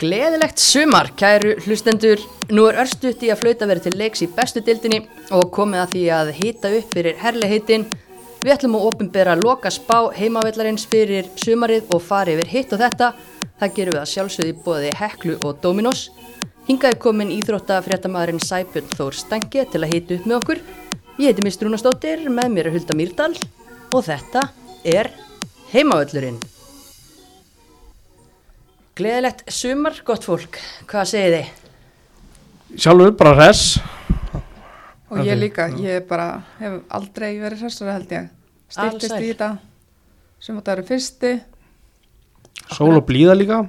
Gleðilegt sumar, kæru hlustendur. Nú er örstuðt í að flauta verið til leiks í bestu dildinni og komið að því að hýta upp fyrir herliheitin. Við ætlum að ofinbera loka spá heimavellarins fyrir sumarið og fari yfir hitt og þetta. Það gerum við að sjálfsögði bóði Heklu og Dominos. Hingaði komin íþrótta fréttamaðurinn Sæbjörn Þór Stengi til að hýta upp með okkur. Ég heiti Mist Rúnastóttir, með mér er Hulda Mýrdal og þetta er heimavöllurinn. Gleðilegt sumar, gott fólk. Hvað segið þið? Sjálfur bara res Og ég líka, ég bara hef aldrei verið hressara held ég. Styrtist í þetta, eru fyrsti. Sól og blíða líka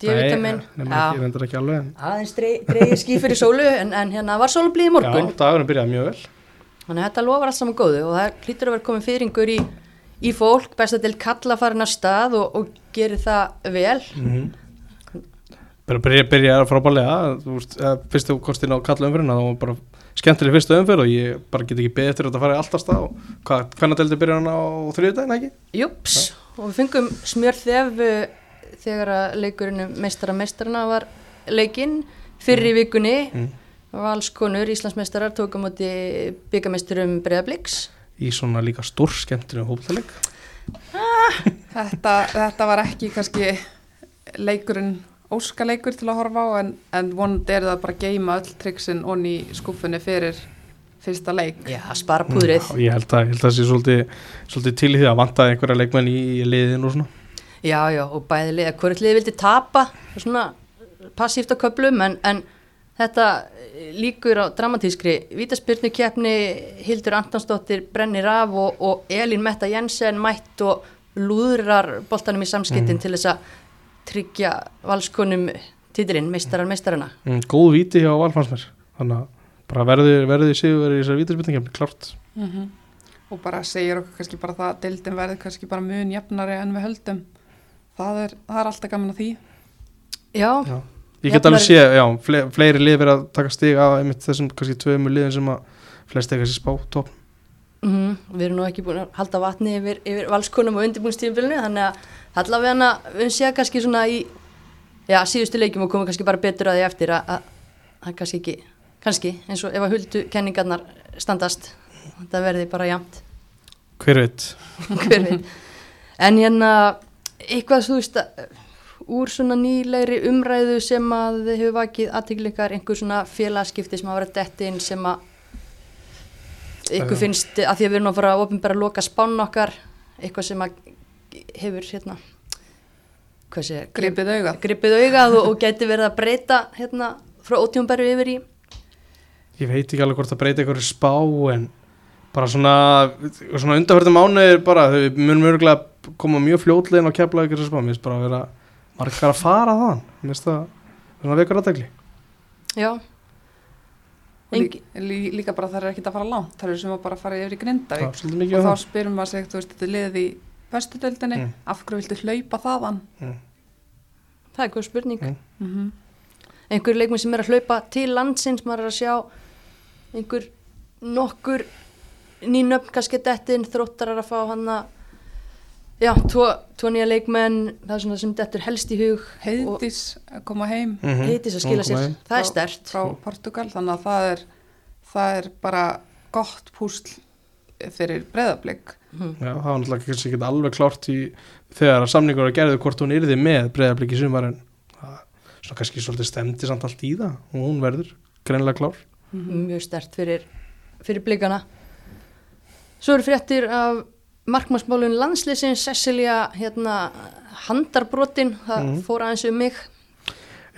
D-vitamin. Nei, ég vendur ekki alveg en Aðeins dreigir ský fyrir sólu en, en hérna var sólublíð í morgun. Já, dagurinn byrjaði mjög vel Þannig að þetta lofar allt saman góðu og það hlýtur að vera komið fyrringur í, í fólk, best að til kalla farin að stað og, og gerir það vel. Bara byrja, byrja frábælega Þú veist, eh, fyrstu kostin á kalla umfyrirna það var bara skemmtileg fyrstu umfyrir og ég bara get ekki beðið eftir að þetta fara í alltaf stað og hvað, hvernig deldi byrja hann á þriðudaginn ekki? Júps, og við fengum smjör þef þegar að leikurinn um meistara meistarana var leikinn fyrir í vikunni. Mm. Valskonur, Íslandsmeistarar, tók á móti byggameisturum Breiðabliks. Í svona líka stór skemmtileg hóptaleg Þetta, þetta var ekki kannski leikurinn óskaleikur til að horfa á en, en vonandi er það bara að geima öll triksin onni í skúfunni fyrir fyrsta leik. Já, spara og ég held að, ég held að það sé svolítið, svolítið til því að vanta einhverja leikmenn í, í liðin og svona. Já, já, og bæði liða, hverju liði vildi tapa, svona passíft á köplum, en, en þetta líkur á dramatískri vítaspyrnukefni, Hildur Antonsdóttir brennir af og, og Elín Metta Jensen mætt og lúðrar boltanum í samskiptin til þess að tryggja valskonum titilinn, meistarar meistarana. mm, Góð víti hjá Valfansmer þannig að bara verði, verði sigur í þessari vítaspilningkefni, klart Og bara segir okkur kannski bara það að deildin verði kannski bara mun jafnari en við höldum. Það er, það er alltaf gaman að því. Já, Já. Ég get alveg séð, já, fle fleiri verið að taka stig af einmitt þessum kannski tveimur liðin sem að flest eitthvað sér spá topp. mm, við erum nú ekki búin að halda vatni yfir, yfir valskonum og undirbúinstífumfélinu, þannig að allavega hana, við séum kannski svona í já, síðustu leikjum og komum kannski bara betur að því eftir að að- að kannski ekki, kannski, eins og ef að huldu kenningarnar standast, þetta verði bara jamt, Hver veit? hver veit. En hérna, eitthvað þú veist að úr svona nýlegri umræðu sem að þið hefur vakið aðtíkleikar, einhver svona félagskipti sem hafa verið dettin sem að ykkur Já. finnst að því að við erum að fara að ofinbæra að loka spán okkar, eitthvað sem að hefur hérna, hvað sé, Gripið augað. gripið augað og, og gæti verið að breyta hérna frá ótjónbæru yfir í Ég veit ekki alveg hvort það breyti eitthvað spá en bara svona, svona undarfærtum mánuðir bara, þau munum örgulega koma mjög fljótlegin og kepla ykkur spá, mér finnst bara að vera margar að fara þann, það svona vekur aðdegli. já, Engi- lí, líka bara það er ekkit að fara langt. Það eru sem að bara fara yfir í Grindavík. er Og á þá það. spyrum maður sig, þú veist, þetta er liðið í bestudeldinni. Mm. Af hverju viltu hlaupa þaðan? Mm. það er góð spurning. Mm. Mm einhver leikmenn sem er að hlaupa til landsins maður er að sjá einhver nokkur nýnöfn kannski dettin, þróttar er að fá hann að já, tvo, tvo nýja leikmenn það er svona sem dettur helst í hug Heiðdís að koma heim Mhm. og heitis að skila sér, heim. það er Frá- stert frá Portugal. Þannig að það er, það er bara gott púsl fyrir breðablík. Já, það var náttúrulega kannski ekki alveg klárt í þegar að samningur að gerðu hvort hún yrði með breyðabliki sumar en það svona kannski svolítið stemdi samt allt í það og hún verður greinlega klár. mjög stert fyrir, fyrir blikana svo eru fréttir af markmannsmálun landsliðsins Cecilia hérna handarbrotin, það Mhm. fór aðeins um mig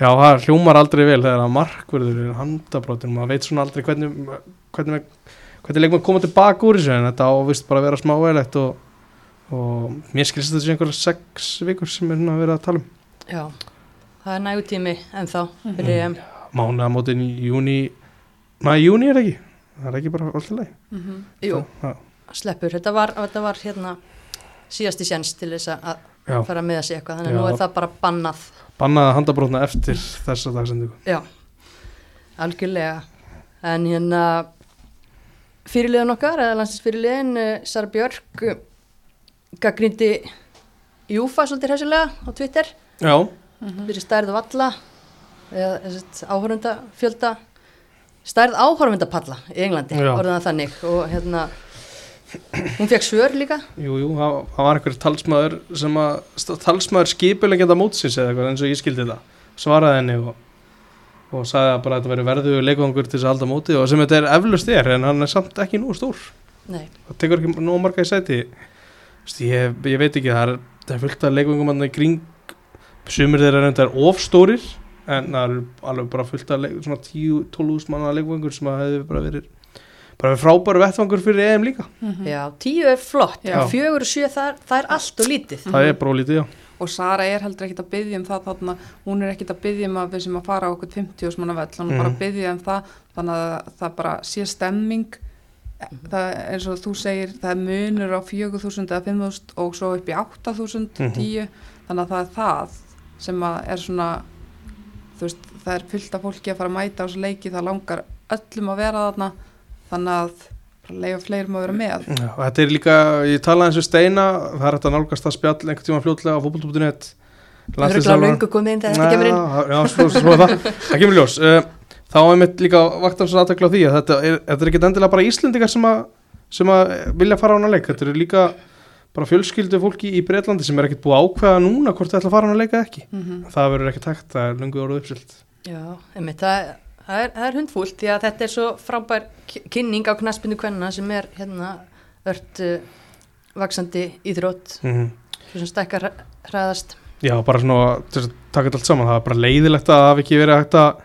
Já, það hljómar aldrei vel þegar að markverður er handabrótin, maður veit svona aldrei hvernig, hvernig, hvernig leikum að koma tilbaka úr þessu en þetta ávist bara að vera smáveilegt og, og mér skilst þetta sé einhverja sex vikur sem er hérna að vera að tala um. já, það er nægutími en þá fyrir EM Mánaðamótin í júni, maður júni er ekki, það er ekki bara alltaf leið. Mm Jú, Já, sleppur, þetta var, þetta var hérna síðasti sjens til þess að já, fara með sig eitthvað, þannig að nú er það bara bannað. Bannaði handabrótna eftir þessa dagsendingu. já, algjörlega. En hérna fyrirliðan okkar, eða landsins fyrirliðin Sara Björk uh, gaggrindi Júfa svolítið hræsilega á Twitter. Já, fyrir stærð valla eða áhörunda fjölda stærð áhörunda palla í Englandi, Já. orðan þannig. Og hérna hún fekk svör líka. Jú, jú, það var einhver talsmaður sem að, talsmaður skipulegenda mótsins eða eitthvað eins og ég skildi það. Svaraði henni og, og sagði að bara þetta veri verðu leikvangur til þess að halda móti og sem þetta er eflust er en hann er samt ekki nú stór. Nei, það tekur ekki nú marga í sæti. Vist, ég, ég veit ekki, það er, það er fullt af leikvangum hann í kring. Sumir þeirra reyndar ofstórir en það er alveg bara fullt af leik, svona 10-12 manna leikvangur sem að hefði bara verið bara frábæru vettvangur fyrir EM líka Mhm. já, tíu er flott fjögur og sjö, það, það er allt og lítið það er bara lítið, já og Sara er heldur ekkit að byggja um það þarna, hún er ekkit að byggja um að við sem að fara á okkur 50 og smanna vell, hún er bara Mhm. að byggja um það þannig að það bara sé stemming það eins og þú segir það er munur á 4000 eða 5000 og svo upp í 8000 Mhm. 10, þannig að það er það sem að er svona veist, það er fullt af fólki að fara að mæta á þessu leiki, það langar öllum að vera þarna þannig að bara leiða fleirum að vera með. Já, og þetta er líka, ég talaði eins og Steina það er að nálgast það spjall einhvern tíma fljótlega á fótboll.net það er ekki löngu komið inn þegar þetta kemur inn? Já, já, svo, svo það, það kemur ljós. Uh, Þá er mitt líka vaktan svo aðtekla á því að þetta er, þetta er ekki endilega bara Íslendingar sem að, sem að vilja fara á hana leik. Þetta er líka bara fjölskyldu fólki í Breitlandi sem er ekkert búið að ákveða núna hvort það ætla að fara á hana leika eða ekki. Mm Það verður ekki takt, það er lungu orðið uppsilt Já, einmitt, það, það, er, er hundfúlt því að þetta er svo frábær kynning á knaspinu kvenna sem er hérna ört uh, vaksandi íþrótt. Mm svo sem stækkar hra- hraðast. Já, bara svona þess að taka þetta allt saman það er bara leiðilegt að það hafi ekki verið hægt að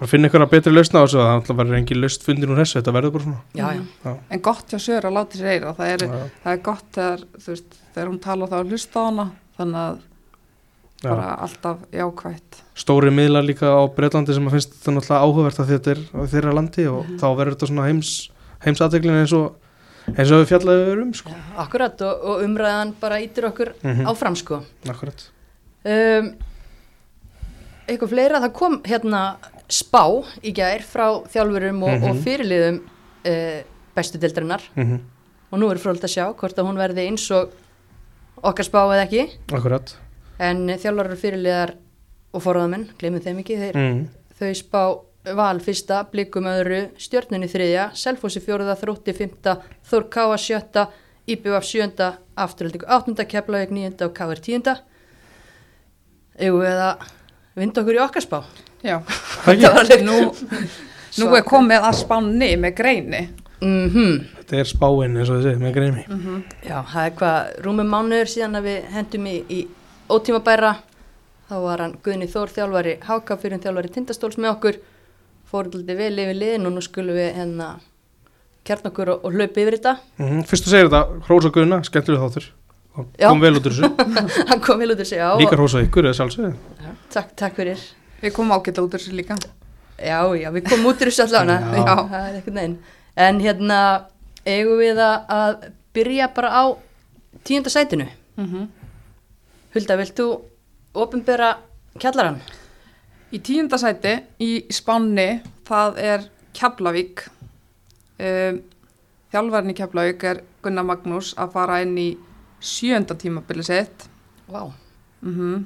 bara finna einhverja betri lausna á þessu það vera engin laust fundin úr þessu, þetta verður bara svona. Já, já, Já, en gott hjá Söru að láta sér eira það er, já, það er gott þegar, þú veist, þegar hún tala þá að hlusta á hana þannig að bara alltaf jákvætt. Stóri miðlar líka á Breitlandi sem að finnst þetta náttúrulega áhugavert að þetta er á þeirra landi og Mhm. þá verður þetta svona heims heimsateglin eins og eins og við fjallaðum um sko. akkurat og, og umræðan bara ítir okkur mm áfram sko. Akkurat. Um, Eitthvað fleira, það kom hérna spá í gær frá þjálfurum og, og Mhm. fyrirliðum uh, bestu deildarinnar. Mm og nú er fróld að sjá hvort að hún verði eins og okkar spá eða ekki. Akkurat en þjálfarar fyrirliðar og forðamenn, glemum þeim ekki þeir, mm. þau spá val fyrsta, blikum öðru, stjörnunni þriðja Selfossi fjóruða, þrótti fymta Þór Káa sjötta, IBF sjönda afturöldingu áttunda, Keflavík níunda og KR tíunda. Egu eða vinda okkur í okkar spá? Já, alveg nú, nú er komið að spánni með greini. Mm Þetta er spáin eins og þessi með greimi Já, það er hvað, rúmum mánuður síðan að við hendum í, í ótímabæra. Þá var hann Guðni Þór þjálfari Háka fyrir þjálfari Tindastóls með okkur. Fórhaldi vel yfir liðin og nú skulum við hérna kjarn okkur og, og hlaupa yfir þetta. Mm. Fyrst þú segir þetta, hrósa guðuna, skemmtilega þáttur. Já. kom vel út úr þessu. Hann kom vel út að segja á Líka hrósa ykkur eða sjálfsögðu. Já, takk, takk fyrir. Við komum ágætla út úr þessu líka. Já, já, við komum út úr þessu allavega. Já. já, það er en hérna, eigum við að, að byrja bara á tíunda sætinu? Mm -hmm. Hulda, vilt þú opinbera kjallaran? í tíunda sæti í spánni það er Keflavík um, þjálfarinn í Keflavík er Gunnar Magnús að fara inn í sjönda tímabili sitt Vá, mm -hmm.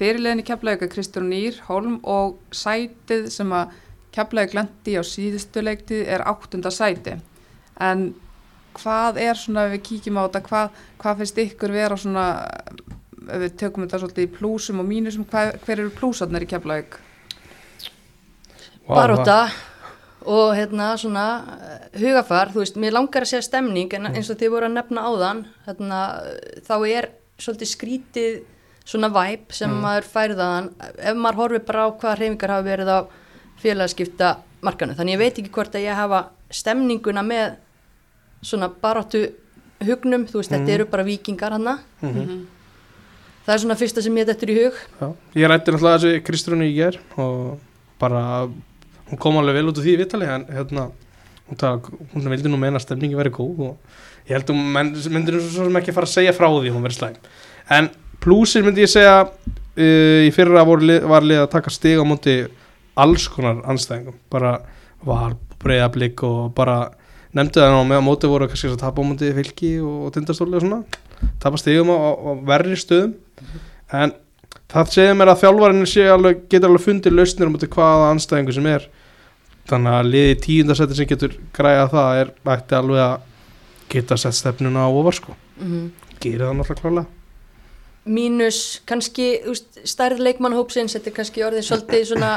fyrirliðin í Keflavík er Kristján Nýr Holm og sætið sem að Keflavík lendi á síðustu leiktið er áttunda sæti en hvað er svona ef við kíkjum á þetta hvað, hvað finnst ykkur vera svona ef við tökum þetta svolítið í plúsum og mínusum hvað, hver eru plúsarnir í Keflavík Vá, baróta og hérna svona eh, hugafar, þú veist, mér langar að segja stemning en eins og þið voru að nefna áðan hérna, eh, þá er svolítið skrítið svona væp sem Mm. maður færðaðan ef maður horfir bara á hvað hreyfingar hafa verið á félagskipta markanu þannig ég veit ekki hvort að ég hafa stemninguna með svona baróttu hugnum, þú veist, Mm. þetta eru bara vikingar hana, Mhm. Það er svona fyrsta sem ég dettur í hug. Já, ég rætti náttúrulega þessi Kristrúni í ger og bara hún kom alveg vel út úr því vitali en hérna hún, tala, hún vildi nú meina að stemningi verið góð og ég held að menn myndir svo sem ekki fara að segja frá því að hún verið slæm. En plúsir myndi ég segja uh, í fyrra lið- var lið að taka stig á móti alls konar anstæðingum bara var breyðablík og bara nefndi það á móti voru kannski að tapa á móti fylki og, og tindastóli og svona tapa stigum á, á, verri stöðum. En það segir mér að þjálfarinn getur alveg fundið lausnir um hvaða anstæðingu sem er. Þannig að liði tíundarsætti sem getur græða það er ætti alveg að geta sett stefnuna á ofar sko. Mm gerir það náttúrulega klálega mínus kannski stærð leikmannhópsins, þetta er kannski orðið svolítið svona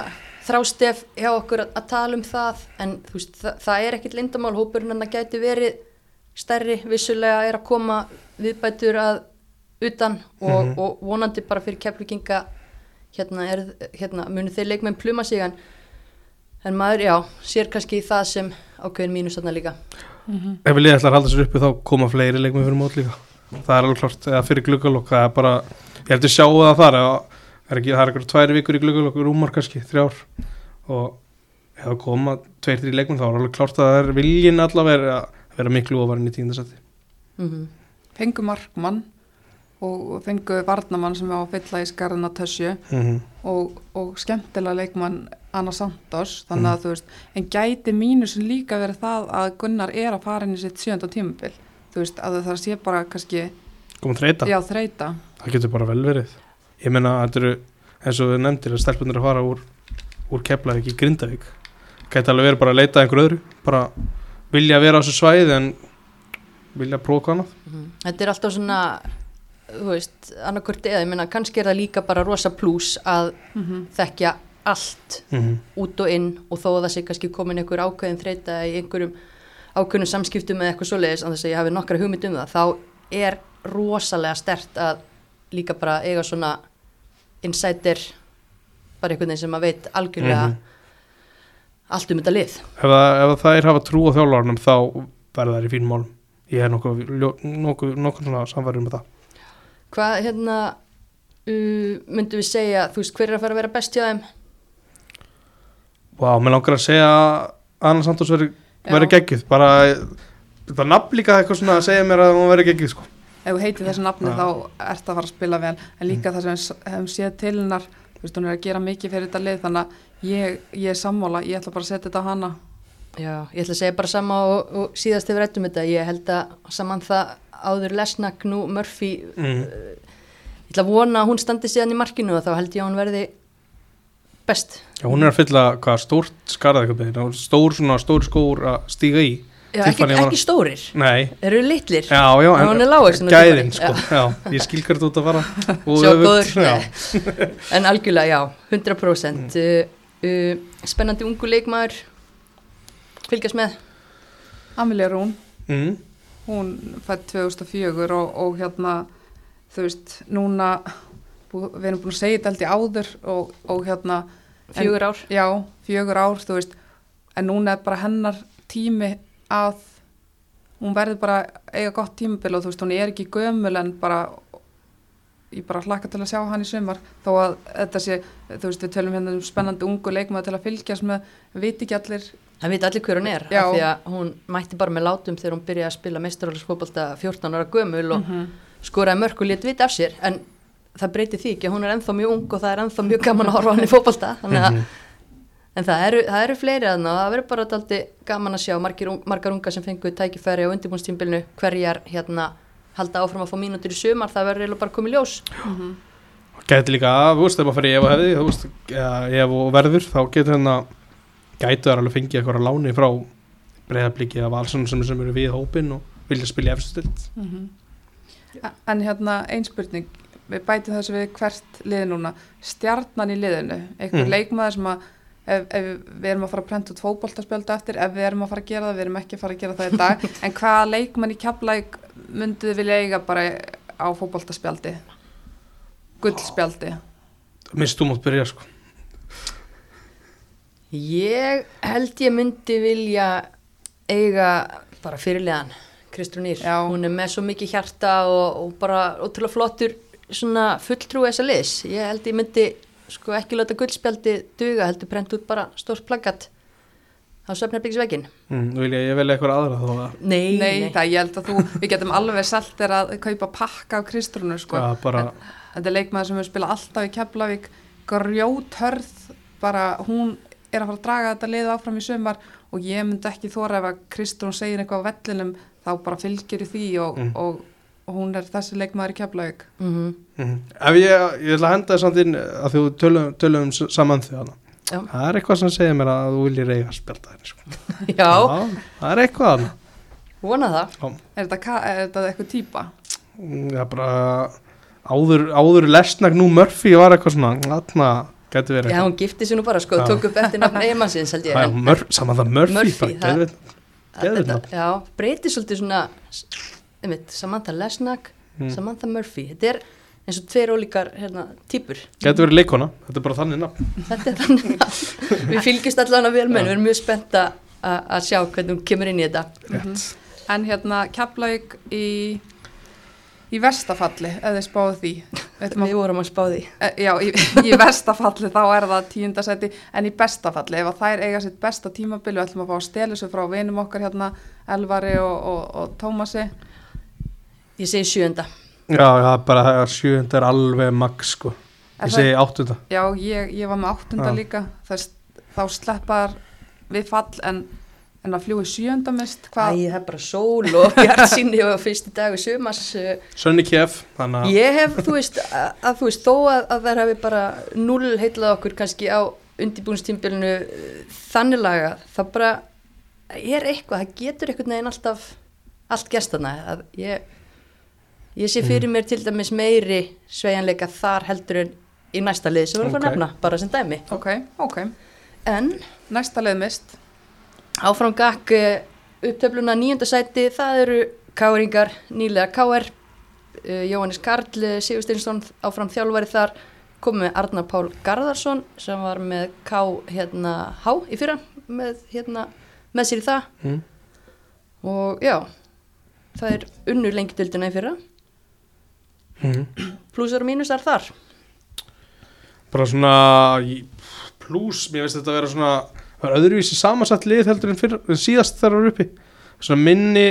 þrástef hjá okkur að, að tala um það en veist, það, það er ekkit lindamál hópurinn en það gæti verið stærri vissulega er að koma viðbætur að utan og, Mhm. og vonandi bara fyrir kefluginga hérna, er, hérna munu þeir leikmenn pluma sig en, en maður, já, sér kannski það sem ákveðin mínus þarna líka. Ef við liðið ætlar að halda sér uppi þá koma fleiri leikmenn fyrir mót líka. Það er alveg klart, eða fyrir gluggalokk það er bara, ég heldur sjá það þar eða, er ekki, það er eitthvað tvær vikur í gluggalokk rúmar kannski, þrjár. Og ef það koma tveir, þrjir leikmenn þá er alveg klart að það er viljin allavega að vera miklu ofarinn í tíundasætti mm fengu markmann og fengu varnamann sem var að fylla í skarðina tösju mm -hmm. og, og skemmtilega leikmann Anna Santos þannig að þú veist, en gæti mínusin líka verið það að Gunnar er að fara inn í sitt sjönda tímabil? Þú veist, að það sé bara kannski koma þreita, já, þreita það getur bara vel verið. Ég meina að þetta eru eins og við nefndir að stelpunir að fara úr, úr Keflavík í Grindavík. Gæti alveg verið bara að leita einhver öðru bara vilja vera á þessu svæði en vilja prófa hvað annað Mhm. Þetta er alltaf svona, þú veist, annarkvört eða, ég meina, kannski er það líka bara rosa plús að mm þekkja allt mm -hmm. út og inn og þó að það sé kannski komin einhver ákveðin þreita í einhverjum ákveðnum samskiptum eða eitthvað svoleiðis, en þess að ég hafi nokkra hugmynd um það, þá er rosalega stert að líka bara eiga svona insider, bara einhvern veginn sem að veit algjörlega Mhm. allt um þetta lið. ef, það, ef það er hafa trú á þjálfarnum þá verða þær í fínum málum ég er nokkuð nokkuð svona samverður með það Hvað, hérna, uh, myndum við segja, þú veist, hver er að fara að vera best hjá þeim? Vá, mér langar að segja að Anna Santos veri, Já. veri geggjuð bara, þetta nafn líka eitthvað svona að segja mér að hún veri geggjuð sko. ef þú heitir þessu nafni Já. þá ert að fara að spila vel en líka það sem hefum séð til hennar þú veist, hún er að gera mikið fyrir þetta lið þannig að ég, ég er sammála, ég ætla bara að setja þetta á hana Já, ég ætla að segja bara sama og, og síðast hefur rættum þetta, ég held að saman það áður Lesnak, nú Murphy mm. ég ætla að vona að hún standi síðan í markinu og þá held ég að hún verði best. Já, hún er að fylla hvað stórt beðin, stór svona stór skór að stíga í Já, ekki, ekki stórir, Nei, eru litlir. Já, já, En hún er og gæðin sko, já. ég skil hvert út að fara. Já. en algjörlega já, 100% uh, uh, spennandi ungu leikmaður fylgjast með? Amelia Rún, Mm. hún fætt 2004 og, og hérna þú veist, núna við erum búin að segja þetta ég áður og, og hérna fjögur ár. Já, fjögur ár, veist en núna er bara hennar tími að hún verður bara eiga gott tímabil og þú veist, hún er ekki gömul en bara ég bara hlakka til að sjá hann í sumar þó að þetta sé, þú veist, við tölum hérna um spennandi ungu leikmaður til að fylgjast með veit ekki allir, Það veit allir hver hún er, Já. af því að hún mætti bara með látum þegar hún byrjaði að spila meistarálsfótbolta 14 ára gömul og skoraði mörg og létt vit af sér, en það breyti því ekki, að hún er ennþá mjög ung og það er ennþá mjög gaman að horfa á hann í fótbolta, þannig að, en það eru, það eru fleiri aðna og það verður bara daldi gaman að sjá margir, margar unga sem fengu tækifæri á undirbúnstímbilinu, hverjar hérna halda áfram að fá mínútur í sumar, það verður eiginlega bara komið ljós. Gæti líka að, þú veist, ef maður fyrir ef og hefði, þú veist, eða ef og verður, þá getur hérna, gætu þar alveg fengið eitthvað láni frá breyðabliki eða valsson sem, sem eru við hópin og vilja spila í efstu stilt. en hérna einspurning við bætum þessu við hvert lið núna stjarnan í liðinu, einhver Mm. leikmaður sem að ef, ef við erum að fara að prenta út fótboltaspjöldu eftir, ef við erum að fara að gera það við erum ekki að fara að gera það í dag en hvaða leikmann í kjaplæk mynduð þið vilja eiga bara á fótboltaspjaldi gullspjaldi Minnst þú mátt byrja, sko. Ég held ég myndi vilja eiga bara fyrirlegan Kristrún Ír, Já. hún er með svo mikið hjarta og, og bara ótrúlega flottur svona fulltrúi þessa liðs. Ég held ég myndi sko ekki láta guldspjaldi duga, heldur brent út bara stórt plaggat á söfnarbyggisvegin Mm, vil ég, ég velja eitthvað aðra þó að, Nei, Nei, það ég held að þú, við getum alveg selt þér að kaupa pakka af Kristrúnu sko. ja, bara, Þetta er leikmaður sem við spila alltaf í Keflavík, grjóthörð, bara hún er að fara að draga þetta lið áfram í sumar og ég myndi ekki þóra ef að Kristrún segir eitthvað á vellinum þá bara fylgir í því og, Mm. og og hún er þessi leikmaður í Keflavík mm Mhm. Ef ég, ég ætla að henda þess samt inn að þú tölum, tölum s- saman Já. Það er eitthvað sem segir mér að þú viljir eiga spjölda þér sko. Já, Það er eitthvað hana vona það Er þetta, er þetta eitthvað típa? Mm, er bara áður, áður lesnag nú Murphy var eitthvað svona Þarna gæti verið. Já, hún gifti sér nú bara sko, tók upp eftir nafn eigimannsins held ég. En- Mur, saman það Murphy, Murphy, það- þetta- nafn. Já, breytir svolítið svona einmitt, Samantha Lesnag Mm. Samantha Murphy, þetta er eins og tveir ólíkar hérna, típur Gæti verið leikona, þetta er bara þannig nafn. Þetta er þannig að við fylgjumst allan að vel með, henni, við erum mjög spennt að sjá hvernig hún kemur inn í þetta. Rétt. En hérna Keflavík í, í verstafalli, eða spáðu því. Við vorum að spá því. Eh, Já, í, í verstafalli þá er það tíundasæti en í bestafalli, ef að þær eiga sitt besta tímabili ætlum að fá að stela þessu frá vinum okkar hérna, Elvari og, og, og Tómasi. Ég segi sjönda Já, já, bara það er sjönd er alveg max sko. Er Ég segi áttunda. Já, ég, ég var með áttunda líka. Þess, þá sleppar við fall en, en að fljúi sjönda mist Æ, hvað, það er bara sól og bjart síni og fyrsti dag í sumas uh, Sönni Kef, þannig að Ég hef, þú veist, að, að þú veist, þó að, að þær hafi bara null heitlað okkur kannski á undirbúinstímbilinu þannig laga, það bara er eitthvað, það getur einhvern veginn alltaf allt gestana að ég, ég sé fyrir mér til dæmis meiri sveigjanleika þar heldur en í næsta lið sem við erum að Ok. nefna, bara sem dæmi. Ok, ok. En næsta leið mist áfram gakk eh, upptöfluna nýjönda sæti, það eru káringar, nýlega káer uh, Jóhannes Karl eh, Sigursteinsson áfram þjálfari þar komið með Arnar Pál Garðarsson sem var með K hérna H í fyrra með, hérna, með sér í það mm. og já það er unnur lengi dildina í fyrra Mm. plussar og mínusar þar Bara svona Plús, mér veist þetta að vera svona Það er öðruvísi samansett lið heldur en, fyrr, en síðast þar var uppi. Svona minni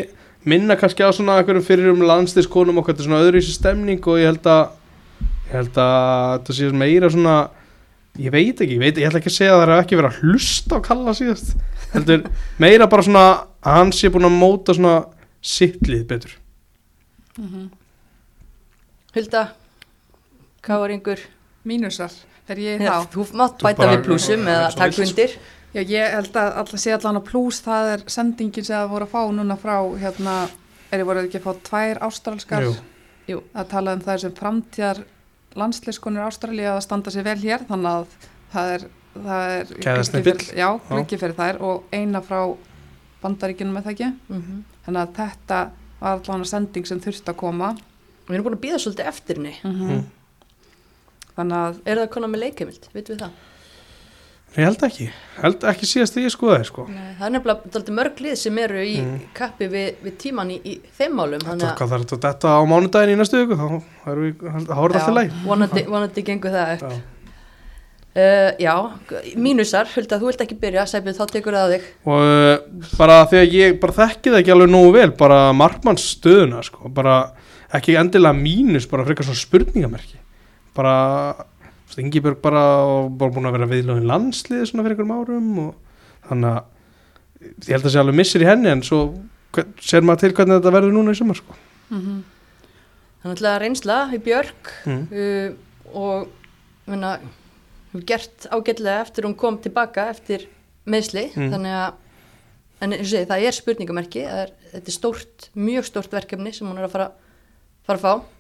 Minna kannski á svona einhverjum fyrir um landsliskonum og þetta er svona öðruvísi stemning og ég held að Ég held að þetta sé meira svona Ég veit ekki, ég, veit, ég ætla ekki að segja að það er ekki verið að hlusta á kalla síðast. Heldur meira bara svona að hann sé búin að móta svona sitt lið betur. Hulda, káringur mínusar, þegar ég Já, þá þú mátt bæta við plussum eða sko. undir Já, ég held að alltaf sé allan að pluss það er sendingin sem það voru að fá núna frá hérna, er ég voru ekki að fá tvær ástralskar? Jú. Að tala um það sem framtíðar landsleiskonur Ástralja að standa sér vel hér þannig að það er, það er fyrir- Já, gluggi fyrir þær og eina frá bandaríkjunum með það ekki? Mm þannig að þetta var allan að sending sem þurfti að koma. Við erum búin að býða svolítið eftir henni. Mm þannig að Er það konar með leikheimild, veitum við það? Ég held ekki, held ekki síðast því ég skoði sko. Nei, það er nefnilega mörg lið sem eru í Mm. kappi við, við tíman í, í þeim málum hvað þarf þetta þetta á mánudaginn í næstu viku þá erum við, er það alltaf læg vonandi, vonandi gengur það upp Já. uh, Já, mínusar, Hulda, þú vilt ekki byrja Sæbjörn, þá tekur það á þig og uh, bara þegar ég bara þekki það ekki alveg nógu vel bara markmanns stöðuna sko. bara ekki endilega mínus bara frekar svona spurningamerki bara Ingibjörg bara, bara búin að vera viðlöðin landslið svona fyrir einhverjum árum og þannig að ég held að sé alveg missir í henni en svo ser maður til hvernig þetta verður núna í sumar sko. mm Það er náttúrulega reynsla í Björk mm. uh, og menna, hefur gert ágætlega eftir hún kom tilbaka eftir meðsli Mm. þannig að en segi, það er spurningamerki er, þetta er stórt, mjög stórt verkefni sem hún er að fara, fara að fá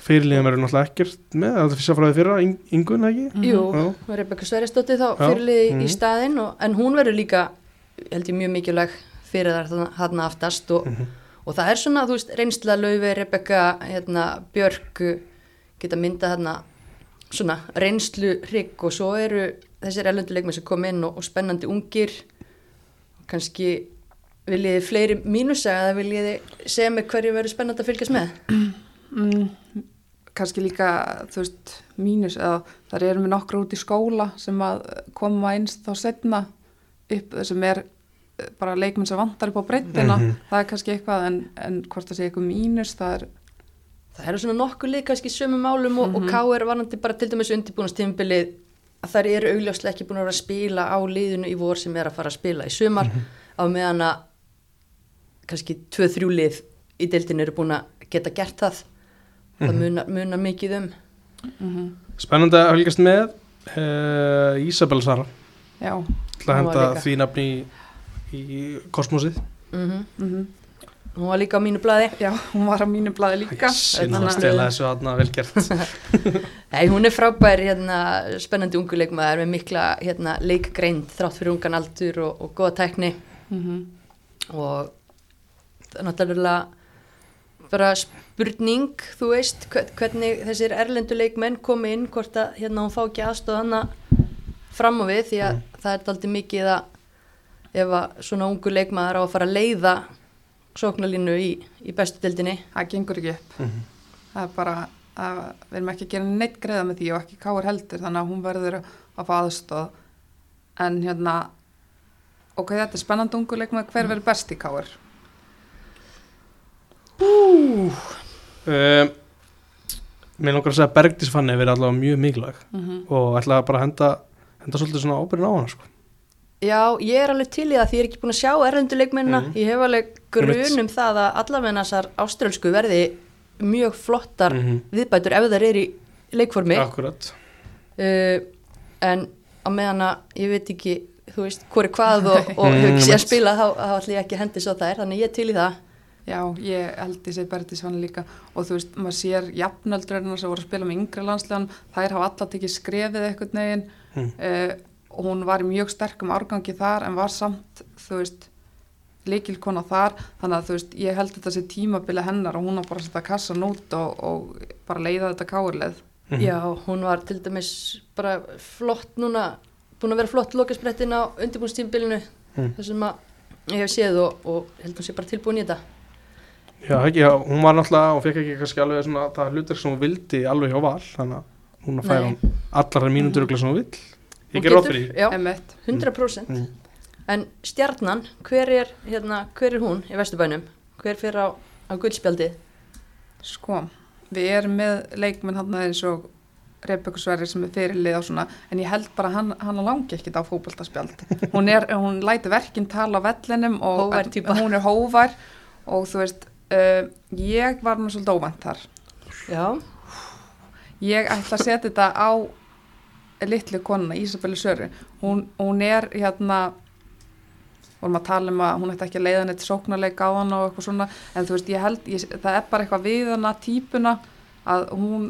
fyrirliðum verður náttúrulega ekkert með það fyrst að fráði fyrra, yngun ekki Jú, Já. Rebecca Sveristóttir þá Já, fyrirlið mhm. í staðinn og, en hún verður líka held ég mjög mikilvæg fyrir þar þarna aftast og, Mhm. og það er svona, þú veist, reynsla laufi Rebecca, hérna, Björk uh, geta myndað þarna svona reynslu hrygg og svo eru þessir ellenduleikmenn sem kom inn og, og spennandi ungir kannski viljiði fleiri mínusa eða viljiði segja mig hverju verður spennandi að fylgjast með mm, kannski líka þú veist mínus eða þar erum við nokkra út í skóla sem að koma einst þá setna upp sem er eh, bara leikmenn sem vantar upp á breyttina Mhm. það er kannski eitthvað en, en hvort það sé eitthvað mínus það er Það eru svona nokkuð lið kannski í sömu málum og, og K.R. varandi bara til dæmis undirbúinast tímbilið að þær eru augljóslega ekki búin að vera að spila á liðinu í vor sem er að fara að spila í sumar á meðan að kannski tvö, þrjú lið í deildinu eru búin að geta gert það það munar, munar mikið um. Mm Spennandi að fylgjast með uh, Ísabel Sara. Já, ætla að Hún var henda því nafni í, í kosmosið mm mm hún var líka á mínu blaði. Já, hún var á mínu blaði líka. Þannig að stela þessu aðna velgert Nei, hún er frábær hérna, spennandi unguleikmaður með mikla hérna, leikgreind þrátt fyrir ungan aldur og, og góða tækni. Mm og það er náttúrulega bara spurning, þú veist, hver- hvernig þessir erlendu leikmenn komi inn, hvort að hérna hún fá ekki aðstóð hana fram á við því að það er aldrei mikið að ef að svona ungu leikmaður á að fara að leiða sóknarlínu í, í bestu deildinni. Það gengur ekki upp. Það er bara, að, við erum ekki að gera neitt greiða með því og ekki káir heldur þannig að hún verður að fá aðstóð en hérna ok, þetta er spennandi unguleik með hver verður best í káir um, Mér langar að segja að Bergdís fanni verið allavega mjög mikilvæg mm -hmm. og ætla bara að henda, henda svolítið svona ábyrðin á hana sko. Já, ég er alveg til í það því ég er ekki búin að sjá erlendu leikmennina. Mhm. Ég hef alveg grun um það að allavega þessar áströlsku verði mjög flottar Mhm. viðbætur ef þær er í leikformi. Akkurat Uh, en á meðan að ég veit ekki, þú veist, er hvað og, og Mm, hefur ekki séð að einmitt. spila þá, ætlum ég ekki að hendi svo þær, þannig ég er til í það. Já, ég held ég segi Bertis hann líka og þú veist, maður sér jafnöldurinn sem voru að spila með yngri landslegan þær hafa alla tekið skrefið eitthvað negin Mm. uh, og hún var í mjög sterkum árgangi þar en var samt, þú veist líkilkona þar, þannig að þú veist ég held þetta sé tímabili hennar og hún á bara að setja kassan út og, og bara leiða þetta káurleð. Mhm. Já, hún var til dæmis bara flott núna, búin að vera flott lokasprettin á undirbúnstímbilinu, Mm. þessum að ég hef séð og, og held hún sé bara tilbúin í þetta. Já, ekki, já, hún var náttúrulega og fekk ekki kannski alveg svona það hlutur sem hún vildi alveg hjá val þannig að hún að færa hún allar þær mínútur örugglega sem hún vill Ég ger því. Já, Emmett. 100%. Mm. En stjarnan, hver er, hérna, hver er hún í Vesturbænum? Hver fyrir á, á guldspjaldið? Sko, við erum með leikminn hann eins og Rebekku Sverri sem er fyrirlið og svona, en ég held bara hann, hann langi ekkit á fótboltaspjald. Hún er, hún læti verkinn tala á vellinum og týpa. hún er hóvar og þú veist, uh, ég var nú svolítið óvænt þar. Já, Ég ætla að setja þetta á litlu konuna, Ísabelli Söru. Hún, hún er hérna, vorum að tala um að hún ætti ekki að leiða neitt sóknarleik á hana og eitthvað svona, en þú veist, ég held, ég, það er bara eitthvað við hana típuna að hún,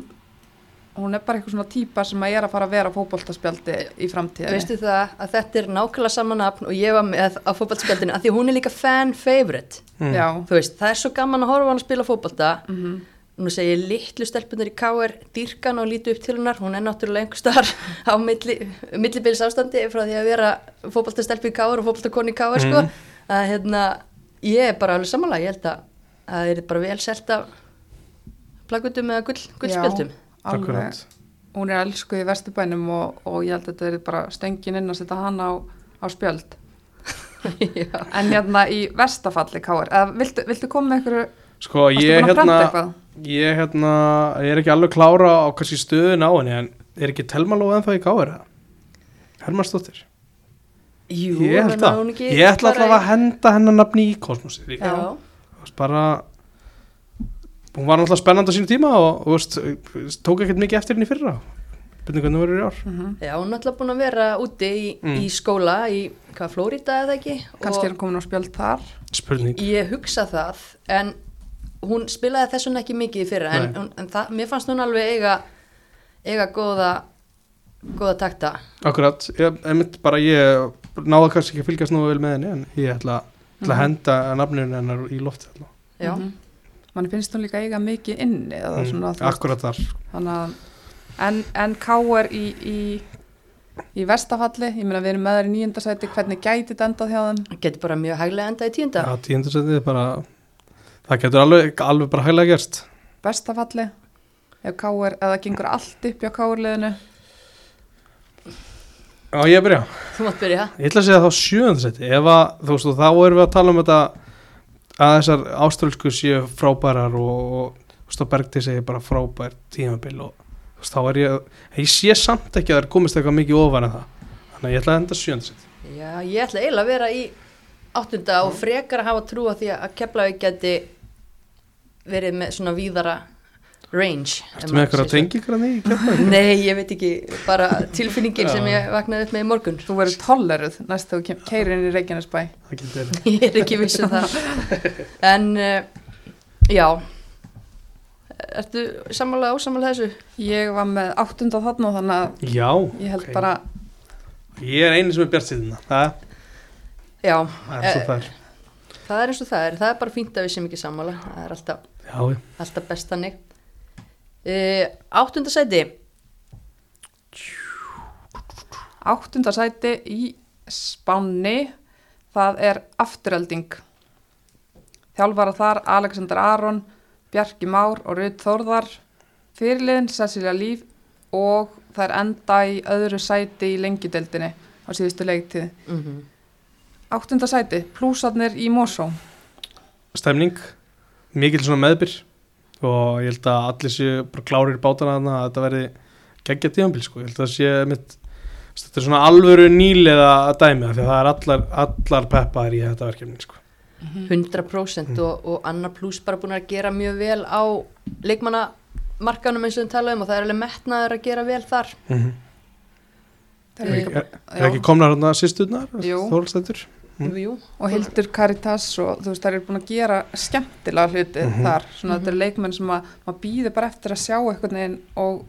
hún er bara eitthvað svona típa sem að er að fara að vera á fótboltaspjaldi í framtíðinni. veistu það að þetta er nákvæmlega saman nafn og ég var með á fótballspjaldinu að því að hún er líka fan favorite. Mm. Já, Þú veist, það er svo gaman að horfa á hann að spila fótballta. mm Nú segir litlu stelpunar í KR dýrkan og lítu upp til hennar, hún er náttúrulega einhver staðar á milli, millibils ástandi frá því að vera fótballtastelpu í KR og fótballtakonni í KR sko. Mm. Að hérna, ég er bara alveg samanlega, ég held að það alveg. Akkurat Hún er elskuð í Vesturbænum og, og ég held að þetta er bara stöngin inn að setja hana á, á spjöld. En hérna í vestafalli, Káar, eða viltu, viltu koma með einhverju, Sko ég að hérna ég hérna ég er ekki alveg klára á kannski stöðun á henni en er ekki Telma Lóð ennþá í gáður það? Hermannsdóttir Jú, Ég held það ekki Ég ætla alltaf að henda hennar nafni í kosmosið líka. Bara hún var náttúrulega spennandi á sínu tíma og þú veist, tók ekkert mikið eftir henni í fyrra byrjum hvernig verður í ár Mm já, hún er alltaf búin að vera úti í, Mm. í skóla í, hvað, Flórida eða ekki? Kannski er Og hún komin á spjöld þar. spurning Ég hugsa það, en hún spilaði þessun ekki mikið í fyrra, en, Nei. hún- en það, mér fannst hún alveg eiga, eiga góða, góða takta. Akkurat, ég, einmitt bara ég náða kannski ekki að fylgjast nú vel með henni en ég ætla, ætla að Mhm. henda nafninu hennar í loft. Já, Manni finnst hún líka eiga mikið inni eða svona. þú veist, Akkurat þar að, en, en Káar í, í, í vestafalli, ég meina við erum með þær í nýjöndasæti, hvernig gæti þetta endað hjá þeim? getur bara mjög hæglega enda í tíunda. Já, tíundarsætið bara það getur alveg, alveg bara hæglega gerst Vestafalli, ef Káar, eða gengur allt upp hjá Káarliðinu? Já, ég byrja Þú mátt byrja. Ég ætla að segja þá sjöðansæti ef að, þú veist, þá erum við að tala um þetta að þessar áströlsku séu frábærar og, Bergti segir bara frábær tímabil og þá er ég ég sé samt ekki að það er komist eitthvað mikið ofan en það. Þannig að ég ætla að enda sjöðansæti Já, ég ætla eiginlega að vera í áttunda og frekar að hafa trú á því að Keflavík geti verið með svona víðara range Ertu með eitthvað segir svo. tengingar að því í Keflavík? Nei, ég veit ekki, bara tilfinningin sem ég vaknaði upp með í morgun Þú verður tolleruð næst þú keirir inn í Reykjanesbæ. Það getur verið. ég er ekki viss um það en uh, já ertu sammála ósammála þessu? Ég var með áttunda þarna þannig að Já, ég held ok. bara, Ég er eini sem er bjart síðan það, Já, það er svo Eh, það er það er eins og það er það er bara fínt að við sem ekki sammála það er alltaf, alltaf best þannig uh, Áttunda sæti áttunda sæti í Spánni, það er afturölding. Þjálfara þar Alexander Aron, Bjarki Már og Rudd Þórðar, fyrirliðin Cecilia Líf og það er enda í öðru sæti í lengjudeldinni á síðustu leiktið. mm -hmm. Áttunda sæti, plúsarnir í Mosó. stemning mikil svona meðbyr og ég held að allir séu bara klárir bátana þarna að þetta verði geggja tíðanbíl sko, ég held að það sé mitt þetta er svona alvöru nýliða að dæmi það því að það er allar, allar peppaðir í þetta verkefni sko. 100% og, og Anna Plus bara búin að gera mjög vel á leikmannamarkanum eins og við talaðum og það er alveg metnaður að gera vel þar mm -hmm. Það er er, er ekki komnar hérna sýsturnar Jú. þólstættur Mm. Jú, jú. og Hildur Caritas og þú veist, það er búin að gera skemmtilega hluti Mhm. þar, svona þetta Mhm. er leikmenn sem að maður býður bara eftir að sjá eitthvað neginn og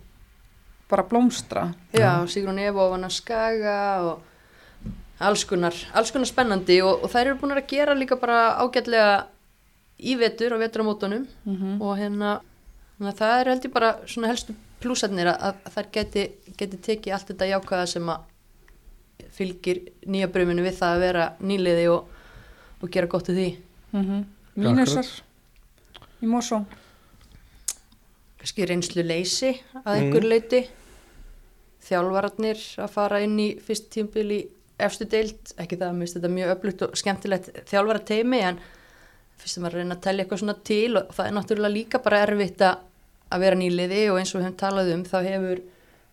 bara blómstra Já, Sigrun Evo og Vanna Skaga og alls konar, alls konar spennandi og, og þær eru búin að gera líka bara ágætlega í vetur og veturamótunum mm -hmm. og hérna að það er held ég bara svona helstu plúsarnir að, að þær geti, geti tekið allt þetta jákvæða sem að fylgir nýja bruminu við það að vera nýliði og, og gera gott úr því. Mínusar í Mosó. Kannski reynslu leysi að Mm. einhver leiti þjálfararnir að fara inn í fyrst tímbil í efstu deild, ekki það að mér finnst þetta mjög öflugt og skemmtilegt þjálfara teimi en fyrst að maður reyna að telja eitthvað svona til og það er náttúrulega líka bara erfitt að að vera nýliði og eins og við höfum talað um þá hefur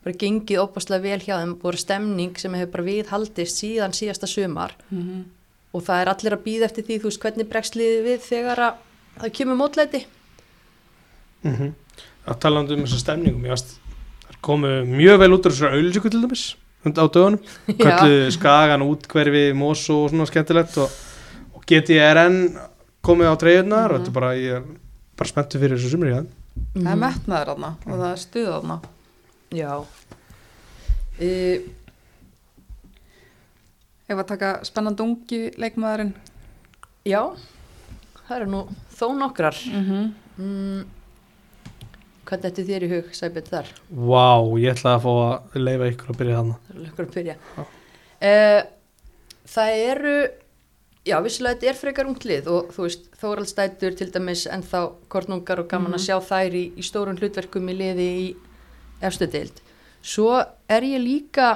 bara gengið opaslega vel hjá þeim búið stemning sem hefur bara viðhaldist síðan síðasta sumar. Mm -hmm. og það er allir að býða eftir því þú veist hvernig bregst liðið við þegar að það kemur mótlæti? Mm -hmm. að tala um þessa stemningum ég veist, það komu mjög vel út úr þessar auðlýsingu til dæmis á dögunum, kölluðu skagan útkverfi Mosó og svona skemmtilegt og, og GTRN komið á treyðunar og Mhm. þetta bara, ég er bara spenntu fyrir þessu sumri, já. Það er metnaður þarna og það er stuð þarna Já uh, ef að taka spennandi ungi leikmaðurinn Já, það eru nú þó nokkrar mm -hmm. mm, Hvað þetta þér í hug, Sæbjörn, þar? Vá, ég ætla að fá að leifa ykkur að byrja er lögur að byrja Já. uh, Það eru Já, vissulega þetta er frekar unglið og þú veist, Þóraldstætur til dæmis en þá kornungar og gaman Mhm. að sjá þær í, í stórun hlutverkum í liði í efstu deild. Svo er ég líka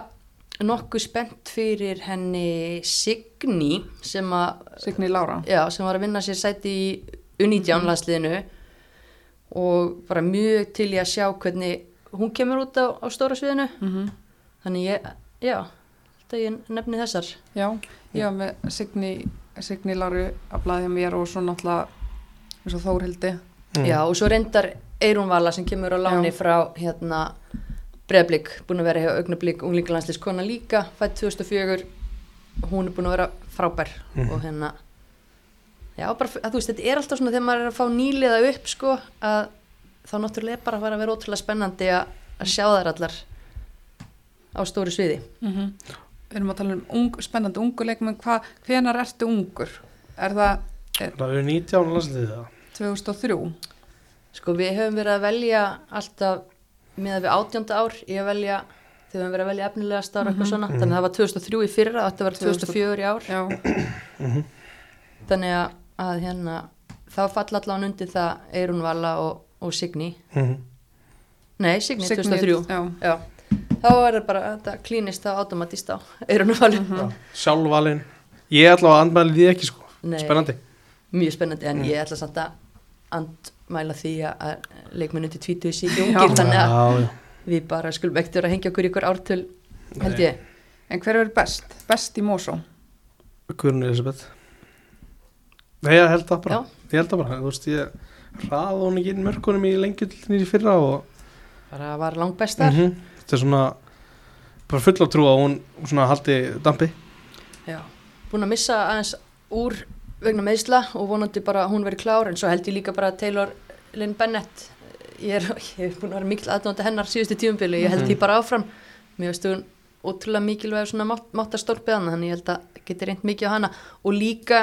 nokkuð spennt fyrir henni Signý sem að Signi já, sem var að vinna sér sæti í U19 landsliðinu og bara mjög til ég að sjá hvernig hún kemur út á, á stóra sviðinu. Mm þannig ég, já ég nefni þessar. Já, já með Signi, Signi Láru að blæðja mér og svo náttúrulega eins og Þórhildi. Mm. já, og svo reyndar Eirún Vala sem kemur á láni Já. frá hérna Breiðblik, búin að vera hjá augnablík unglingalandsliðskona líka, fætt 2004 hún er búin að vera frábær Mhm. og hérna já, bara, að þú veist, þetta er alltaf svona þegar maður er að fá nýliða upp sko, að þá náttúrulega er bara að vera ótrúlega spennandi að, að sjá þær allar á stóru sviði mm við erum að tala um ung, spennandi ungu leikmenn Hva, hvenar ertu ungur? er það Það er 19 landsliðið það 2003? Sko við höfum verið að velja alltaf með að við átjónda ár í að velja þegar við höfum verið að velja efnilega stára eitthvað svona Mhm. þannig að það var 2003 í fyrra þetta var 2004 í ár já, Mhm. þannig að, að hérna þá falla allan undir það Eirún Vala og, og Signý Mhm. nei Signý, Signý, 2003 já. Já. þá er það bara þetta klínist það automatist á Eirún Vala Mhm. Sjálfvalin Ég ætla að andmæli því ekki sko Nei. Spennandi mjög spennandi en Mm. ég ætla samt að andmæla því að- að leikmenn undir 20 sé ekki Já. ungir þannig að við bara skulum ekkert vera að hengja okkur í ykkur ártöl held ég en hver er best? best í Mosó? Guðrun Elisabeth Nei, ég held það bara Já. Ég held það bara, þú veist, ég hrað hún ekki inn mörkunum í lengjullinni í fyrra og bara var langt bestar Mhm. þetta er svona bara full af trú að hún svona haldi dampi Já, búin að missa aðeins úr vegna meðsla og vonandi bara hún veri klár en svo held ég líka bara Taylor Lynn Bennett ég er, ég er búin að vera mikil aðdóndi hennar síðustu tíumbili, ég held Mhm. því bara áfram. Mér veist hún ótrúlega mikilvæg svona mátt, máttastorpið hana, þannig ég held að geti reynd mikið á hana. Og líka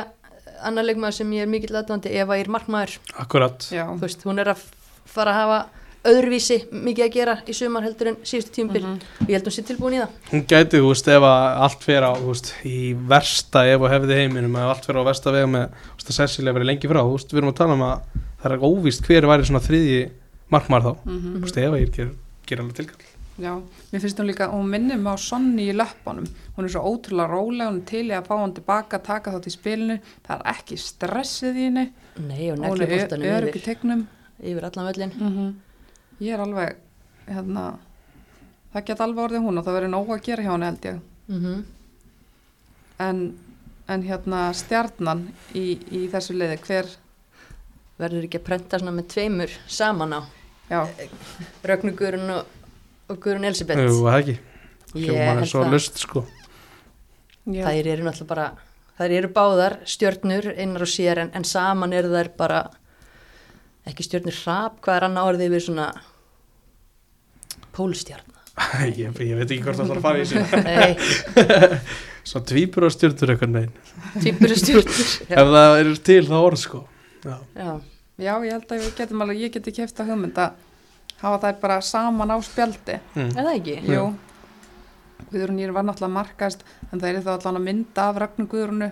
annar leikmaður sem ég er mikil aðdóndi Eva er markmaður, akkurat. Já, þú veist, hún er að fara að hafa öðruvísi mikið að gera í sumar heldur en síðustu tíumbil Mhm. og ég held hún sé tilbúin í það. Hún gæti, þú veist, ef að allt fer á, veist, í versta ef og hefði heiminum, ef allt fer á versta vega með, að Cecilia verið lengi frá, þú veist, við erum að tala um að það er óvíst hver væri svona þriðji markmaður þá, mhm. þú veist, ef að ég ger, ger alveg tilkall. Já, mér finnst hún líka, hún minnir mig á Sonni í löppunum, hún er svo ótrúlega rólega, hún er til í að fá hann tilbaka, taka þátt í spilinu, það er ekki stressið í henni, Nei, og hún er örygg í yfir, tegnum, yfir allan völlin mm ég er alveg, hérna, það get alveg orðið hún og það verður nóg að gera hjá henni held ég, mm en, en hérna stjarnan í, í þessu liði, hver, verður ekki að prenta svona með tveimur saman á? Já, Rögnu Guðrun og, og Guðrun Elisabeth Jú, það ekki, held er svo það lust, sko. ég, þær eru náttúrulega bara þær eru báðar stjörnur einar og sér en, en saman eru þær bara ekki stjörnur hrap hvað er annað orðið við svona pólstjarn ég, ég veit ekki hvort það þarf að fara í sig. nei, Svo tvípur og stjórnur eitthvað stjörnur já, Ef það er til það orð, sko. Já. já, já, ég held að við getum alveg, ég geti kæft að hugmynda, hafa þær bara saman á spjaldi, Mm. er það ekki? jú, Guðrún ég var náttúrulega markast, en það er þá allan að mynda af Ragnu Guðrunu,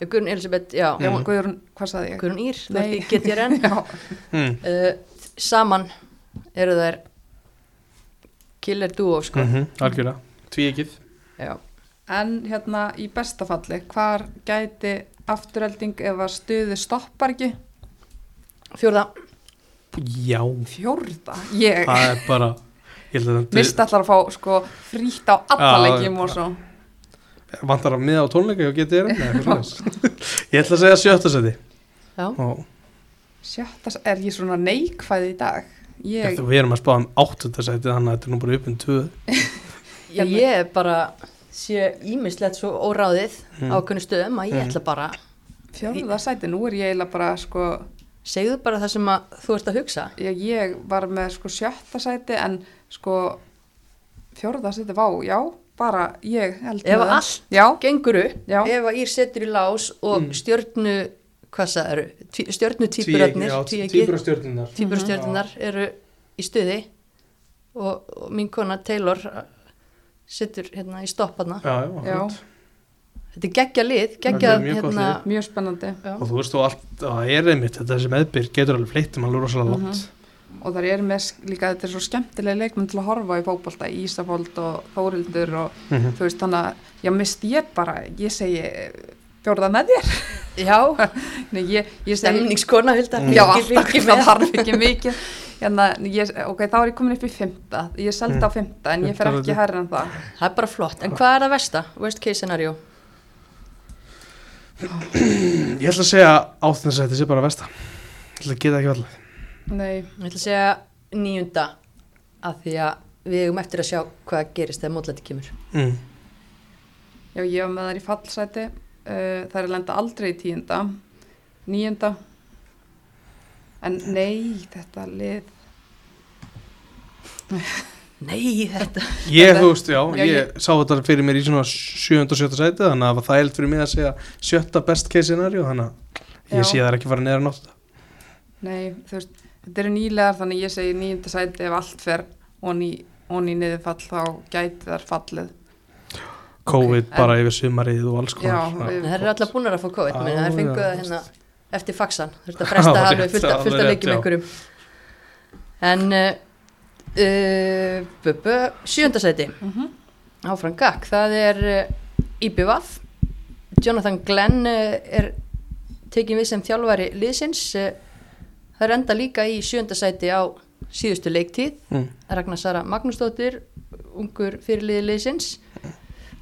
Já, Guðrun Elisabeth, já, já, Mm. Guðrún, hvað sagði ég? Guðrun Ír, ert í GTRN Já, Mm. uh, saman eru þær killer duo sko Mm algjörlega, tví ekkið. já, En hérna í bestafalli, hvar gæti afturhelding ef að stuði stoppar ekki? fjórða Já, Fjórða? Ég það er bara, mist allar að fá sko frítt á alla Já, leikjum og svo. vantar að miða á tónleika og getið er Ég ætla að segja sjötta seti. já, Og Sjötta, er ég svona neikvæð í dag? Ég, við erum að spáða um áttunda seti þannig að þetta er nú bara upp um tvö. já ég er bara sé ímislegt svo óráðið Mm. á kunni stöðum að ég Mm. ætla bara fjórða sæti, nú er ég eiginlega bara sko, segðu bara það sem að þú ert að hugsa ég, ég var með sko sjötta sæti en sko fjórða sæti, vá, já, bara ég held ef með að það. allt Já, gengur upp Já. ef að Ír setur í lás og Mm. stjörnu hvað það eru, stjörnu Tvíeggi, týpurarnir já, tvíeggi, tvíbura stjórnunar. týpurastjörnunar eru í stuði og, og mín kona Taylor uh, setur hérna í stopparna Já, já, þetta er geggja lið, geggja mjög hérna, mjög spennandi. já. Og þú veist þú allt, það er einmitt, þetta þessi meðbyr getur alveg fleitt um alveg rosalega Mhm. langt. og það er með líka, þetta er svo skemmtilega leikmenn til að horfa í fótbolta, Ísafold og Þórildur og Mhm. þú veist þannig að já mist ég bara, ég segi fjórða með þér. Já, Nei, ég, ég stemningskona Mm. já, það þarf ekki mikið. Hérna, ég, ok, þá er ég komin upp í fymta ég seldi Mm. á fymta en ég fer ekki hærra en það. Það er bara flott, en hvað er það versta worst case scenario? Ég ætla að segja áttunda seti sé bara versta. Ég ætla að geta ekki allir. nei, ég ætla að segja níunda af því að við eigum eftir að sjá hvað gerist þegar mótlæti kemur. Mm. já, ég var með þær í fallsæti uh, það er lenda aldrei í tíunda níunda en nei, þetta lið nei, þetta Ég, veist, já, Já, ég, sá þetta fyrir mér í svona sjönda og sjötta sæti þannig að það var þægilt fyrir mig að segja sjötta best case scenario þannig að ég Já. sé það ekki fara neðar en átta. Nei, þú veist, þetta eru nýlegar þannig ég segi nýjunda sæti ef allt fer onni í niðurfall þá gæti þar fallið. COVID Ok, bara yfir sumarið og alls konar. það eru allar búin að fá COVID það er fenguð hérna eftir faxan. Þurft að fresta að rétt, leikjum já. einhverjum. En uh, uh, bu, bu, sjöndasæti Mhm. áfram gakk, það er uh, IBVF Jonathan Glenn uh, er tekin við sem þjálfari liðsins. Uh, það er enda líka í sjöndasæti á síðustu leiktíð. Mm. Ragnar Sara Magnúsdóttir ungur fyrirliði liðsins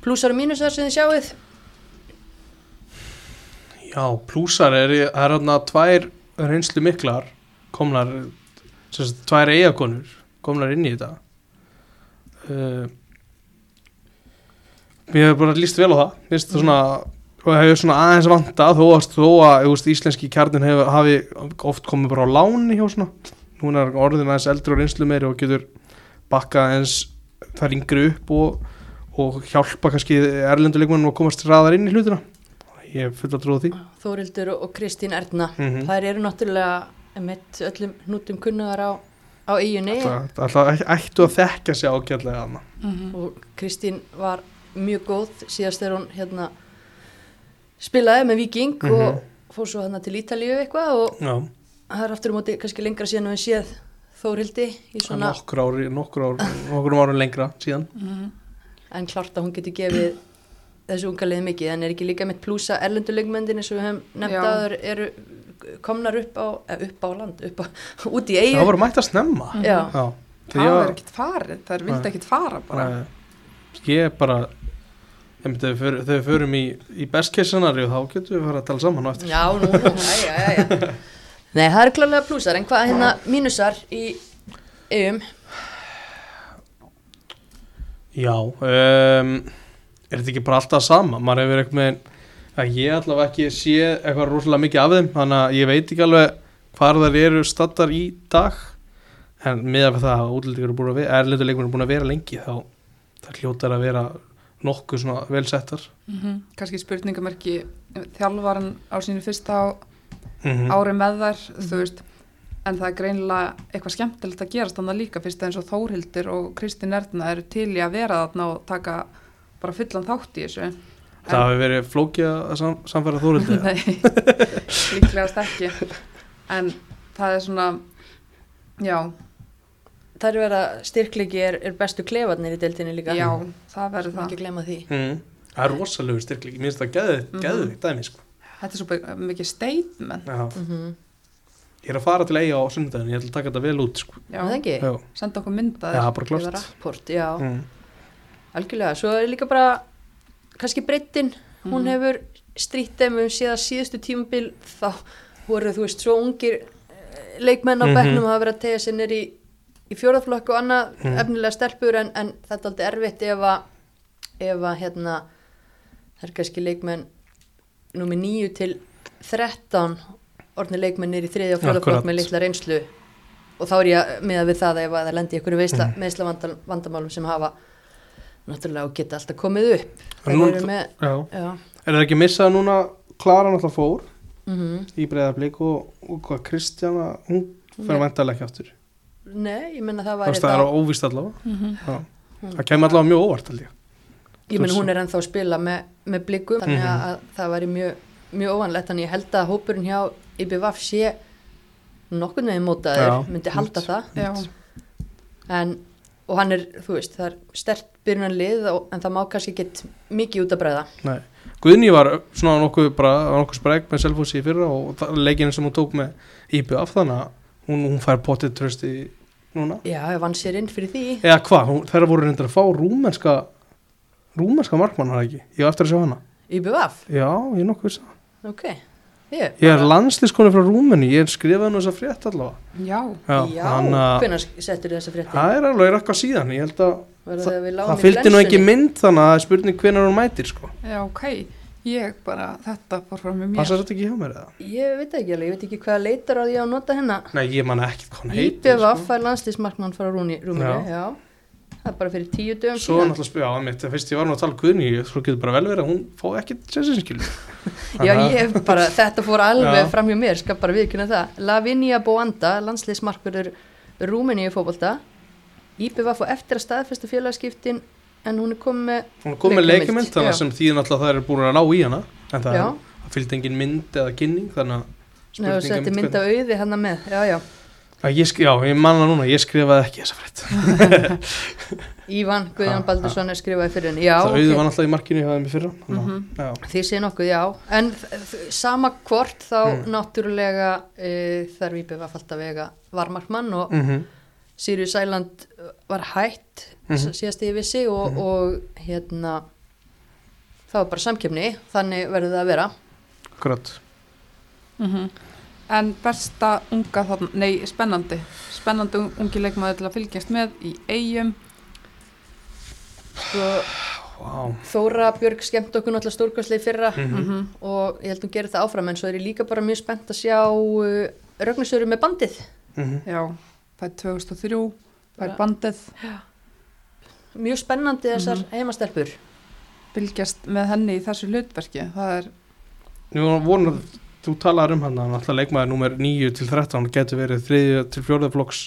plussar og mínusar sem þið sjáuð Já, plúsar er, er hérna tvær reynslu miklar komnar sagt, tvær eigakonur komnar inn í þetta. Uh, Mér hefur bara líst vel á það. Mér finnst það svona og hefur svona aðeins vanta þó að, þó að veist, íslenski kjarnin hefur, hafi oft komið bara á láni hjá svona. Núna er orðin aðeins eldri og reynslu meiri og getur bakkað eins þar yngri upp og, og hjálpa kannski erlenduleikmannum að komast ræðar inn í hlutina ég hef full að trúa því Þórildur og Kristín Erna mm þær eru náttúrulega mitt öllum hnútum kunnugar á, á eiginni Það ættu að þekka sig ágætlega þarna. Mhm. og Kristín var mjög góð síðast þegar hún hérna spilaði með Viking Mhm. og fór svo hérna til Ítalíu eitthvað og Já, það er aftur á móti kannski lengra síðan en við séð Þórildi í svona nokkur ári lengra síðan. Mhm. en klart að hún getur gefið þessu unga liði mikið en er ekki líka mitt plúsa erlenduleikmyndin eins og við hefum nefnt Já. að eru komnar upp á, eh, upp á land upp á, út í Það eigu voru mætt að snemma. Já, Já, Það að- er ekkert farið, það er Nei. ekkert fara bara. Nei, Ég er bara einmitt, þegar við förum- í, í best case scenario þá getum við fara að tala saman á eftir já, nú, nú, æja, æja Nei, það eru klálega plúsar en hvað hérna mínusar í eigum Já um, Er þetta ekki bara alltaf sama? Maður hefur eitthvað með að ég allavega ekki sé eitthvað rosalega mikið af þeim þannig að ég veit ekki alveg hvar þær eru stattar í dag. En við það að vera erlenduleikur eru búin að vera lengi þá það hljótar að vera nokkuð svona velsettar Mm Kanski spurningamerki þjálfaran á sínu fyrsta á, mm ári með þær, þú veist, en það er greinilega eitthvað skemmtilegt að gerast þannig líka fyrst eins og Þórhildur og Kristín Erna eru til í að vera þarna og taka bara fullan þátt í þessu. Það hefur verið flókið að sam, samfæra þórildi Nei, líklegast ekki. En það er svona, já, Það er verið að styrklegi er, er bestu klefarnir í deildinni líka já, það verður það. ekki glemma því mm. Það er rosalegu styrkling, mér finnst það geðið, Mhm. geðið dæmi sko. Þetta er svo mikið statement. Já. mm Ég er að fara til eiga á sunnudagin, ég ætla að taka þetta vel út sko. Já, Það ekki? Já, senda okkur mynda Já bara Eða klart rapport, já, mm. algjörlega Svo er líka bara, kannski breyttin Hún Mhm. hefur strýtt þeim um síðan síðustu tímabil Þá voru, þú veist, svo ungir eh, leikmenn á Mhm. bekknum hafa verið að tegja sér nýr í, í fjórðaflokk og annað Mhm. efnilega stelpur en, en þetta er aldrei erfitt ef að ef að hérna það er kannski leikmenn númi 9 til 13 orðni leikmenn er í þriðja og Akkurat. með litla reynslu og þá er ég með að við það ef að það lendi ykkur veisla, Mhm. meðsla vandamálum sem hafa náttúrulega og geta alltaf komið upp nú- með Já. já, Er það ekki missað núna Klara náttúrulega fór mm í breyðablík og, og hvað Kristjana, hún fyrir Nei. vantarlega ekki aftur nei, ég menna það veist það er óvíst allavega Mhm. Já. Hún- Það kemur allavega mjög óvart held ég Þú hún er ennþá að spila með, með blikum þannig Mhm. að það væri mjög, mjög óvanlegt þannig ég held að hópurinn hjá IBVF sé nokkurn veginn mótaður, myndi halda það. Já, en, og hann er, þú veist, það er stert byrjunarlið og- en það má kannski ekki mikið út að bræða Nei. Guðni var svona nokkuð bara nokkuð spreg með Selfossi í fyrra og það- leikinu sem hún tók með IBF þannig að hún, hún fær potið trösti núna. Já, ég vann sér inn fyrir því. Eða hvað, hún- þeirra voru reyndar að fá rúmenska rúmenska markmann har ekki, ég á eftir að sjá hana. IBVF, já, ég nokkuð viss um það. ok ég, ég er landslískonu frá Rúmeni, ég skrifaði nú þessa frétt allavega já, já, já, hvenær settur þessa frétti það er alveg eitthvað síðan ég held að það, það fylgdi nú ekki mynd þannig að það er spurning hvenar hún mætir sko. já, ok. Ég bara, þetta fór fram með mér. passar þetta ekki hjá mér eða? ég veit ekki alveg, ég veit ekki hvað leitar á því að nota hennar nei, ég man ekki hvað hún heitir IBVF sko. fær landslýsmarkmann frá Rúni, Rúmini, Já. já. Það er bara fyrir tíu dögum svo náttúrulega spila á mitt fyrst ég var nú að tala Guðni svo getur bara vel verið að hún fá ekki sensinskilu Já, ég bara, þetta fór alveg fram hjá mér, skal bara viðkynna það. Lavinia Boanda, landsliðsmarkverður Rúmeníu fótbolta. IBVF og eftir að staðfesta félagskiptin, en hún er komið með, hún kom með Leikjamynd, leikjumynd þannig að sem þýðin alltaf það er búin að ná í hana en það, það fylgdi engin mynd eða kynning þannig að Að ég, sk- já, ég manna núna, ég skrifaði ekki þessa frétt Ívan Guðjón Baldursson er skrifaði fyrir henni, já, það auðvitað var ok. alltaf í markinu í fyrra þannig að- Mhm. já, Þið sé nokkuð, já, en sama hvort þá Mm. náttúrulega e, þarf IBVF alltaf vega varmarkmann og mhm, Sirius Island var hætt Mhm. mm síðast ég vissi og, Mhm. og hérna það var bara samkjöfni þannig verður það að vera akkurat Mhm. En besta unga þarna, nei, spennandi, spennandi un- ungi leikmaður til að fylgjast með í eigum. Sko, Vá. Þóra Björg skemmt okkur náttúrulega stórkvæslega í fyrra Mhm. og ég held hún gerir það áfram en svo er ég líka bara mjög spennt að sjá uh, Rögnusöru með bandið. Mhm. Já, fær 2003, fær Bara- bandið, Mjög spennandi þessar Mhm. heimastelpur. fylgjast með henni í þessu hlutverki. Það er, Nú voru, þú talaður um hann að náttúrulega leikmaður nummer 9 til 13 getur verið 3 til 4 flokks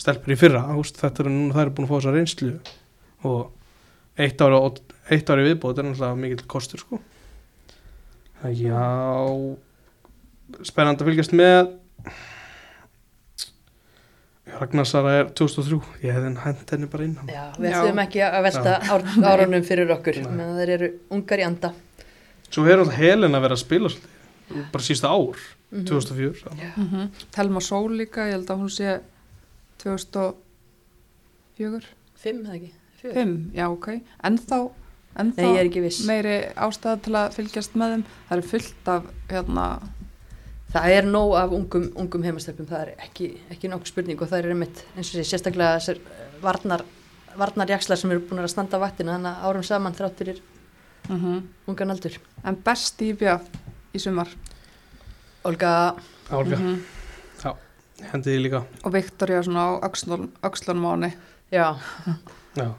stelpur í fyrra, veist, þetta er núna það er búin að fá þessa reynslu og eitt ári, eitt ári viðbót er náttúrulega mikill kostur sko. Já spennandi að fylgjast með. Ragnarsara er 2003 ég hefði hent henni bara inn Já, við ætlum ekki að velta ár, árunum fyrir okkur, meðan þeir eru ungar í anda. Svo hefur alltaf Helena verið að spila svolítið, bara sísta ár Mhm. 2004 Já. mm Telma Sól líka, ég held að hún sé 2004, Fimm, eða ekki? Fjör? 5, já, ok. En þá, en er þá ekki viss. meiri ástæða til að fylgjast með þeim. Það er fullt af, hérna, Það er nóg af ungum, ungum heimastelpum, það er ekki, ekki nokkuð spurning og það er einmitt, eins og sé, sérstaklega þessar eh, varnar, varnarjakslar sem eru búin að standa á vaktinu þannig að árum saman þrátt fyrir mm ungan aldur. en best í BF í sumar. Olga, Álga, Mhm. hendi því líka Og Viktoria svona á öxlun, öxlunmáni. já, Já,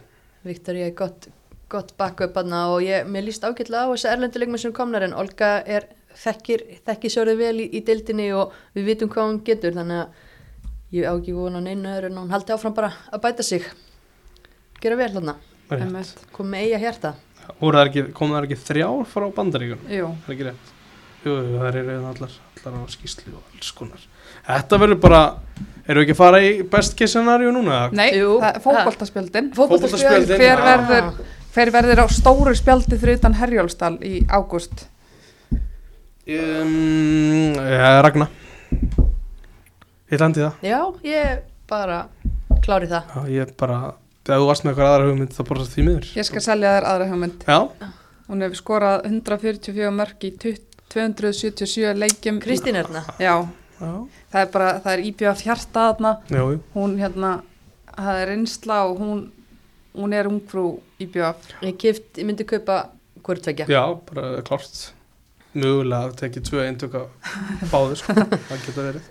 Viktoria er gott, gott backup aðna og ég, mér líst ágætlega á þessi erlenduleikmenn sem komnar en Olga er þekkir, þekkir sörðu vel í, í deildinni og við vitum hvað hún getur þannig að ég á ekki vona neina öðru en hún haldi áfram bara að bæta sig. Gera vel þarna, það er rétt. einmitt. kom með eiga hjarta. Voru það ekki, kom það ekki þrjár frá bandaríkun? Jú, Það er ekki rétt. Jú, það eru allar, allar á skýslu og alls konar. Þetta verður bara, eru ekki að fara í best case scenario núna? nei, er fótboltaspjöldin. Fótboltaspjöldin, Hver já. verður, hver verður á stóru spjaldi fyrir utan Herjólfsdal í ágúst? Um, ja, Ragna. Ég landi það. Já, ég bara klári það. Já, ég bara, þegar þú varst með eitthvað aðra hugmynd þá bara því miður. Ég skal selja þér aðra hugmynd. Já, Hún hefur skorað 144 mörg í 20 277 leikjum. Kristín Erna. Já, já, það er bara, það er íbjöð fjarta þarna. jú. Hún hérna, það er reynsla og hún, hún er ungfrú íbjöð. Ég ég myndi kaupa hvort tvekja. Já, bara klart. Mögulega að tekið tvö eindök að báðu, sko. það geta verið.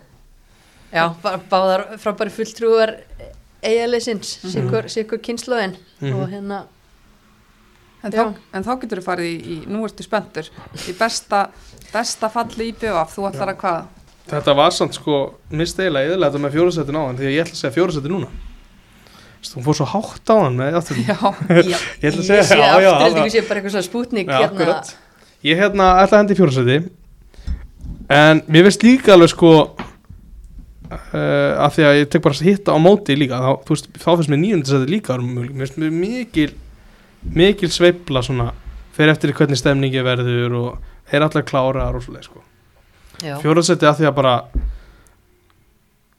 Já, báðar frábæri fulltrúar eiginleysins, Mhm. sikkur, sikkur kynnslóðin Mhm. og hérna, En, Já. þá- en þá getur þú farið í, í, nú ertu spenntur, í besta, besta falli íbjöð. Þú ætlar að hvað? Þetta var samt sko, mist eiginlega eðilega þetta með fjórasetin á hann því að ég ætla að segja fjórasetin núna. Þú fór svo hátt á hann með aftur. Já, já, Ég ætla að segja, sé já, já, aftur, það- ég sé bara eitthvað svona spútnik Já, hérna. Ég hérna ætla að hendi í fjórasæti En mér veist líka alveg sko uh, Af því að ég tek bara að hitta á móti líka Þá, veist, þá finnst mér nýjundisæti líka. Mér finnst mér mikil Mikil sveifla svona Fyrir eftir hvernig stemningi verður Og er og svoleið sko. Já, Fjórasæti að því að bara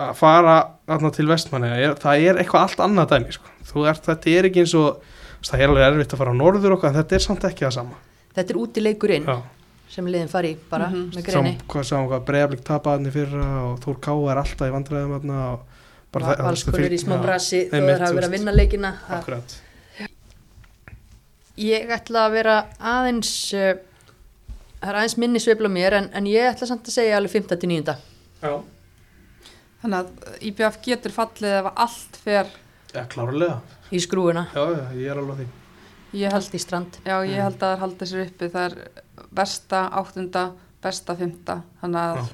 Að fara þarna til vestmanni er, Það er eitthvað allt annað dæmi sko. Þú ert, þetta er ekki eins og þú veist, Það er alveg erfitt að fara á norður okkar En þetta er samt ekki það sama. Þetta er útileikurinn Já. sem liðin fari í bara Mhm. með Sáum greini. hvað, sáum hvað breyflik tapaðinni fyrra og Þór Ká er alltaf í vandræðum og bara það- það- í smá brasi þó þeir hafa verið að vinna leikina. Það- Akkurat. Ég ætla að vera aðeins, uh, það er aðeins minni sveifla mér en, en ég ætla samt að segja alveg 5. til 9. Já, þannig að íbjöð getur fallið ef allt fer, ja, klárlega í skrúuna, Já, já, ég er alveg því ég held, í strand. já, ég Mm. held að það haldi sér uppi, það er besta áttunda, besta fymta, þannig að Já.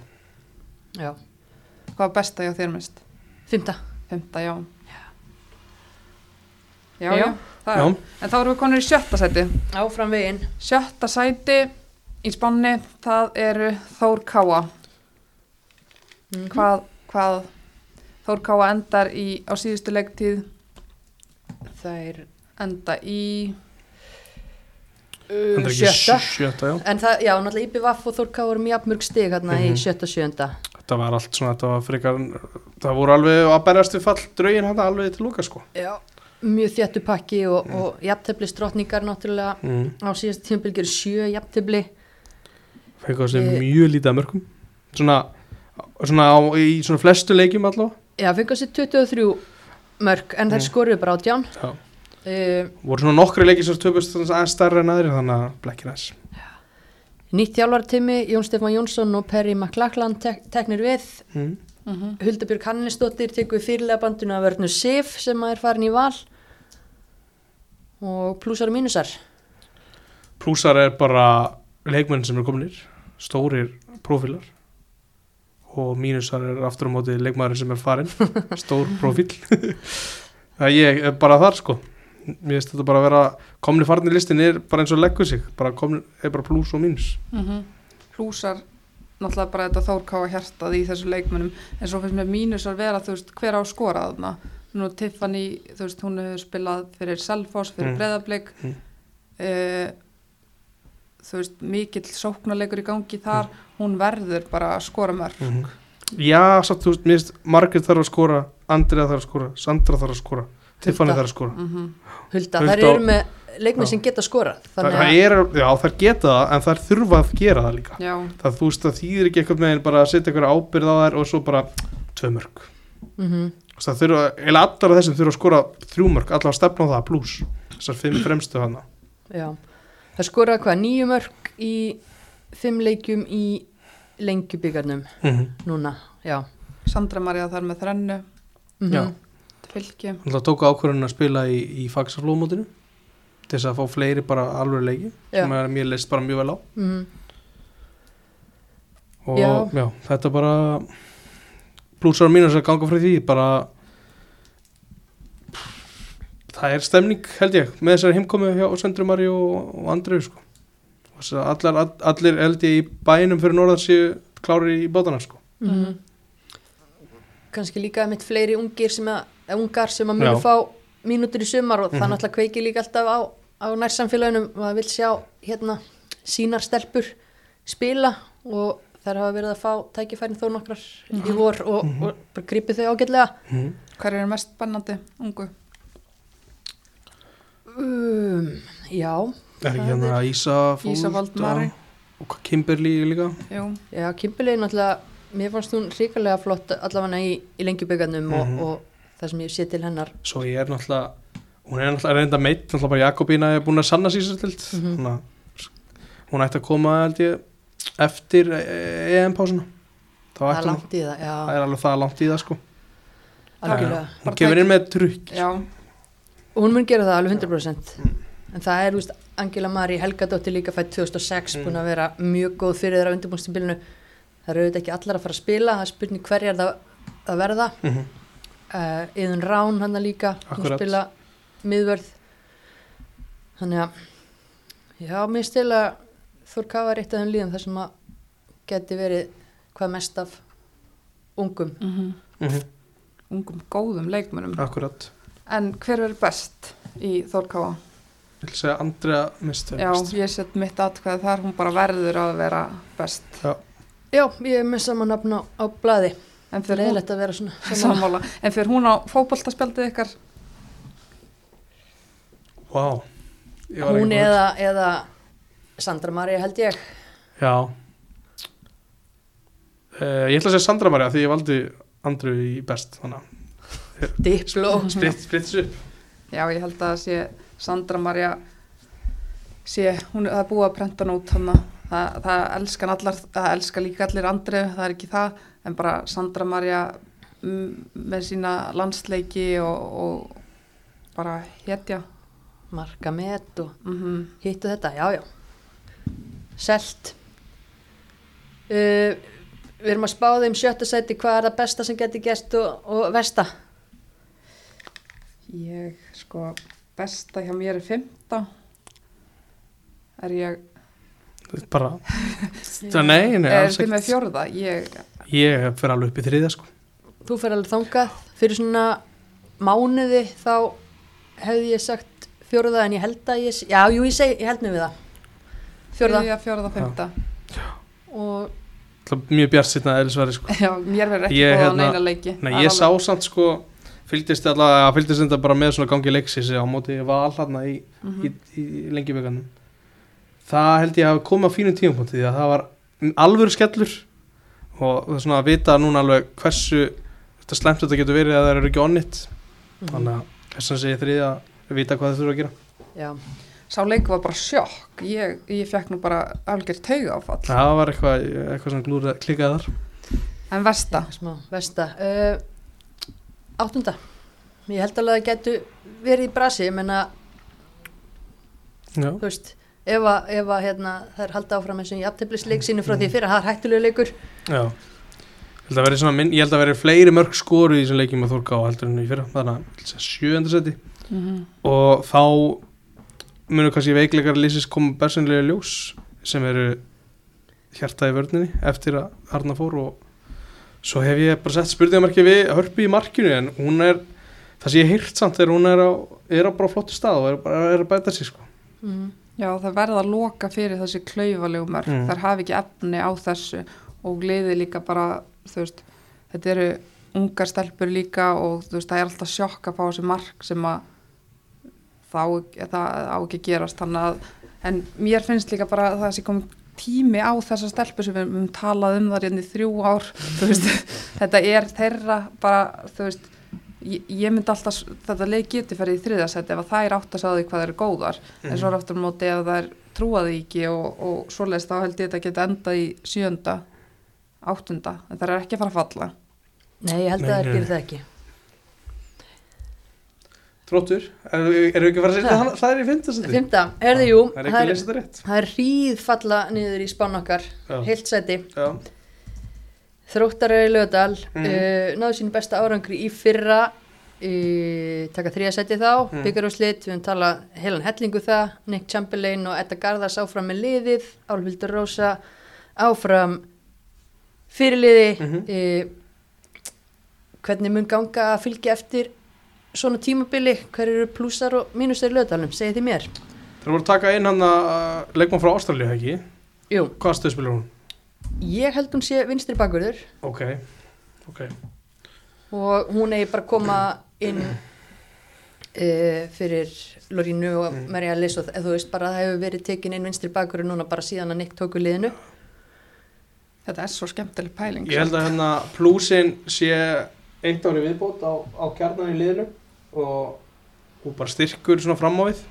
Já, hvað var besta hjá þér mest? 5. Fymta, já. Já, Já. já, er. Já, En þá erum við konur í sjötta sæti. Áfram veginn. Sjötta sæti í spánni, það eru Þór Káa. Mhm. Hvað, hvað Þór Káa endar í, á síðustu leiktíð, Það er enda í, það uh, sjötta. sjötta, já En það, já, náttúrulega IPVF og Þórká voru mjög mörg stig hérna í Mhm. sjötta sjöunda. Þetta var allt svona, þetta var frekar Það voru alveg að berjast við fall draugin hann alveg til lúka sko Já. Mjög þjættu pakki og, og jafntefli strotningar náttúrulega mm. á síðast tímabil gerur sjö jafntefli. Fekk á sig Ég- mjög lítið að mörgum Svona svona á, í svona flestu leikjum allavega. Já, fengið sér 23 mörg en þær Mm. skoruðu bara átján. Já. uh, voru svona nokkri leikir sem töpust aðeins stærri en aðri þannig að blekkir þess Nýtt þjálfartími, Jón Stefán Jónsson og Perry McLachlan tek teknir við. Mm. Mhm. Huldabjörg Hannesdóttir tekur fyrirlega bandinu að verðnu Sif sem að er farin í val. Og plussar og mínusar. Plúsar er bara leikmenn sem er kominir stórir prófílar og mínusar er aftur á móti leikmaður sem er farin stór prófíl það ég er bara þar sko mér finnst þetta bara að vera komni farin í listin er bara eins og leggur sig bara komni, er bara plús og mínus Mhm. Plúsar náttúrulega bara þetta þórkáa hjartað í þessu leikmennum en svo finnst mér mínus að vera þú veist hver á að skora þarna nú Tiffany, þú veist hún hefur spilað fyrir Selfoss, fyrir Mm. mm. Breðablík Mm. uh, þú veist mikill sóknarleikur í gangi þar hún verður bara að skora mörg mm já, satt, þú veist, mér finnst Margrét þarf að skora, Andrea þarf að skora Sandra þarf að skora, Tiffany þarf að skora. Mm Hulda, Hulda þær eru með leikmenn Já. sem geta skorað það, þannig það að er, já, þær geta það en þær þurfa að gera það líka. Já, það þú veist það þýðir ekki eitthvað meginn bara að setja eitthvað ábyrð á þær og svo bara tvö mörg mm það þurfa, eða allar af þessum þurfa að skora þrjú mörg, allar að stefna á það pluss þessar fimm fremstu hana Já, það skoraði hvað, nýju mörg í fimm leikjum í lengjubíkarnum mm -hmm. núna, já. Sandra Maria þar með þrennu Mm Já. fylki það tóku ákvörðun að spila í, í fagsarflóðmótinu til þess að fá fleiri bara alveg leiki Já. sem er, mér leist bara mjög vel á Mm og Já. já, þetta bara og mínus að ganga frá því bara það er stemning held ég með þessari heimkomi hjá Söndru Mari og, og Andreu sko. Og að allar, all, allir held ég í bænum fyrir norðan séu klári í bótana sko. -hmm. Kanski líka mitt fleiri ungir sem að, ungar sem að munu fá mínútur í sumar og Mhm. það náttúrulega kveiki líka alltaf á, á nærsamfélagunum maður vil sjá hérna sínar stelpur spila og þær hafa verið að fá tækifærin þó nokkrar í vor og, og bara grípið þau ágætlega mm. Hver er mest spennandi ungu? Um, Já, er ekki Það hérna Ísa Ísa Valdmari. og Kimberly líka Jú, Já, Kimberley náttúrulega, mér fannst hún ríkalega flott allavega í, í lengjubögarnum Mhm. og, og það sem ég sé til hennar. svo ég er náttúrulega hún er náttúrulega reynda meitt náttúrulega bara Jakobína er búin að sanna sísartild mm Mhm. hún ætti að koma held ég eftir EM-pásuna þá Það er langt í það, það já, er alveg það langt í það sko algjörlega. hún kemur inn með trukk já, Og hún mun gera það alveg 100%. Mm. En það er, þú veist, Angela Marie Helgadóttir líka fætt 2006 Mm. búin að vera mjög góð fyrir þeirra undirbúinstibilinu. Það eru auðvitað ekki allar að fara að spila, það er spurning hverjar það að verða. mm -hmm. Uh, Yðun Rán hann líka, hún spila miðvörð. Þannig að, já, mér stila Þór Kafa er eitt af þeim líðum þar sem að geti verið hvað mest af ungum. mm ungum góðum leikmennum akkurat En hver verður best í Þórkáa? ég vil segja Andrea mist Já, ég set mitt atkvæði þar, hún bara verður að vera best Já, ég er með sama nafn á, á blaði. En Það er fyrir hún, leiðilegt að vera svona. sammála, en fyrir hún á fótboltaspjaldið ykkar wow. Ég Hún eða, eða Sandra Maria held ég. já uh, ég ætla að segja Sandra Maria því ég valdi Andru í best þannig að Diplo. spritt þessu Já, ég held að sé Sandra Maria sé, hún er búið að prenta nút hann það, það elskan allar, það elska líka allir andri, það er ekki það en bara Sandra Maria mm, með sína landsleiki og, og bara hetja Marka met og mm hittu þetta, já, já. Selt. Uh, við erum að spá þeim sjötta sæti hvað er það besta sem geti gæst og, og versta. Ég, sko, besta hjá mér er fymta er ég bara það nei, nei, er alls þið með ekki fjórða? Ég, ég fer alveg upp í þriða sko. Þú fer alveg þangað. Fyrir svona mánuði þá hefði ég sagt fjóruða en ég held að ég, já, jú, ég, seg, ég held mig við það. Fjórða. Þriðja, fjórða, fymta Og Það er mjög bjart sýtna eðlisværi sko. Já, mér verður ekki á hérna, neina leiki. Nei, ég sá samt sko fylgdist allavega, fylgdist þetta bara með svona gangi leiksis á móti val hérna í, Mhm. í, í, í lengjubikanum það held ég að koma á fínum tímapunkti því að það var alvöru skellur og það er svona að vita núna alveg hversu þetta slemt þetta getur verið að það eru ekki onnit. Mhm. þannig að þess að segja þriði að vita hvað þau þurfa að gera. Já, Sá leikur var bara sjokk, ég, ég fekk nú bara algjör tauga áfall. það var eitthvað, eitthvað sem glúra klikaði þar. En versta, smá, vesta. Uh, Áttunda. Ég held alveg að það getu verið í brasi ég menna, já, þú veist ef að, ef að hérna, það er halda áfram eins og í aftöflisleik sínu frá því fyrir að það er hættulegu leikur. Já. Ég held minn, ég held að veri fleiri mörg skoru í þessum leikjum að þórka á heldur en í fyrra þannig að sjöönda seti. Mm og þá munum kannski veikleikar lýsis koma bersinlega ljós sem eru hjarta í vörninni eftir að Arna fór og svo hef ég bara sett spurningamarki við hörpi í markinu en hún er það sem ég heyrt samt er hún er á, er á bara flottu stað og er, bara, er að bæta sig sko. mm. já það verða að loka fyrir þessi klaufalegu mörg, Mm. þær hafi ekki efni á þessu og gleði líka bara, veist, þetta eru ungar stelpur líka og veist, það er alltaf sjokk að fá þessi mark sem að það, á- það á ekki gerast að, en mér finnst líka bara að það sé komið tími á þessa stelpur sem við höfum talað um það hérna í þrjú ár, þú veist, þetta er þeirra bara, þú veist, ég, ég myndi alltaf, þetta leik geti ferið í þriðasætti ef að það er átt að sagða því hvað það eru góðar. En svo er aftur á móti ef það er trúaði ekki og, og svoleiðist þá held ég þetta geta endað í sjönda, áttunda en það er ekki að fara að falla. Nei, ég held Nei, að það gerir það ekki Þróttur, erum við ekki að fara að setja það, það er í fimmtasæti Fymta, er þið jú Það er er, er hríð falla niður í spán okkar. Heilt sæti. Þróttar er í lögadal Mhm. uh, náðu sín besta árangri í fyrra. Uh, taka þrija seti þá. Mm. byggarúslit, við höfum talað heilan hellingu það, Nick Chamberlain og Edda Garðars áfram með liðið, Álfildur Rósa áfram fyrirliði. Mhm. uh, hvernig mun ganga að fylgja eftir svona tímabili, hver eru plussar og mínusar í lögadalum, segið þið mér? Það voru að taka inn hann að leikmann frá Ástralíu, ekki? Jú, Hvaða stöð spilur hún? ég held hún sé vinstri bakurður Ok, ok. Og hún eigi bara að koma inn uh, fyrir Lorínu og Mm. Maria Liss og þú veist bara að það hefur verið tekin inn vinstri bakur núna bara síðan að Nick tóku liðinu. Þetta er svo skemmtileg pæling Ég held að hérna plúsin sé eitt ári viðbót á, á kjarnan í liðinu og, og bara styrkur svona fram á við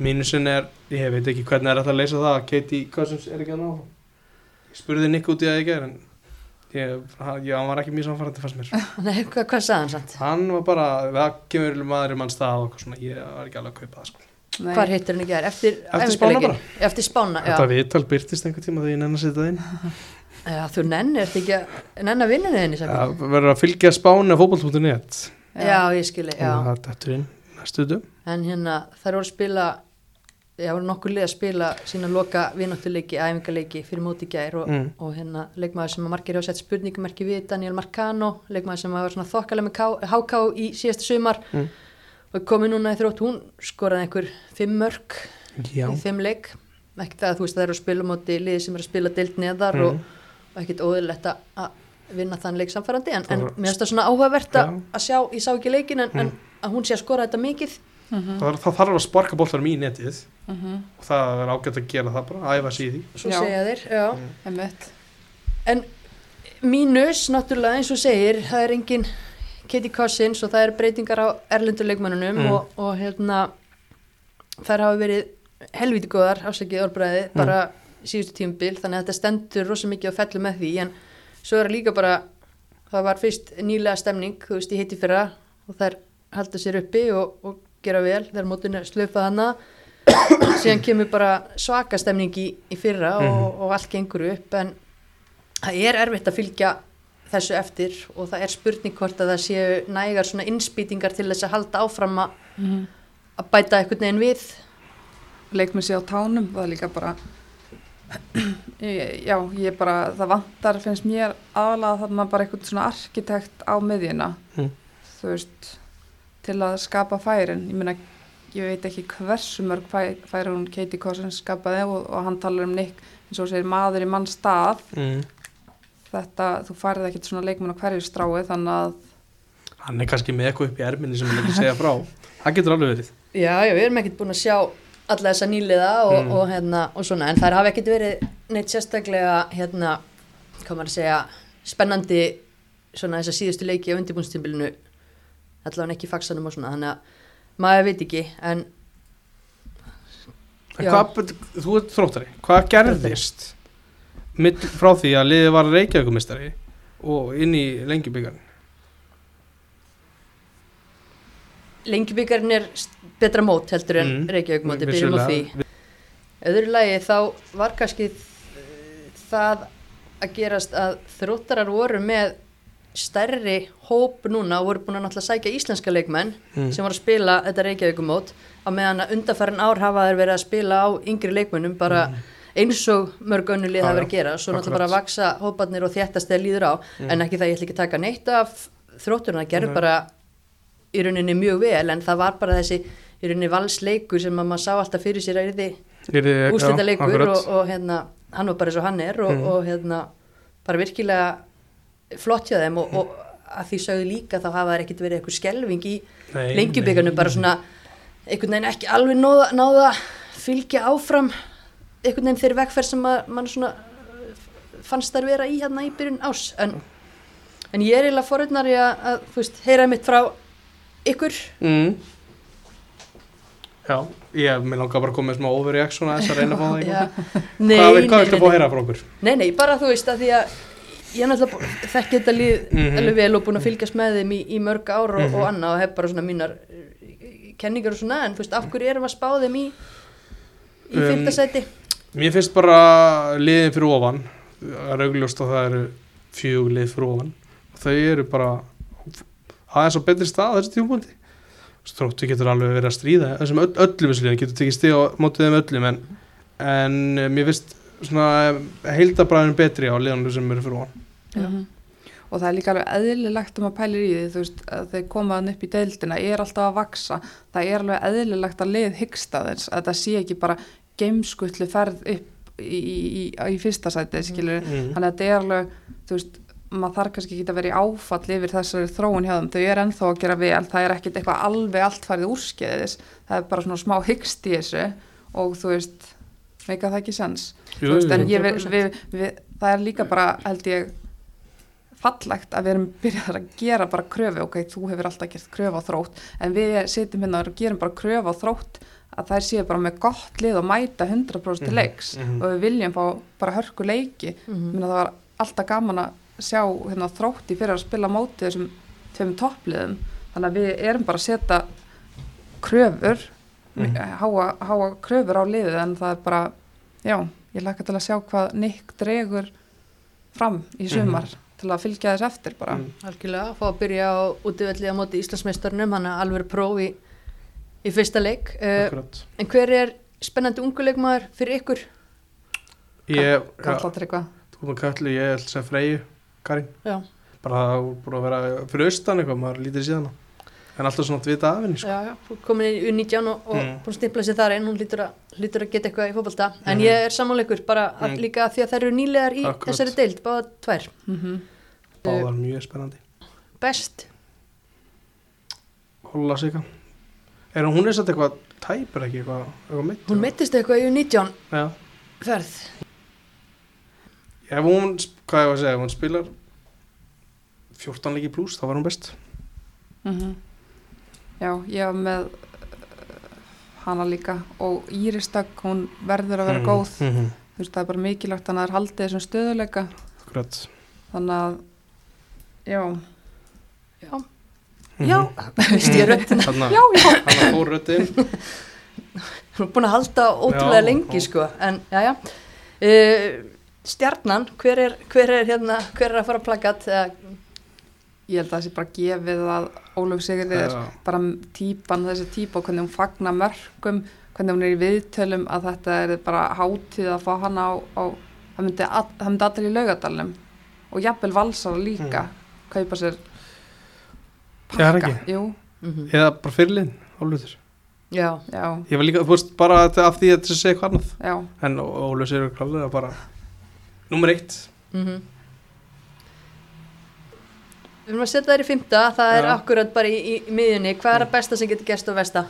mínusin er, ég veit ekki hvernig er þetta að leysa það að Katie Cousins er ekki að ná ég spurði Nick út í það ekki en ég, ég, hann var ekki mjög samfærandi fannst mér Nei, hvað, hvað sagði hann samt? hann var bara, það kemur maður í mann stað og svona, ég var ekki alveg að kaupa það sko. Nei. Hvar hittir hann í gær? Eftir, Eftir Spána æfingaleikinn? Eftir spána, já. þetta viðtal byrtist einhver tíma þegar ég nenn að setja það inn já. Þú nennir þetta ekki að nenn að vinna sagði það verður að fylgja spáni á fótboll.net Já, ég skilji, og það En hérna, þær voru að spila, já, voru nokkur lið að spila sína loka vináttuleiki, æfingaleiki fyrir móti gær og, Mm. og hérna, leikmaður sem að margir hefur sett spurningumerki við, Daniel Marcano, leikmaður sem var svona þokkalega með HK í síðasta sumar Mm. og komið núna í þrótt, hún skoraði einhver fimm mörg já, í fimm leik, ekki það að þú veist að það eru að spila á móti liði sem eru að spila deild neðar Mm. og, og ekkit óðurlegt að að vinna þann leik samfærandi en, en mér finnst það svona áhugavert að, að sjá, ég sá ekki leikin en, en að hún sé að skora þetta mikið. Mhm, það, það þarf að sparka boltarum í netið. Mhm, og það er ágætt að gera það bara, æfa sig í því. Svo Já. segja þeir, já. Einmitt. En mínus, náttúrulega eins og segir, það er engin Katie Cousins og það er breytingar á erlenduleikmannunum Mm. og, og hérna þær hafa verið helviti góðar ásækið orðbræði Mm. bara síðustu tímabil þannig að þetta stendur rosa mikið á fellu með því en svo er það líka bara það var fyrst nýlega stemning þú veist ég heiti fyrra og þær halda sér uppi og, og gera vel þegar mótun er slöfað hana síðan kemur bara svaka stemning í, í fyrra og, Mhm. og allt gengur upp en það er erfitt að fylgja þessu eftir og það er spurning hvort að það séu nægar svona innspýtingar til þess að halda áfram að, Mhm. að bæta einhvern veginn við leikmið sér á tánum það er líka bara já, ég bara það vantar finnst mér aðalega þarna bara eitthvað svona arkitekt á miðjuna. Mm. þú veist til að skapa færin. Ég meina, ég veit ekki hversu mörg fæ, færi hún Katie Cousins skapaði og, og hann talar um Nick eins og segir maður í mann stað. Mm. þetta, þú færið ekkert svona leikmenn á hverju strái þannig að hann er kannski með eitthvað upp í erminni sem hann ekki segja frá. Það getur alveg verið. Já, já, við erum ekkert búin að sjá alla þessa nýliða og, Mm. og, hérna, og svona, en þær hafa ekkert verið neitt sérstaklega hérna, hvað maður að segja, spennandi svona þess að síðustu leiki á undirbúnstímbilinu allavega ekki faksanum og svona, þannig að maður veit ekki, en En hvað, þú ert þróttari, hvað gerðist mill, frá því að liðið var reykjavíkumistari og inn í lengjubikarinn? Lengjubikarinn er betra mót heldur en Mm. Reykjavík móti, byrjum á því öðru lagi þá var kannski það að gerast að þróttarar voru með stærri hóp núna og voru búin að náttúrulega sækja íslenska leikmenn Mm. sem var að spila þetta Reykjavíkumót á meðan að undarfærin ár hafa þeir verið að spila á yngri leikmennum bara eins og mörg Mm. Já, hafa verið að gera svo náttúrulega bara að vaksa hóparnir og þéttast þegar líður á Mm. en ekki það ég ætla ekki að taka neitt af þrótturinn það gerði Nei. bara í rauninni mjög vel en það var bara þessi í rauninni valsleikur sem að maður sá alltaf fyrir sér að já, úrslita leikur og, og hérna, hann var bara eins og hann er og, Mm. og hérna, bara virkilega flott hjá þeim og, og að því sögðu líka þá hafa það ekkert verið eitthvað skelving í nei. bara svona einhvern veginn ekki alveg náða, náða fylgja áfram einhvern veginn þeirri vegferð sem að mann svona fannst þær vera í hérna í byrjun ás en, en ég er eiginlega forutnari að, að þú veist, heyra mitt frá ykkur mm. Já, ég mér langar bara að koma með smá overreaction að þess að reyna að fá það gang. Nei, Hvað, viltu að fá að heyra frá okkur? Nei, nei, bara þú veist að því að ég er náttúrulega þekki þetta lið Mhm. alveg vel og búin að fylgjast með þeim í, í mörg ár og, Mhm. og annað og hef bara svona mínar eh, kenningar og svona en þú veist, af hverju erum við að spá þeim í í Um, fymta sæti? Mér finnst bara liðin fyrir ofan Það er augljóst að það eru fjög lið fyrir ofan Þau eru bara aðeins á betri stað á þessi tímpunkti Stróttu getur alveg verið að stríða þessum öll, öllum þessu liðin, getur tekið stig á mótið þeim öllum en, en eh, mér finnst svona heildabræðin betri á liðanum sem eru fyrir ofan. Mhm. og það er líka alveg eðlilegt um að pælir í því þú veist að þeir komaðan upp í deildina er alltaf að vaksa, það er alveg eðlilegt að lið hyggsta þess, að það sé ekki bara geimskutlu ferð upp í, í, í, í fyrsta sæti skilur, mm. þannig að þetta er alveg þú veist, maður þarf kannski ekki að vera í áfall yfir þessari þróun hjá þeim, þau er ennþá að gera vel, það er ekkit eitthvað alveg allt farið úrskeiðis, það er bara svona smá hyggst í þessu og þú veist meika það ekki sens Jú, veist, jú, ég, við, við, við, það er líka bara held ég fallegt að við erum byrjað að gera bara kröfu, ok, þú hefur alltaf gert kröfu á þrótt, en við setjum hérna og gerum bara kröfu á þrótt að þær séu bara með gott lið og mæta 100% til Mhm, leiks. mhm. og við viljum fá bara hörku leiki Mhm. Minna, það var alltaf gaman að sjá hérna, þrótti fyrir að spila móti þessum tveimum toppliðum. Þannig að við erum bara að setja kröfur Mhm. háa, háa kröfur á liðið en það er bara, já, ég laka til að sjá hvað Nick dregur fram í sumar til að fylgja þess eftir bara. Mm. Algjörlega, fá að byrja á útivelli á móti Íslandsmeistarnum, hann er alveg próf í, í fyrsta leik. Uh, en hver er spennandi unguleikmaður fyrir ykkur? Ég, Kalla tryggva þú með kallu, ég að segja Freyju, Karin Já, bara það er búin að vera fyrir austan eitthvað, maður lítir síðan á en alltaf svona að vita af henni sko. já, já, komin í U19 og, og Mm. búin að stimpla sér þar einn, hún lítur að, lítur að geta eitthvað í fótbolta en Mhm. ég er sammáleikur bara að, Mm. líka því að þær eru nýlegar í Akkurat. þessari deild, báða tvær mm báðar mjög spennandi Best, Holla Sika er hún er satt eitthvað tæpur ekki eitthvað, eitthvað mitt hún mittist eitthvað í U19 já. ferð ef hún, hvað ég var að segja, ef hún spilar 14 leiki pluss, þá var hún best. Já, ég var með uh, hana líka og Íristak, hún verður að vera góð. mm -hmm. þú veist, það er bara mikilvægt þannig að það er haldið þessum stöðuleika Akkurat. Þannig að, já. Já, já, vist ég röddina Þannig Já, já, að fór röddinn Hún er búin að halda ótrúlega Já, lengi já. sko, en já, já. Uh, stjarnan, hver er, hver er hérna, hver er að fara að plakat? Ég held að það sé bara gefið að Óluf Sigurði er bara típan, þessi típa og hvernig hún fagnar mörgum, hvernig hún er í viðtölum að þetta er bara hátíð að fá hana á, á það myndi, all, það myndi allir í laugadalum og jafnvel valsar líka kaupa sér Já, er pakka, ekki? jú, mm eða bara fyrirlin, Ólfur Já, já, ég var líka, þú veist, bara af því að þetta segja hvað annað. Já. En Ólfur sér klálega bara nummer eitt mm Við erum að setja þær í fymta, það er Já. akkurat bara í, í, miðjunni. Hvað er að besta sem getur gerst á vesta?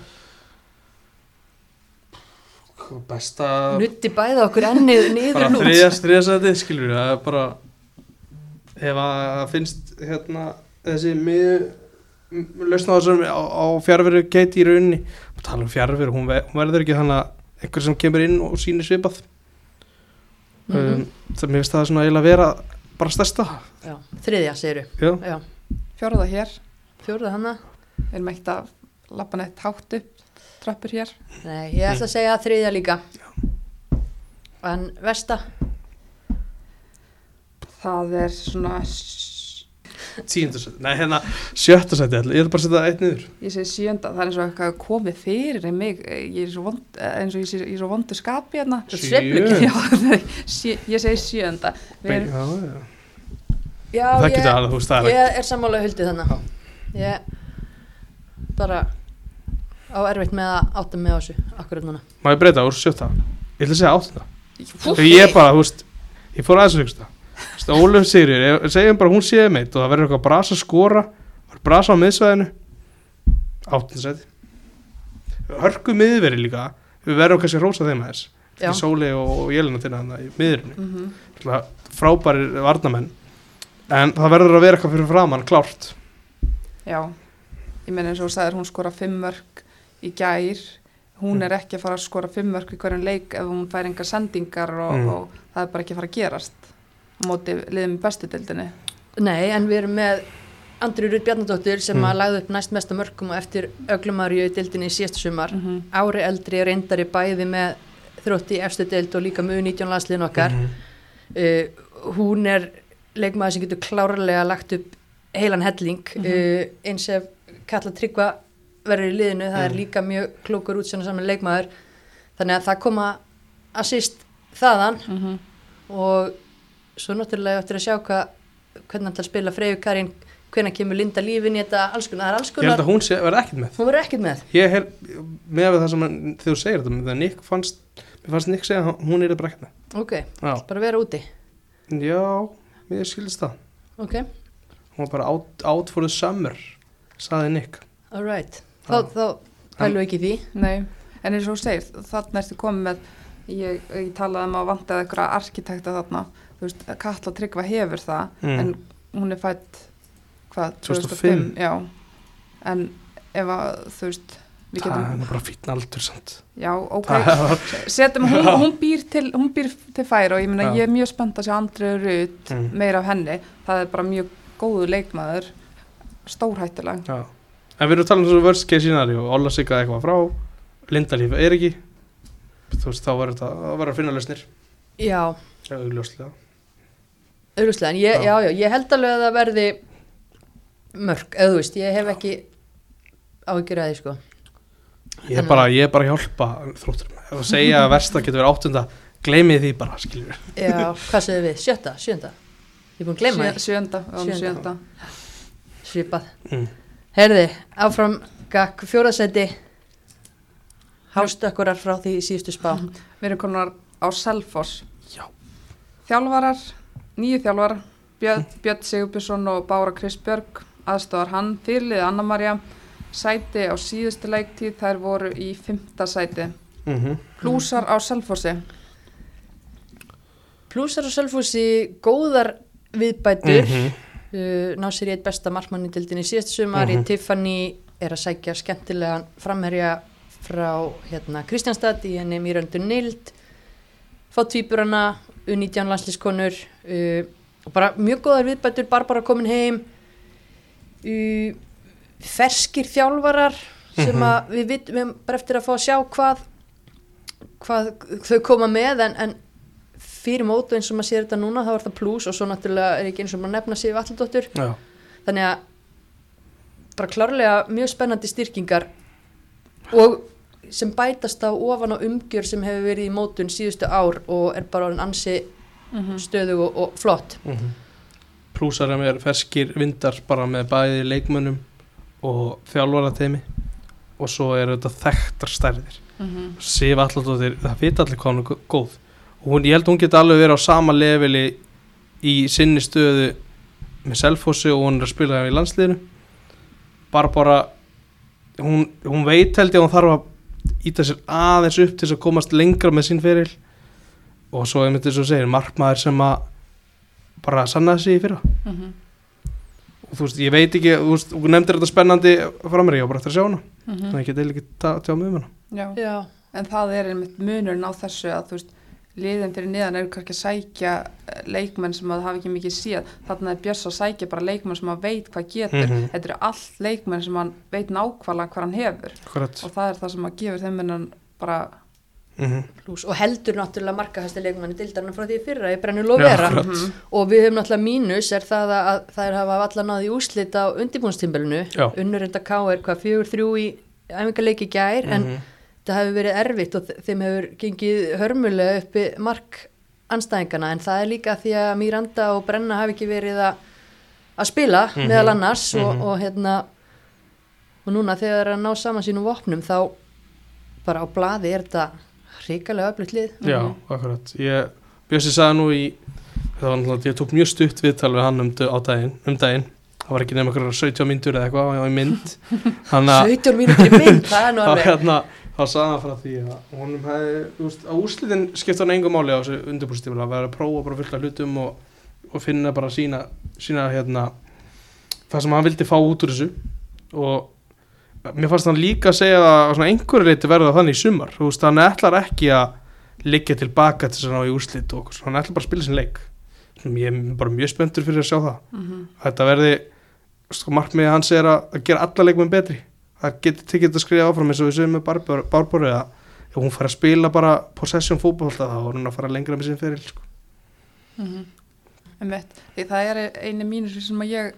besta Nutti bæða okkur ennið niður bara lút. þriðast, þriðast þetta skilur það er bara ef að finnst hérna þessi mið lausna þessum á, á fjárveru geti í rauninni og tala um fjárveru, hún, ve hún verður ekki þannig að einhver sem kemur inn og sýnir svipað Mhm. um, það mér finnst það svona eiginlega vera bara stærsta. Já, þriðja Já, Fjórða hér, fjórða hana við erum ekkert að lappa neitt hátt upp trappur hér. Nei, ég ætla að segja þriðja líka. En Vesta Það er svona, tíundasæti, nei hérna sjötta sæti, ég ætla bara að setja eitt niður. Ég segi sjönda, það er eins og eitthvað komið fyrir í mig, ég er svo vond, eins og ég er svo vondu skapi hérna. Ég segi sjönda. Erum, já, já. Já, það ég, getur alveg, þú það er ég er sammála huldið þannig Ég bara á erfitt með að átta á þessu akkurat núna. Má ég breyta úr sjötta? Ég ætla að segja Þegar ég bara, þú veist, ég fór aðeins að hugsta Þú veist, Ólöf Sigurður, ef- segjum bara hún séð meitt og það verður eitthvað brasa að skora brasa á miðsvæðinu. Áttundsæti hörku miðveri líka við verðum kannski að rósa þeim Já. í sóli og, jelina til þannig í miðurinu mhm. frábæri varnamenn en það verður að vera eitthvað fyrir framann klárt. Já, ég meina eins og þú sagðir hún skora fimm mörg í gær. Hún Mm. er ekki að fara að skora fimm mörg í hverjum leik ef hún fær engar sendingar og, Mm. og það er bara ekki að fara að gerast á móti liðum í bestu dildinni Nei, en við erum með Andri Rúð Bjarnadóttir sem Mm. að lagði upp næst mesta mörgum og eftir öglumarju í dildinni í síðasta sumar mm -hmm. ári eldri reyndari bæði með þrótti í efstu dild og líka með 19 landsliðin okkar Mhm. uh, hún er leikmaður sem getur klárlega lagt upp heilan helling Mhm. uh, eins ef Katla Tryggva verður í liðinu, það er Mhm. líka mjög klókur útsjóna saman leikmaður þannig að það koma assist þaðan Mhm. og svo náttúrulega eftir að sjá hvað hvernig hann til að spila Freyju Karin hvernig kemur Linda lífin í þetta alls konar, það er alls ég held konar að hún verði ekkert með. Hún ekkert með. Ég hef með við það sem þú segir þetta þegar Nick fannst, mér fannst Nick segja að hún er bara ekkert með. Ok, já, bara vera úti? Já mér skilist það. Ok, hún var bara out, out for the summer saði Nick. Alright þá, þá pælum við ekki því. Nei, en eins og þú segir þarna ertu komið með ég, ég talaði um að vantaði eitthvað arkitekta þarna þú veist, Katla Tryggva hefur það Mm. en hún er fætt hvað, 2005? já, en ef að þú veist við það getum, er bara fítn aldur samt. Já, ok. Setjum, hún, hún býr til hún býr til færi og ég Já. ég er mjög spennt að sjá Andrið Rut Mm. meira af henni, það er bara mjög góðu leikmaður stórhættuleg já. en við erum að tala um þessu worst case scenario. Olla sigga eitthvað frá. Lindalíf er ekki. Þú veist þá verður þetta það verður að finna lausnir. Já, augljóslega auðvitað, en ég, Já. já. Já, ég held alveg að það verði mörg, eða þú veist, ég hef ekki áhyggjur að því sko. Ég er bara, ég er bara að hjálpa þróttur ef þú segja að versta getur verið áttunda gleymið því bara, skiljur já, hvað segir við, sjötta, sjönda ég er búin að gleyma því, sjönda, Sjönda. svipað. Mm. herði, áfram gakk fjóraðsæti hástökkurar frá því í síðustu spá. Við erum konar á Selfoss. Já. þjálfarar, nýju þjálfarar Björn, Björn Sigurbjörnsson og Bára Kristbjörg. Aðstofar hann fyrirlið Anna-Maria sæti á síðustu leiktíð þær voru í fymta sæti. Mm plúsar á Selfossi. Plúsar og Selfossi góðar viðbætur. Mhm. uh, ná sér í eitt besta markmann í síðast sumar. Mhm. í Tiffany er að sækja skemmtilegan framherja frá hérna Kristjánstad í henni Mýröndu Nild. Fá tvíburana U19 landslískonur uh, og bara mjög góðar viðbætur Barbara komin heim uh, ferskir þjálfarar sem Mhm. að við vitum bara eftir að fá að sjá hvað hvað þau koma með en, en fyrir mótu eins og maður sér þetta núna þá er það pluss og svo náttúrulega er ekki eins og maður nefna sig valladóttur Já. þannig að bara klárlega mjög spennandi styrkingar og sem bætast á ofan á umgjör sem hefur verið í mótun síðustu ár og er bara orðin ansi stöðug og, og flott. Mm Plúsar er ferskir vindar bara með bæði leikmönnum og þjálfarateimi og svo er þetta þekktar stærðir. Mhm. Sif Allardóttir, það vita allir hvað hún er góð. Og hún, ég held að hún geti alveg verið á sama leveli í sinni stöðu með Selfossi og hún er að spila í landsliðinu. Bara bara hún, hún veit held ég að hún þarf að íta sér aðeins upp til að komast lengra með sín feril og svo einmitt þess að segir markmaður sem að bara sannaði sig í fyrra mm -hmm. og þú veist, ég veit ekki, þú veist, þú nefndir þetta spennandi frá mér, ég var bara eftir að sjá hana Mhm. þannig að ég geti ekki tjá mig um hana Já. Já, En það er einmitt munurinn á þessu að þú veist, liðin fyrir niðan eru kannski að sækja eh, leikmenn sem að hafa ekki mikið síðan. Þarna er Björns að sækja bara leikmenn sem að veit hvað getur. Mhm. Þetta eru allt leikmenn sem hann veit nákvæmlega hvað hann hefur. Akkurat. Og það er það sem að gefur þeim innan bara, mm plús og heldur náttúrulega markahæsti leikmanni dildarinn frá því í fyrra í brennu Já, lofera akkurat. Mhm. og við höfum náttúrulega mínus er það að þær hafa allar náði úslit á undirbúnstímbilinu unnur enda K er hvað fjögur þrjú í æfingarleiki gær en Mhm. Það hefur verið erfitt og þe- þeim hefur gengið hörmulega uppi mark anstæðingana en það er líka því að Miranda og Brenna hafi ekki verið að, að spila Mhm. meðal annars og, Mhm. og hérna og núna þegar það er að ná saman sínum vopnum þá bara á blaði er þetta hrikalega öflugt lið. Já, akkurat. Ég, Bjössi sagði nú í það var náttúrulega, ég tók mjög stutt viðtal við hann um, á daginn, um daginn. Það var ekki okkur 17 myndur eða eitthvað á í mynd. Hann að 17 mínútur í mynd, það er nú alveg þá sagði hann frá því að honum hefði, þú veist, á úrslitin skipta hann engum máli á þessu undirbúrstífla að vera að prófa bara fullt af hlutum og, og finna bara sína, sína hérna það sem hann vildi fá út úr þessu. Og mér fannst hann líka að segja að einhverju leiti verða þannig í sumar. Þú veist, hann ætlar ekki að liggja tilbaka til þess að ná í úrslit og hann ætlar bara að spila sin leik. Ég er bara mjög spenntur fyrir að sjá það. Mhm. að þetta verði sko markmiði hans er að, að gera alla leikmenn betri það getur tekið þetta að skrifa áfram eins og við segjum með Barbara, Barbara að ef hún fær að spila bara possession fótbolta þá er hún að fara lengra með sín feril sko. Mhm. Einmitt. Því það er eini mínus sem að ég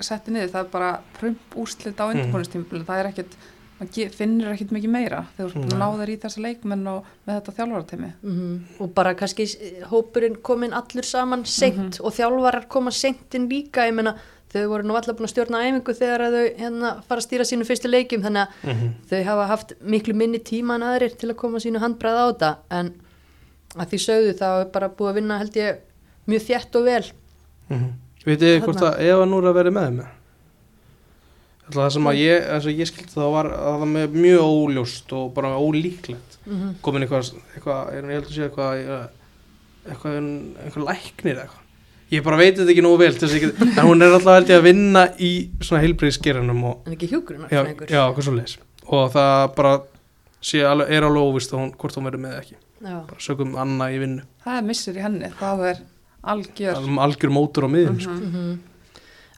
setti niður, það er bara prump úrslit á Mhm. undirbúinustímpil, það er ekkit maður finnur ekkit mikið meira þegar þú náður í þessa leikmenn og með þetta þjálfarateimi Mhm. og bara kannski hópurinn komin allur saman seint og þjálfarar koma seint inn líka ég meina þau voru nú allar búin að stjórna æfingu þegar þau hérna fara að stýra sínu fyrstu leikjum þannig að mm þau hafa haft miklu minni tíma en aðrir til að koma sínu handbræð á þetta. En að því sögðu þá er bara búið að vinna held ég mjög þjætt og vel. -hmm. Vitið þið hvort að Eva Núra verið með þeim? Alltaf það sem að ég, ég skildi það var að það með mjög óljóst og bara ólíklegt. Mm -hmm. komin eitthvað, eitthvað ég held að sé eitthvað eitthvað, eitthvað, eitthvað læknir eitthvað ég bara veit þetta ekki nógu vel get en hún er alltaf held ég að vinna í svona heilbreyðskerunum og en ekki hjúgrunnar já, já, hvað svo leis og það bara sé alveg, er alveg óvist hún, hvort hún verður með eða ekki já. bara sögum Anna í vinnu það er missir í henni, það er algjör Al- algjör mótur á miðjum sko. Mhm. Mm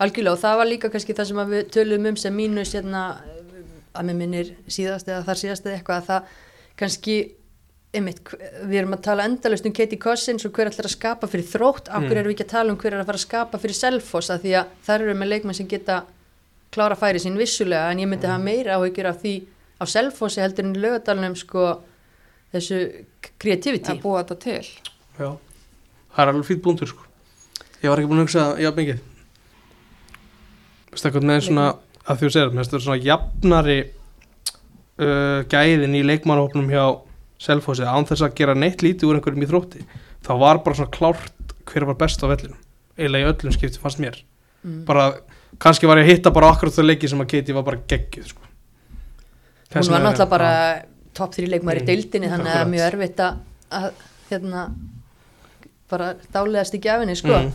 Algjörlega og það var líka kannski það sem við töluðum um sem mínus hérna, að mér minnir síðast eða þar síðast eða eitthvað að það kannski einmitt, við erum að tala endalust um Katie Cossins og hver ætlar að skapa fyrir þrótt, af hverju Mm. erum við ekki að tala um hver er að fara að skapa fyrir Selfoss? Að því að þar eru með leikmenn sem geta klára færi sín vissulega en ég myndi hafa meira áhyggjur af því á Selfossi heldur en í lögadalunum sko þessu creativity. Að búa þetta til. Já, það er alveg fýtt búndur sko. ég var ekki búin að hugsa já, mikið. Eitthvað með svona að því þú segir, með þetta svona jafnari uh, gæðin í leikmannahópnum hjá Selfossi án þess að gera neitt lítið úr einhverjum í þrótti þá var bara svona klárt hver var best á vellinum eiginlega í öllum skiptum fannst mér mm. bara, kannski var ég að hitta bara akkurat það leiki sem að Katie var bara geggjuð sko. hún var náttúrulega bara topp þrjú leikmæri í Mm, deildinni þannig að það er mjög erfitt að, hérna bara dálegast í gjafinni sko Mm.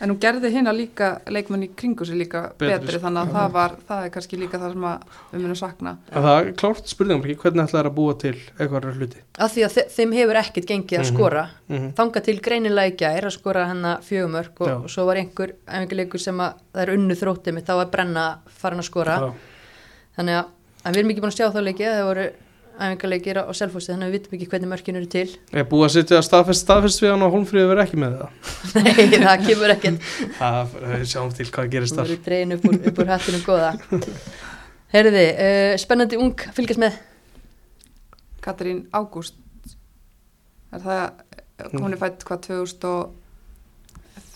En hún gerði hérna líka leikmenn í kringu sig líka Betri, betri, þannig að Já. það var það er kannski líka það sem að við munum sakna En það er klárt spurningum ekki hvernig ætlaði að búa til eitthvað hluti af því að þe þeim hefur ekkert gengið að Mhm. skora mm þanga til greinilega í gær að skora hennar fjögumörk og, og svo var einhver æfingarleikur sem að það er unnu þróttið mitt þá var brenna farin að skora Já. þannig að, að við erum ekki búin að sjá þá leiki það voru æfingarleikir á selfhúsi þannig að við vitum ekki hvernig mörkin eru til. Er búið að setja staðfest, staðfest við hann og Hólmfríði verið ekki með það. Nei það kemur ekkert. Það við sjáum til hvað gerist það þar. voru dregin upp úr, úr hattunum góða. Herði, uh, spennandi ung fylgjast með. Katrín Ágúst. Er það hún er fætt hvað 2005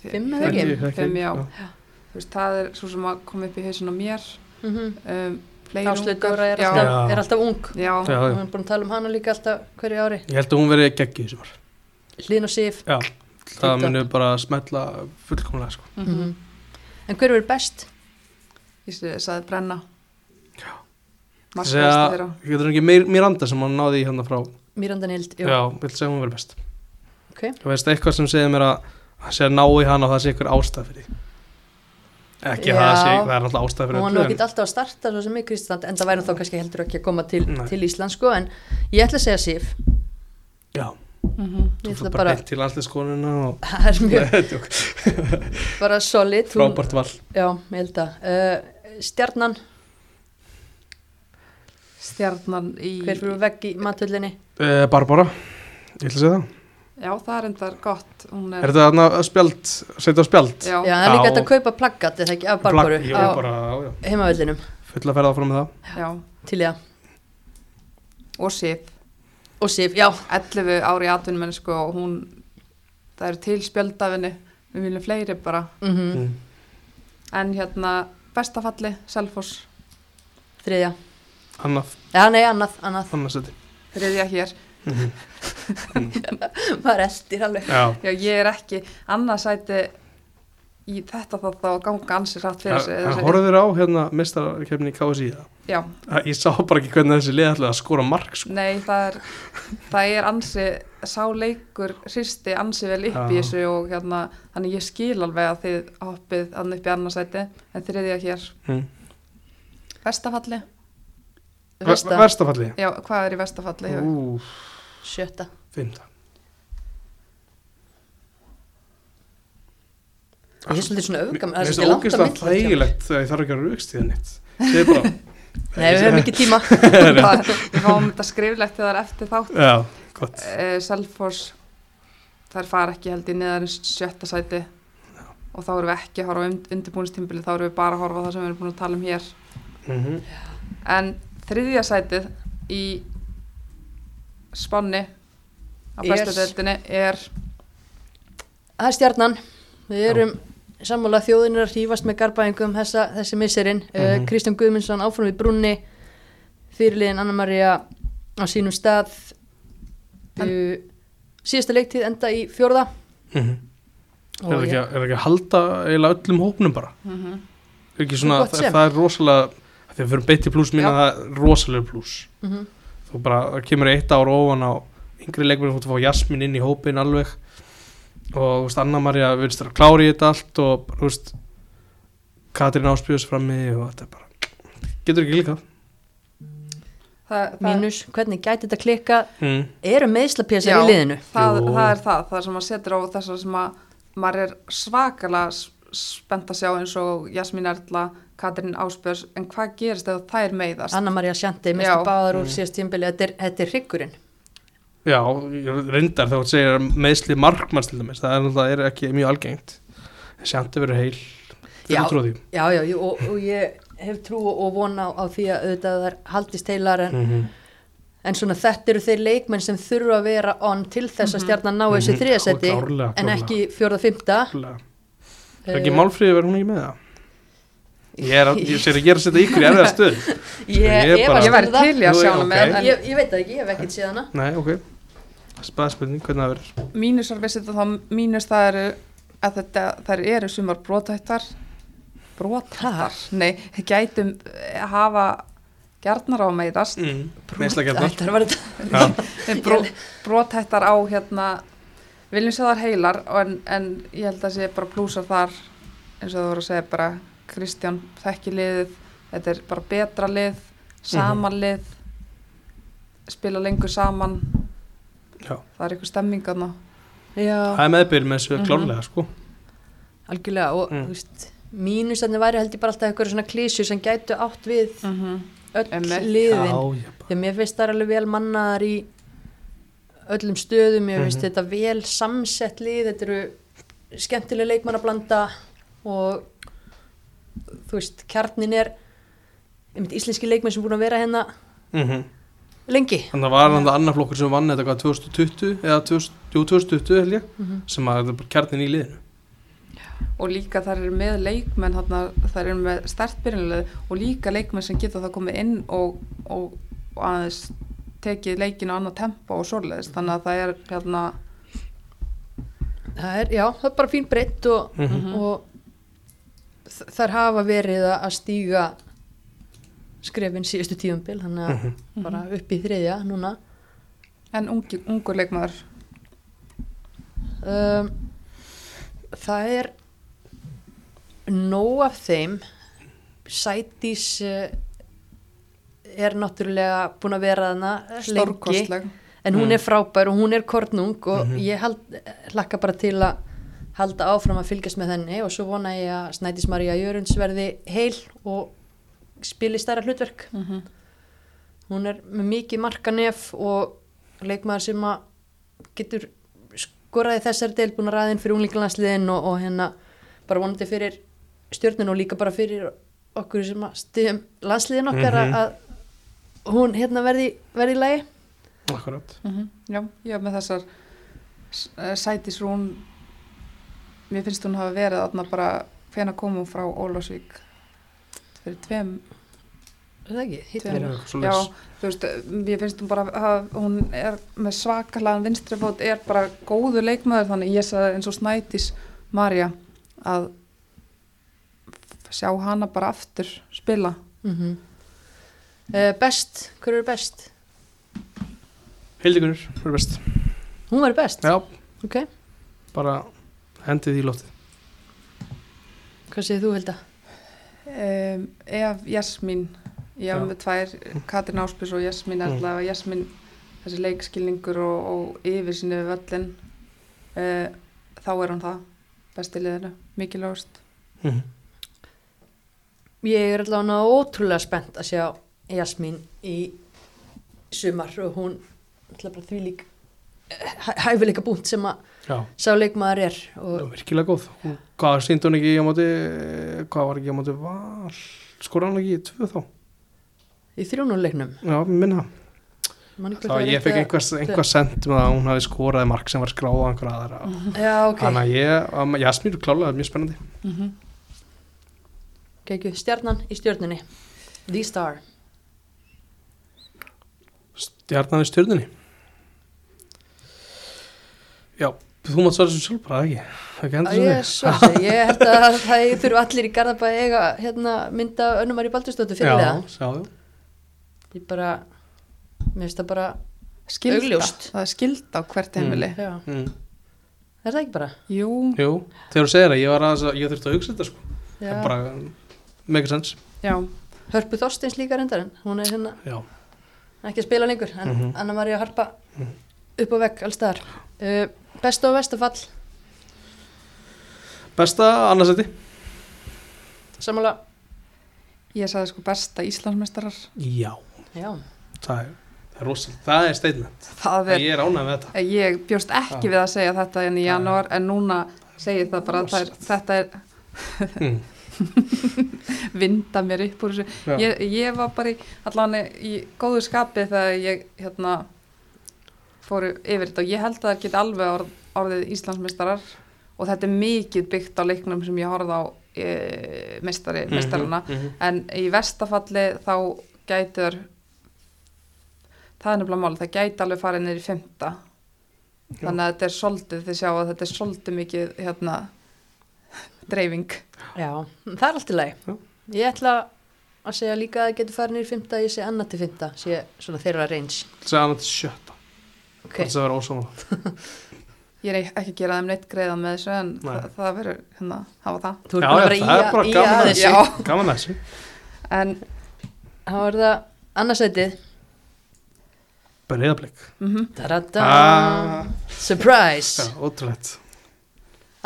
Fimm eða ekki? Ekki, ekki, Fimm, já. já. Þú veist, það er svo sem að koma upp í hausin á mér. Mm -hmm. um, fleiri Áslaug ungar. Dóra er, er alltaf ung já, Já, já. hann er búin að tala um hana líka alltaf hverju ári Ég held að hún verið geggjuð sem var Hlín og Sif Já, það munið bara smetla fullkomlega sko. mm mm en hver verður best? ég sé- sagði brenna Segja, þeirra getur ekki meir, Miranda sem hann náði í hérna frá Miranda Nild, Já, vil segja hún verið best Ok. Þú veist eitthvað sem segir mér að, það sé að ná í hann og það sé ykkur ástæð fyrir því. Ekki Já. að það sé, það er alltaf ástæð fyrir var nú öllu, ekki alltaf að starta svo sem í Kristland en það væri þá kannski heldur ekki að koma til, til Ísland sko en ég ætla að segja Sif. Já, Mhm. ég þú ætla fyrir bara beint til landsliðskonuna og það er mjög bara solid frábært val. Já, ég held að uh, Stjarnan, Stjarnan í... hver fyrir vegg í mathöllinni uh, Barbara, ég ætla að segja það Já, það er endar gott. Hún er þetta þarna að spjald, setja á spjald? Já, Já, það er líka hægt að kaupa plaggat eða ekki? Af Barbaru á heimavöllinum full að ferða áfram með það. Já. til í það. Og Sif. og Sif, já, 11 ári í atvinnumennsku og hún, það eru til spjöldafinni. Við viljum fleiri bara. mm mm. En hérna, bestafalli, Selfoss, þriðja. Annað, Já, nei, annað, annað, annað seti þriðja hér. Maður eldir alveg já, Já, ég er ekki annarsæti í þetta þá þá ganga ansið rætt fyrir sig. hann horfður á hérna mistarkefni í KSI það Já, ég sá bara ekki hvernig þessi lið ætlaði að skora mark sko. nei, það er, það er ansi, sá leikur hristi ansi vel upp í Já. þessu og hérna, þannig ég skil alveg að þið hoppið annar upp í annarsæti, en þriðja hér, mm. vestafalli. Vesta, verstafalli Já, hvað er í vestafalli? hjá- ú, sjötta. Fymta Ég er svolítið svona öfgam, það Mér er finnst svolítið langt ógeðslega mér. þægilegt þegar ég þarf ekki að raukstíða neitt. Segðu bara Nei, við höfum ekki tíma. Það- Við fáum þetta skriflegt þegar það eftir þátt. Já, gott. Uh, Selfoss þær fara ekki held í neðar en sjötta sæti. Og þá erum við ekki að horfa und- undirbúinistímbili, þá erum við bara að horfa á það sem við erum búin að tala um hér. Mm -hmm. en þriðja sætið í spanni á bestu deildinni er Það er stjarnan, við erum sammála þjóðinir að hrífast með garbaðingum þessa, þessi misserinn uh, Mhm. Kristján Guðmundsson áfram í brunni fyrirliðin Anna-Maria á sínum stað. Uh, síðasta leiktíð enda í fjórða. Mm og er, það ekki, er það ekki að halda eiginlega öllum hópnum bara? Mm er ekki svona, það, það er rosalega þegar við fyrir beitt í pluss mína Já. það er rosalega pluss. Mhm. Þú bara, það kemur eitt ár ofan á yngri leikmenn, þú að fá Jasmín inn í hópin alveg. Og þú veist, Anna-Maria virðist að klára í þetta allt og þú veist Katrín áspjöðs frammi og þetta er bara getur ekki líka það, það, mínus, hvernig gæti þetta klikka mm. eru meðslapjæsar í liðinu? Það, það er það, það sem maður setur á sem að maður er svakalega s- spennt að sjá eins og Jasmín Erla, Katrín Áspjörs en hvað gerist ef það er meiðast Anna-Maria Sjanti, Já. mistu báðar úr Mm. síðast tímbili þetta er, þetta er hryggurinn Já, ég reyndar þá að segja meðsli markmanns til dæmis, það er, er ekki mjög algengt Sjanti verður heil Já. fyrir tróði já, já, jú, og, og ég hef trú og vona á, á því að auðvitað þær haldist heilar en, mm -hmm. en svona þetta eru þeir leikmenn sem þurfa að vera on til þess að Mhm. stjarnan ná þessu Mhm. þriðasetti Já, klárlega, en klárlega. ekki fjórða fymta Er ekki málfríði verður hún ekki með það? Ég er að, ég sér að ég er að setja ykkur í erfiða stöð ég, ég ég, bara- ég væri til í að sjá hana með en ég, ég veit það ekki, ég hef ekkert séð hana. Nei, ok. Spaðspurning, hvernig það verður? Mínusar við setja þá mínus það eru að þetta, þær eru sumar brotættar brotættar, nei, gætum eh, hafa gjarnar á að meiðast mm. Meðsla gætnar Þetta var þetta. Þeir bro, brotættar á hérna viljum sjá þar heilar en, en ég held að sé bara plúsar þar eins og þú voru að segja bara Kristján þekki liðið þetta er bara betra lið saman lið spila lengur saman Já. það er eitthvað stemming aðna Já, Það er meðbyrð með þessu Mhm. klárlega sko algjörlega og Mm. mínusarnir væri held ég bara alltaf eitthvað svona klísju sem gætu átt við öll Einmitt. liðin Já, ég bara Þegar mér finnst það alveg vel mannaðar í öllum stöðum, mér finnst Mhm. þetta vel samsett lið, þetta eru skemmtilega leikmann að blanda og þú veist, kjarnin er einmitt íslenski leikmenn sem búin að vera hérna mm lengi. Þannig að var hann það annar flokkur sem vann þetta hvað 2020 eða 2000, jú, 2020 held ég Mhm. sem að þetta er bara kjarnin í liðinu og líka þær eru með leikmenn þarna, þær eru með stertbyrjunlega og líka leikmenn sem geta það komið inn og, og, og aðeins tekið leikinu á annað tempo og svoleiðist þannig að það er hérna Það er, já, það er bara fín breytt og, Mhm. og þ- þær hafa verið að- að stíga skrefin síðustu tíumbil, þannig að Mhm. bara upp í þriðja núna. en ungi, ungur leikmaður Um, það er nóg af þeim Sædís uh, er náttúrulega búin að vera þarna lengi stórkostleg en hún Mm. er frábær og hún er kornung og Mhm. ég hald, hlakka bara til að halda áfram að fylgjast með henni og svo vona ég að Snædís María Jörunds verði heil og spili stærra hlutverk mm -hmm. hún er með mikið markanef og leikmaður sem að getur skoraði þessar að ræðin fyrir unglinglandsliðin og, og hérna bara vonandi fyrir stjórnun og líka bara fyrir okkur sem að stiðum landsliðin okkar Mhm. að, að hún hérna verði, verði í lagi? Akkurat. Já, ég hef með þessar sætisrún mér finnst hún hafa verið þarna bara hvena kom hún frá Ólásvík fyrir tveim er það ekki? Tveim. Svo Já, þú veist, mér finnst hún bara að hún er með svakalega vinstri fót, er bara góðu leikmaður þannig ég sagði eins og Snædís Marja að sjá hana bara aftur spila. Mm uh, best, hver er best? Hildikunur, það er best hún var best? Já, ok, bara hendið í loftið hvað segir þú Hilda? um, ef Jasmín ég Já. með tvær, Katrin Áspils og Jasmín Mm. ætla að Jasmín þessi leikskilningur og, og yfir sinni við völlin uh, þá er hún það besti liðinu, mikilvægust Mhm. ég er allavega ótrúlega spennt að sjá Jasmín í sumar og hún ætla bara því lík hæfileika búnt sem að sá leikmaður er og virkilega góð. Hún- Hvað síndi hún ekki á móti Hvað var ekki á móti val? Skor hann ekki í tvö þá? Í þrjónuleiknum Já, minna. Það ég fekk einhver, einhver sent um að hún hafi skoraði mark sem var skráð á einhver aðra. Já ok, Þannig að ég, Jasmín er klálega mjög spennandi. Mm -hmm. Gekju, stjarnan í stjörnunni. The Star Stjarnan í stjörnunni? Já, þú mátt svara sem sjálf bara ekki? Ekki Að endur ég, sem svo, ég held að það þurfa allir í Garðabæði eiga hérna, mynda önnumar í Baldurstóttu Já, fyrirlega sjáðu ég bara, mér finnst það bara skilda, Augljóst. það er skilda á hvert heimili. Já, mm. er það ekki bara? jú, Jú, þegar þú segir það, ég var aðeins að ég þurfti að hugsa þetta sko. Já. Það er bara, make sense. Já, Hörpu Þorsteins líka reyndar en hún er hérna. Já, ekki að spila lengur en Mhm. Anna María Harpa Mhm. upp á vegg allstaðar uh, besta og vestafall besta annarsætti samanlega ég sagði sko besta Íslandsmeistarar. Já, já, það er, það rosalega Það er statement, það er, ég er ánægð með þetta. Ég bjóst ekki Já. við að segja þetta en í janúar en núna segir það bara að það er, þetta er mm. vinda mér upp úr þessu. Ég, ég var bara í, allan í góðu skapi þegar ég hérna fóru yfir þetta. Og ég held að það geti alveg orð, orðið Íslandsmeistarar. Og þetta er mikið byggt á leiknum sem ég horfði á e, meistari, Mhm, meistarana. mhm. en í vestafalli þá gætur það er nefnilega mál, það gæti alveg farið niður í fymta þannig að þetta er soldið, þið sjá að þetta er soldið mikið hérna dreifing. Já, það er allt í lagi. Já. Ég ætla að segja líka að það getur farið nýr fymta ég sé annað til fymta, sé svona þeirra range. Það er annað til sjötta. Ok, Það er ósáma ég er ekki að gera þeim neitt greiða með þessu en Nei. það, það verður hérna hafa það. Þú Já, já, í það er bara í gaman að þessu. Gaman að þessu. En þá er það annarsætið Breiðablik. Mm Tadada. Ah. surprise. Já, ótrúlegt.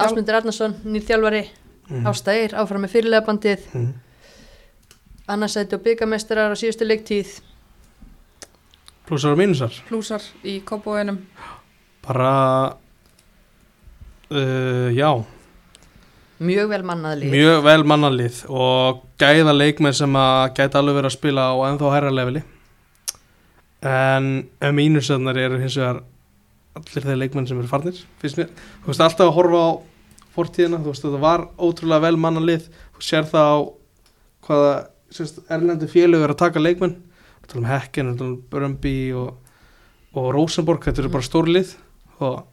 Ásmundur Arnarsson, nýr þjálfari. Mm. Ástæðir, áfram með fyrirlega bandið mm. Annarsæti og byggamestrar á síðustu leiktíð. Plussar og mínusar? Plúsar í kópóinum Bara uh, Já. Mjög vel mannaðlið Mjög vel mannalið og gæða leikmenn sem að gæta alveg verið að spila á ennþá hærra leveli. En um mínusarnar eru hins vegar allir þeir leikmenn sem eru farnir finnst mér, þú veist alltaf að horfa á fortíðina, þú veist þetta var ótrúlega vel mannalið, þú sér það á hvaða sérst, erlendu félög er að taka leikmenn, talum Hekken talum Brömbi og, og Rosenborg, þetta eru bara stórlið og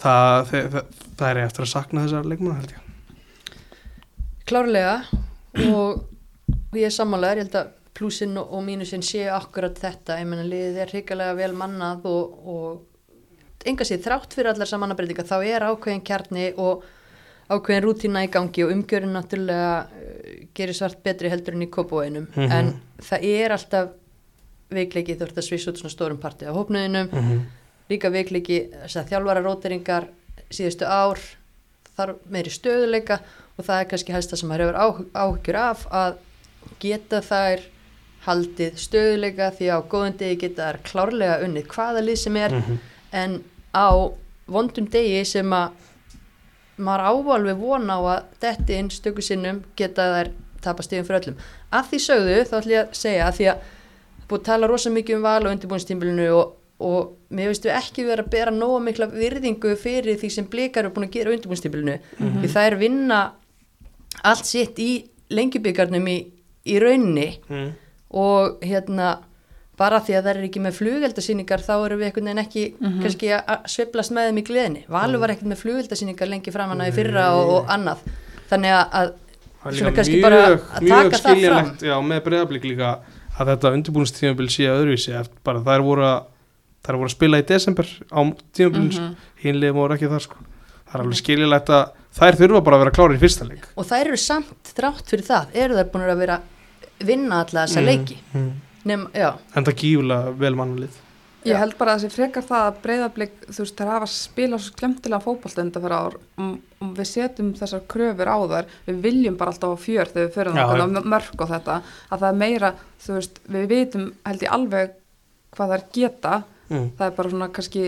það, það, það, það er eftir að sakna þessar leikmenn held ég. Klárlega. Og ég er sammálaður, ég held að plusinn og mínusinn séu akkurat þetta. Ég menna liðið er hrikalega vel mannað og, og enga sér þrátt fyrir allar samannabreitinga þá er ákveðin kjarni og ákveðin rútína í gangi og umgjörinn náttúrulega uh, gerir svart betri heldur en í kópóinum Mhm. en það er alltaf veikleiki þú ert að svissa út svona stórum parti af hópnuðinum Mhm. líka veikleiki þjálfara róteringar síðustu ár þarf meiri stöðuleika og það er kannski helst það sem maður hefur áh- áhyggjur af að geta þær haldið stöðuleika því á góðum degi geta þær klárlega unnið hvaða lið sem er Mhm. en á vondum degi sem að maður ávalveg vona á að detti inn stöku sinnum geta þær tapa stíðum fyrir öllum. Að því sögðu þá ætlum ég að segja að því að búið að tala rosa mikið um val og undirbúinstímbilinu og, og mér veist við ekki vera að bera nóga mikla virðingu fyrir því sem blikar eru búin að gera undirbúinstímbilinu því það er vinna allt sitt í lengjubikarnum í, í raunni Mhm. og hérna bara því að það er ekki með flugeldasýningar þá eru við einhvern veginn ekki kannski að- að sveiflast með þeim í gleðinni. Valur var ekkert með flugeldasýningar lengi framan að í fyrra og, og annað. Þannig að, að Það er Svona líka kannski mjög, bara að taka það fram. skiljanlegt já, með breyðablík líka að þetta undirbúinstímabil sé öðruvísi eftir bara þær voru að þær voru að spila í desember á tímabilins mm Mhm. hinlega voru ekki þar sko. Það er alveg skiljanlegt að þær þurfa bara að vera klári í fyrsta leik. Og þær eru samt þrátt fyrir það eru þær búin að vera vinna alla þessa Mm, leiki. Mm. Nefn, en það gífulega vel mannlið Ég Já. held bara að þessi frekar það að breyðablík, þú veist, þær hafa spilað svo skemmtilega fótbolta undan fyrir ár og, og við setjum þessar kröfur á þær, við viljum bara alltaf á fjör þegar við það já. á mörg og þetta, að það er meira, þú veist, við vitum held ég alveg hvað þær geta, mm. það er bara svona kannski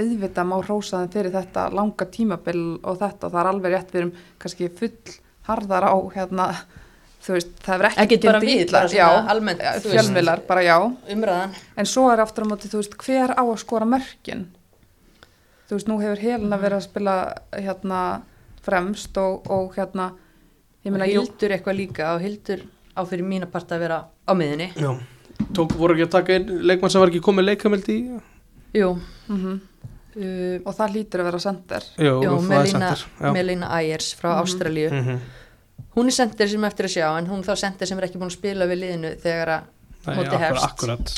auðvitað má hrósa þeim fyrir þetta langa tímabil og þetta og það er alveg rétt við erum kannski full harðar á hérna, þú veist, það er ekki bara við já, almennt fjölmiðlar, bara já umræðan En svo er aftur á móti, þú veist, hver á að skora mörkin? Þú veist, nú hefur Helena verið að spila hérna fremst og, og hérna, ég meina, jú, hildur eitthvað líka og hildur á fyrir mína part að vera á miðinni já. Tók, voru ekki að taka einn leikmann sem var ekki komið leikameld í jú, mm uh, og það lítur að vera sender. Jú, jú það er Melina, sendir, já. Melina Ayers frá Mhm. Ástralíu Mhm. Hún er sendir sem eftir að sjá en hún þá sendir sem er ekki búin að spila við liðinu þegar að Móti akkurat, hefst. akkurat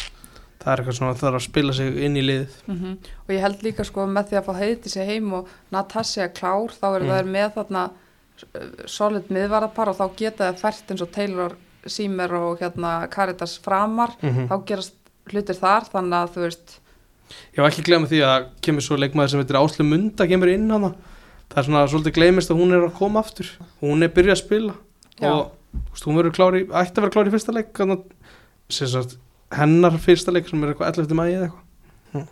það er eitthvað svona það þarf að spila sig inn í liðið. Mm Og ég held líka sko með því að fá heiti sig heim og Natasja klár, þá eru Mm. það með þarna uh, solid miðvarapar og þá geta það fært eins og Taylor Sýmer og hérna Caritas Framar, mm þá gerast hlutir þar, þannig að þú veist, Ég var ekki að glemja því að kemur svo leikmaður sem heitir Áslu Munda kemur inn hana. það er svona svolítið gleymist að hún er að koma aftur hún er byrjað að spila Já. og veist, hún verður klári, ætti að vera klári í fyrsta leik sagt, hennar fyrsta leik sem er eitthvað 11. mægi eða eitthvað Mm.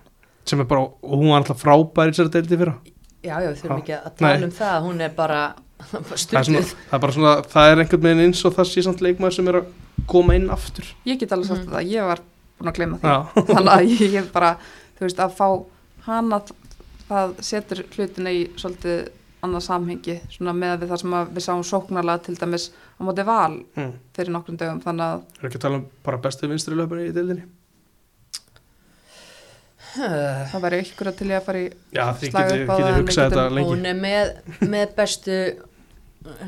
sem er bara, og hún var alltaf frábær í þessari deildi fyrra já, já, við þurfum ekki að tala Nei. um það hún er bara það stundið það er bara svona, það er einhvern veginn eins og það sé samt leikmaður sem er að koma inn aftur ég get alveg sagt Mhm. þetta, ég var búin að gleyma því. Já, þannig að ég hef bara þú veist að fá hana það setur hlutina í svolítið annað samhengi svona með við það sem að við sáum sóknarlega til dæmis á móti val mm. fyrir nokkrum dögum þannig að er ekki að tala um bara bestu vinstri löpunni í deildinni það væri ykkur að til ég að fara í Já, getið það en hugsað þetta getum- lengi hún er með, með bestu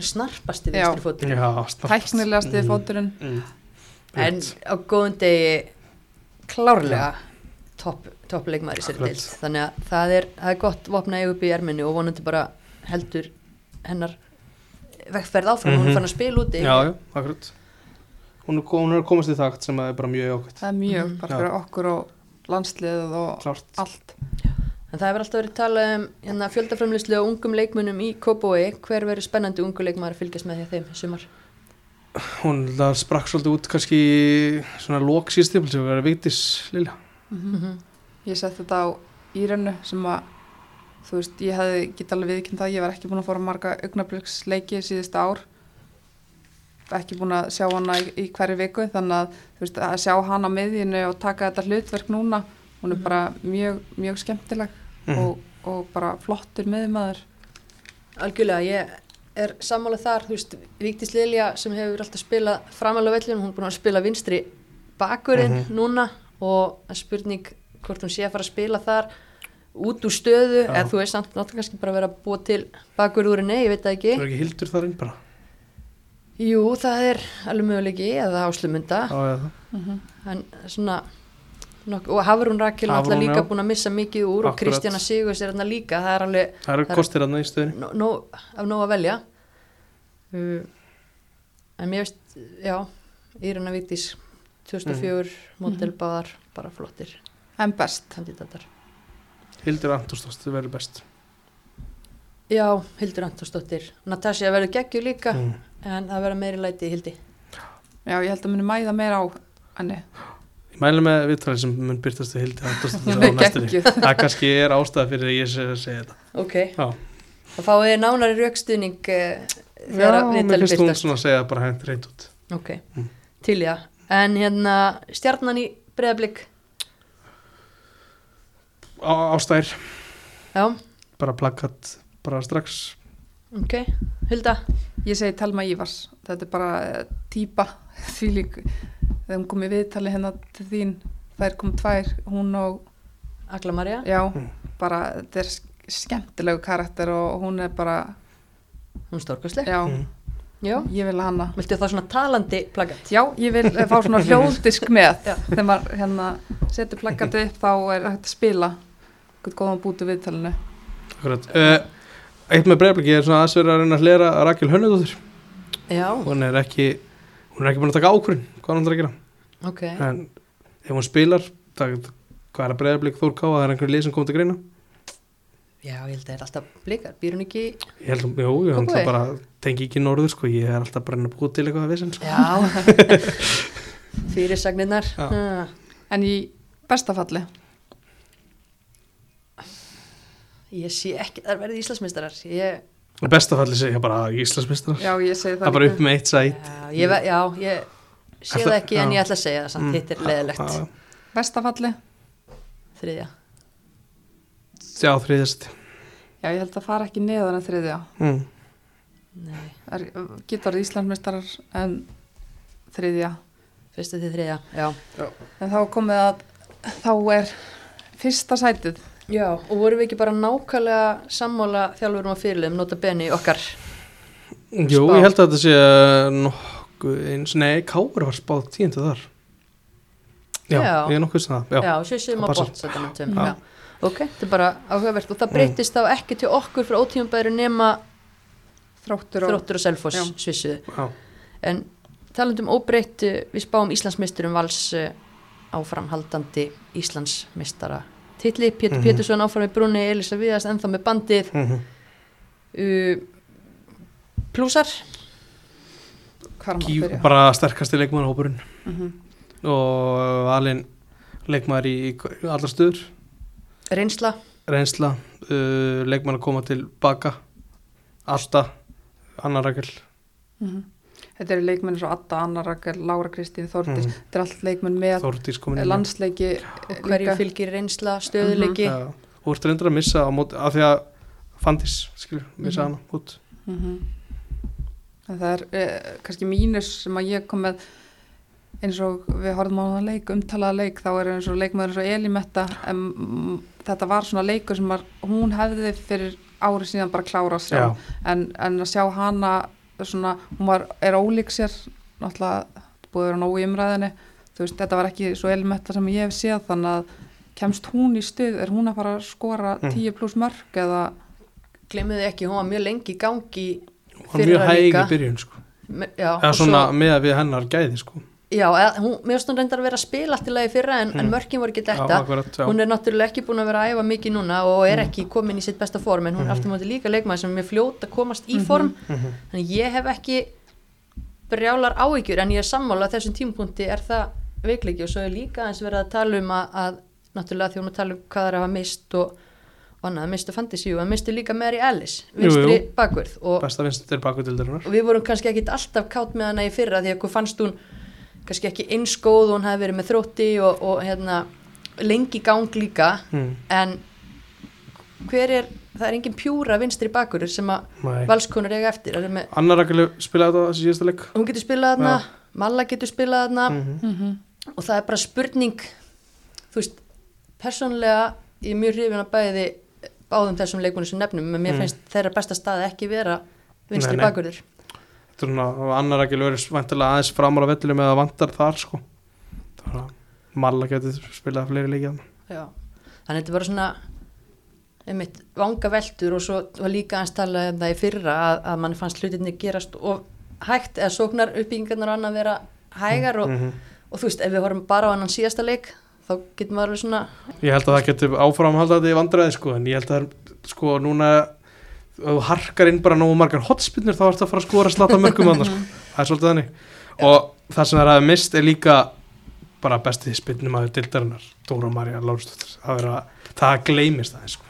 snarpasti vinstri snarpast. tæknilegasti Mm. fóturinn mm. en á góðum degi klárlega topp top leikmaður í sér deild þannig að það er, það er gott vopna ég upp í erminni og vonandi bara heldur hennar vegferð áfram, hún Mhm. er fann að spila úti Já, já, akkurat Hún er, hún er að komast í takt sem að er bara mjög jákvæmt það er mjög Mhm. bara Já. fyrir okkur og landsliðið og Klárt allt en það hefur alltaf verið talað um hérna, fjöldaframlýslu og ungum leikmunum í Kópói hver verður spennandi ungu leikmaður að fylgjast með því að þeim í sumar Hún sprakk svolítið út kannski svona lóksýstifl sem verður Vigdís Lilja Mhm. -hmm. Ég sett þetta á Írenu sem að þú veist, ég hefði get alveg viðkynnt það, ég var ekki búin að fóra marga augnabliksleiki síðust ár ekki búin að sjá hana í, í hverju viku þannig að þú veist, að sjá hana á miðjunu og taka þetta hlutverk núna hún er Mhm. bara mjög, mjög skemmtileg Mhm. og, og bara flottur miðmaður Algjörlega, ég er sammála þar, þú veist, Víktis Lilja sem hefur alltaf spilað framalega vellum, hún er búin að spila vinstri bakurinn Mhm. núna og spurning hvort hún sé að fara að spila þar út úr stöðu, Já. eða þú veist samt náttúrulega kannski bara að vera að búa til bakur úr henni, ég veit það Það ekki. er ekki hildur þar inn bara Jú, það er alveg möguleiki eða áslumunda, Já, já, það mm -hmm. en svona, Nok og Hafrún Rakel er alltaf líka já. búin að missa mikið úr og Akkurat. Kristjana Sigurs er þarna líka það er alveg það eru Það er- kostir hann í stöðinni nó- nóg- af nóg að velja uh, en mér veist já, Írana Vítis 2004, model Mhm. báðar bara flottir en best. Kandidatar. Hildur Antostóst, það verður best. Já, Hildur Antonsdóttir Natasja verður geggju líka mm. en það verður meiri læti í Hildi. Já, ég held að muni mæða meira á henni. Ég mæli með viðtalið sem mun byrtast við Hildur Antostótt á næstunni. Það kannski er ástæða fyrir að ég sé að segja þetta. Ok, Já. þá fáið þið nánari raukstuðning uh, þegar Já, mér viðtalið finnst hún byrtast svona að segja bara hengt reynd út. Ok, Mm. til já en hérna, stjarnan í breðablík Á- Ástæðir, já, bara plakkat bara strax. Ok, Hilda ég segi Telma Ívars. Þetta er bara eh, típa því lík þegar hún kom í viðtali hérna til þín. Þær kom tvær, hún og Agla Maria já, Mm. bara þetta er sk- skemmtilegu karakter og hún er bara hún er stórkostleg. Já, mm. já, ég vil hana. Viltu þá svona talandi plakat? Já, ég vil eh, fá svona hljóðdisk með. Þegar maður hérna setur plakati upp þá er að spila eitthvað góðan bútu viðtalinu. Uh, Eitt með breyfliki er svona aðsverð að reyna að hlera Rakel Hönnudóttir. Já, hún er ekki hún er ekki búin að taka ákvörðin hvað hann ætlar að gera? Ok. En ef hún spilar það, hvað er að breyflik Þór Ká það er einhverju lið sem kom til greina? Já, ég held að það er alltaf blikar, býr hún ekki ég held að, jú, ég Kópavogi? ætla bara tengi ekki norður sko, ég er alltaf bara að reyna að búa til eitthvað að vissin sko. já. Fyrirsagnirnar. Já. Ah. en í bestafalli ég sé ekki, það verði Íslandsmeistarar. Ég, bestafalli segja bara Íslandsmistrar já, ég segi það það er bara upp með eitt sæt já, ég, já, ég sé Ætla- það ekki en já. ég ætla að segja það samt, Mm. hitt er leðilegt Já, bestafalli, þriðja. Já þriðast já, ég held að fara ekki neðan að þriðja. Mm. er, getur orðið Íslandsmeistarar en þriðja? Fyrsta til þriðja, já. En þá komið að þá er fyrsta sætið já, og vorum við ekki bara nákvæmlega sammála þjálfurum og fyrirliðum nota beni okkar jú, ég held að þetta sé nokkuð eins, nei, Káur var spáð tíundu þar já, Já. ég er nokkuð sem það já. já, tveim, Já. já. ok, þetta er bara áhugavert og það breytist þá ekki til okkur frá ótímabæri nema þróttur og þróttur og svissuðu Já. en talandum óbreytt eh, við spáum Íslandsmeisturum vals eh, áframhaldandi Íslandsmeistara titli, Pétur Mhm. Pétursson áfram með brúni, Elisa Viðast ennþá með bandið. Mm uh, plúsar. Hvar maður Ký, byrja? bara sterkasti leikmannahópurinn Mhm. og alin leikmaður í, í allar stöður. Reynsla, reynsla uh, leikmann að koma til baka. Asta Anna Rakel. Mhm. Þetta eru leikmenn svo Adda, Anna Rakel, Lára Kristín Þórdís, mm. þetta er allt leikmenn með landsleiki og hverju líka. fylgir reynsla stöðuleiki Já, og þú ert reyndur að missa á móti af því að Fandís, skilur, missa Mhm. hana út Mhm. en það er eh, kannski mínus sem að ég kom með eins og við horfum á það leik umtalaða leik, þá er eins og leikmaður eins og Elimetta en mm, þetta var svona leikur sem var, hún hefði fyrir ári síðan bara klára að sjá Já, en, en að sjá hana svona, hún var, er ólík sér náttúrulega búið að vera nógu í umræðinni þú veist, þetta var ekki svo Elimetta sem ég hef séð þannig að kemst hún í stuð er hún að fara að skora Mm. 10 pluss mörg eða glemmuðu ekki, hún var mjög lengi í gangi hún var mjög hæg í byrjun sko. Me- já, eða svona svo, með að við hennar gæði sko. Já, hún, mér finnst hún reyndar að vera að spila allt í lagi fyrra en, en Mm. mörkin voru ekki já, þetta akkurat, já. hún er náttúrulega ekki búin að vera að æfa mikið núna og er Mm. ekki komin í sitt besta form en hún er aftur móti líka leikmaður sem er fljót að komast í Mhm. form Mhm. þannig ég hef ekki brjálar áhyggjur en ég er sammála að þessum tímpunkti er það veikleiki og svo er líka eins verið að tala um að, að náttúrulega þjóðum að tala um hvað það er að hafa mist og, annað, mistu fantasíu en mistu líka Mary Alice, vinstri bakvörð og, og við vorum kannski ekki alltaf kátt með hana í fyrra því að fannst hún kannski ekki eins góð og hún hefði verið með þrótti og, og hérna, lengi gang líka mm. en hver er, það er engin pjúra vinstri bakurur sem að valskonur eiga eftir Það er með, Anna Rakel spilaði þetta þessi síðasta leik hún getur spilað þarna Já. Malla getur spilað þarna mm. og það er bara spurning þú veist, persónlega ég er mjög hrifin að bæði báðum þessum leikunum sem nefnum en mér Mm. finnst þeirra besta staði ekki vera vinstri Nei, nei. bakurur svona, og Anna Rakel verið vantilega aðeins framar á vellinu með að vantar þar sko. Þannig að Malla getur spilað fleiri hann Já, þannig að þetta er bara svona einmitt vanga veldur og svo var líka aðeins talað um það í fyrra að, að mann fannst hlutinni gerast og hægt eða sóknar uppbyggingarnar og annað vera hægar og, Mhm. og þú veist, ef við horfum bara á annan síðasta leik þá getum við alveg svona Ég held að það getur áframhaldandi vandræði sko, en ég held að sko núna þú harkar inn bara nógu margar hotspinnur þá ertu að fara að skora slata mörgum annars sko. það er svolítið þannig og það sem það er að mist er líka bara bestið spinnum að dildarinnar Dóra Marja Lárusdóttir það, er að- það gleymist það sko.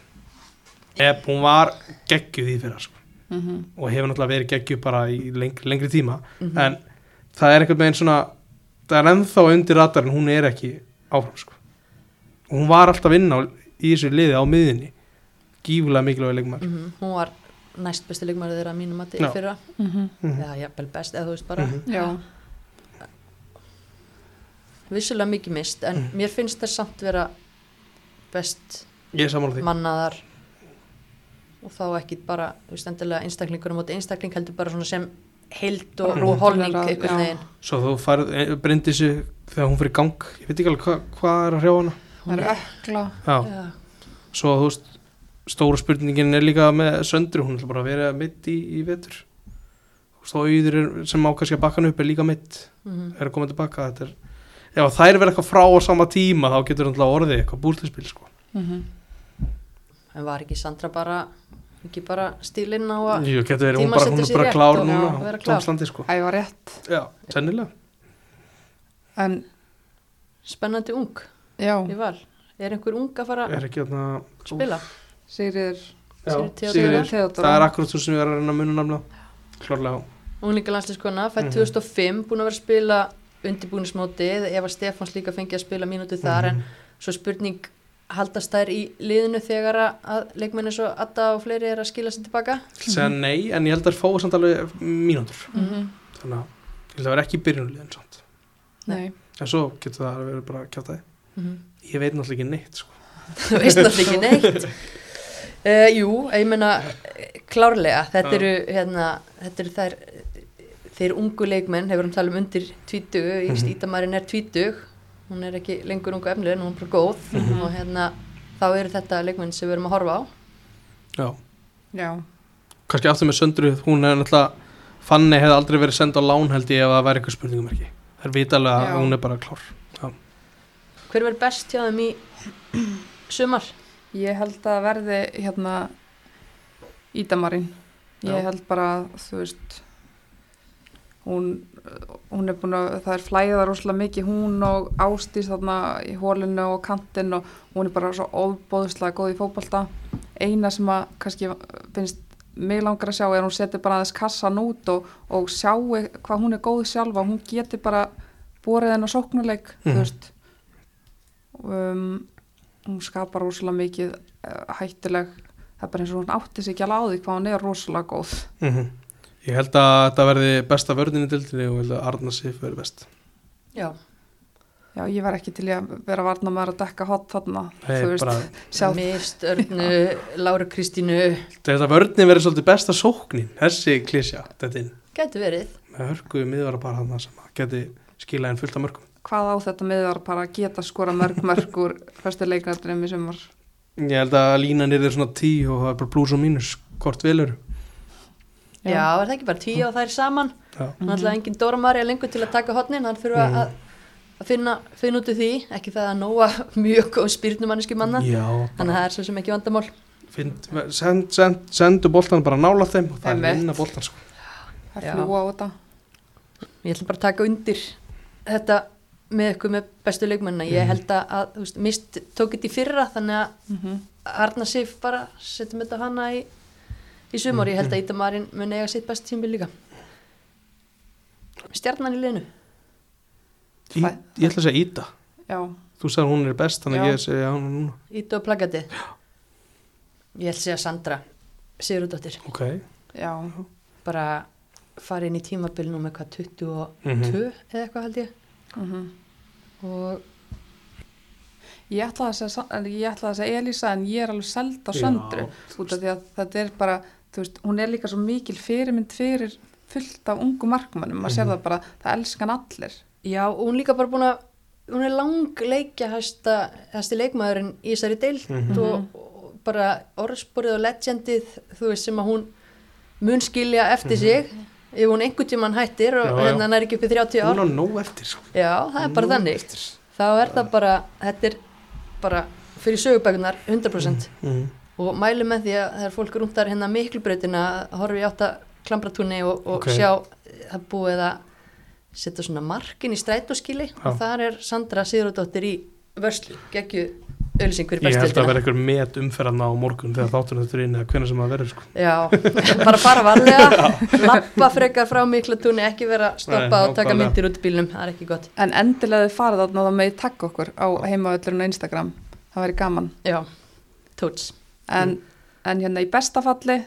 ef hún var geggjuð í fyrra sko. Mhm. og hefur náttúrulega verið geggjuð bara í lengri, lengri tíma Mhm. en það er einhvern veginn svona það er ennþá undir ratarinn, hún er ekki áfram sko og hún var alltaf inn á í þessu liði á miðinni gífulega mikilvæg leikmar mm hún var næst besti leikmæri þeirra að mínum mati Já. í fyrra Mhm. Mhm. eða jafnvel best, eða þú veist bara Mhm. Já, vissulega mikið mist, en Mhm. mér finnst það samt vera best ég er sammála því mannaðar og þá ekki bara, einstaklingur á móti einstakling heldur bara svona sem heild og, Bara og holning náttúrulega, einhvern já. veginn svo þú færð brindisi þegar hún fyrir gang ég veit ekki alveg hva, hvað er að hrjá hana það eru ökla Já. Já. svo þú veist stóra spurningin er líka með söndru hún ætla bara að vera mitt í, í vetur þá auður er- sem á kannski að bakka hann upp er líka mitt Mhm. er að koma tilbaka þetta er, ef þær verða eitthvað frá á sama tíma þá getur hann orðið eitthvað búrtispil sko. Mhm. en var ekki Sandra bara ekki bara stílinn á að Jú, getur verið, er sig bara rétt klár og- núna vera klár. tómslandi sko. Æ, var rétt já, sennilega En, spennandi ung já, í val er einhver ung að fara að er ekki spila Sigriður. Sigríður. Theodóra það er akkurat svo sem við erum að reyna að muna namna klárlega hún líka landslískona, fætt Mhm. 2005 búin að vera að spila undirbúnismótið Eva Stefáns líka fengið að spila mínútu þar en Mhm. svo spurning haldast þær í liðinu þegar að- að leikmenni svo Adda og fleiri er að skila sér tilbaka segja nei, en ég held að það fóðu samt alveg mínútur Mhm. þannig að ég held að vera ekki í byrjunulíðin samt Nei, en svo getur það að vera bara kjátaði Mhm. ég veit náttúrulega ekki neitt sko. þú veist náttúrulega ekki neitt uh, jú, ég meina eh, klárlega, þetta Já. eru hérna, þetta eru þær þeir ungu leikmenn, hefur hann talað um undir 20, mm Mhm. Ítamarinn er 20 hún er ekki lengur ungu efnileg en hún er bara góð Mhm. og hérna þá eru þetta leikmenn sem við erum að horfa á já, já, kannski aftur með söndru hún hefði náttúrulega Fanny hefði aldrei verið send á lán held ég ef það væri eitthvað spurningum ekki það er vitalega Já. að hún er bara klár hver verður best hjá þeim í sumar? Ég held að verði hérna Ídamarinn Ég Já. held bara, þú veist hún, hún er búin að, það er flæða rosalega mikið hún og Ástís þarna í hólinu og kantinn og hún er bara svo óbóðslega góð í fótbolta eina sem að kannski finnst mig langar að sjá er að hún setur bara aðeins kassan út og, og sjáu hvað hún er góð sjálfa, hún getur bara borið henn á sóknuleik Mhm. þú veist um, hún skapar rosalega mikið uh, hættuleg. Það er bara eins og hún átti sig ekki alveg á því hvað hún er rosalega góð. Mm ég held að þetta verði besta vörðinni dildinni og ég held að Arna Sif verði best. Já, Já, ég var ekki til í að vera varna með að dekka hot þarna, Nei, þú veist, bara, sjá, Mist, Örnu, Láru Kristínu. Þetta vörðin verði svolítið besta sóknin þessi klísja, þetta inn gæti verið. Með hörku miðvara bara hann sem að geti skilað en fullt af mörgum hvað á þetta miðvar bara að geta skora mörg mörg úr fyrstu leiknættunum í sumar. ég held að línan er svona tí og það er bara blús og mínus hvort vilur Já, er það ekki bara tíu og þær saman já, Náttúrulega engin Dóra Marja lengur til að taka hotnin hann þurfa Mhm. að, að finna, finna út úr því ekki það að nóa mjög góð spyrnumanniski manna já þannig að það er svo sem ekki vandamál Find, send, send, sendu boltan bara nála þeim og það er vinna boltan sko. Það Já. fljúa á þetta. Ég ætlum bara að taka undir þetta með ykkur með bestu leikmennina. Ég Mhm. held að, þú veist, mist tók þetta í fyrra þannig að Mm Arna Sif bara setjum þetta hana í, í sumar. Ég held Mhm. að Íta Marín mun eiga sitt best tímbil líka. Stjarnan í liðinu? Í, ég ætla að segja Íta. Já, þú sagði hún er best þannig að ég segja hún núna. Íta og plagatið Ég ætla að segja Sandra Sigurðardóttir. Ok. Já, bara fara inn í tímabil nú með hvað 22 Mhm. eða eitthvað held ég og ég ætlaði að segja, en ég ætlaði að segja Elísa en ég er alveg seld á söndru út af því að þetta er bara, veist, hún er líka svo mikil fyrirmynd fyrir fullt af ungu markmannum, maður sér Mhm. það bara, það elskan allir. já, og hún líka bara búin að hún er lang leikja hæsta, hæsti leikmaðurinn í þessari deild Mhm. og, og bara orðsporið og legendið þú veist sem að hún mun skilja eftir sig ef hún einhvern tímann hættir og hérna er ekki upp í 30 ár Hún á nóg eftir sko. já, það er bara Nóg þannig eftir. þá er það bara, þetta er bara fyrir sögubækunar 100% Mhm. og mælu með því að það er fólk rúndar hérna horfa í átt að klambratúni og, og Ok. sjá það búið að setja svona markin í strætóskili og þar er Sandra Sigurðardóttir í vörslu, geggju auðlýsing fyrir Ég held að vera einhver met umferðarna á morgun þegar þátturinn þetta er inn eða hvernig sem það verður sko. Já, bara fara varlega lappa frekar frá miklatúni ekki vera að stoppa Nei, og taka myndir út í bílnum, það er ekki gott. En endilega þið farið þarna þá með takk okkur á heimavöllurinn á Instagram. Það væri gaman. Já, tóts. En, en hérna í besta falli,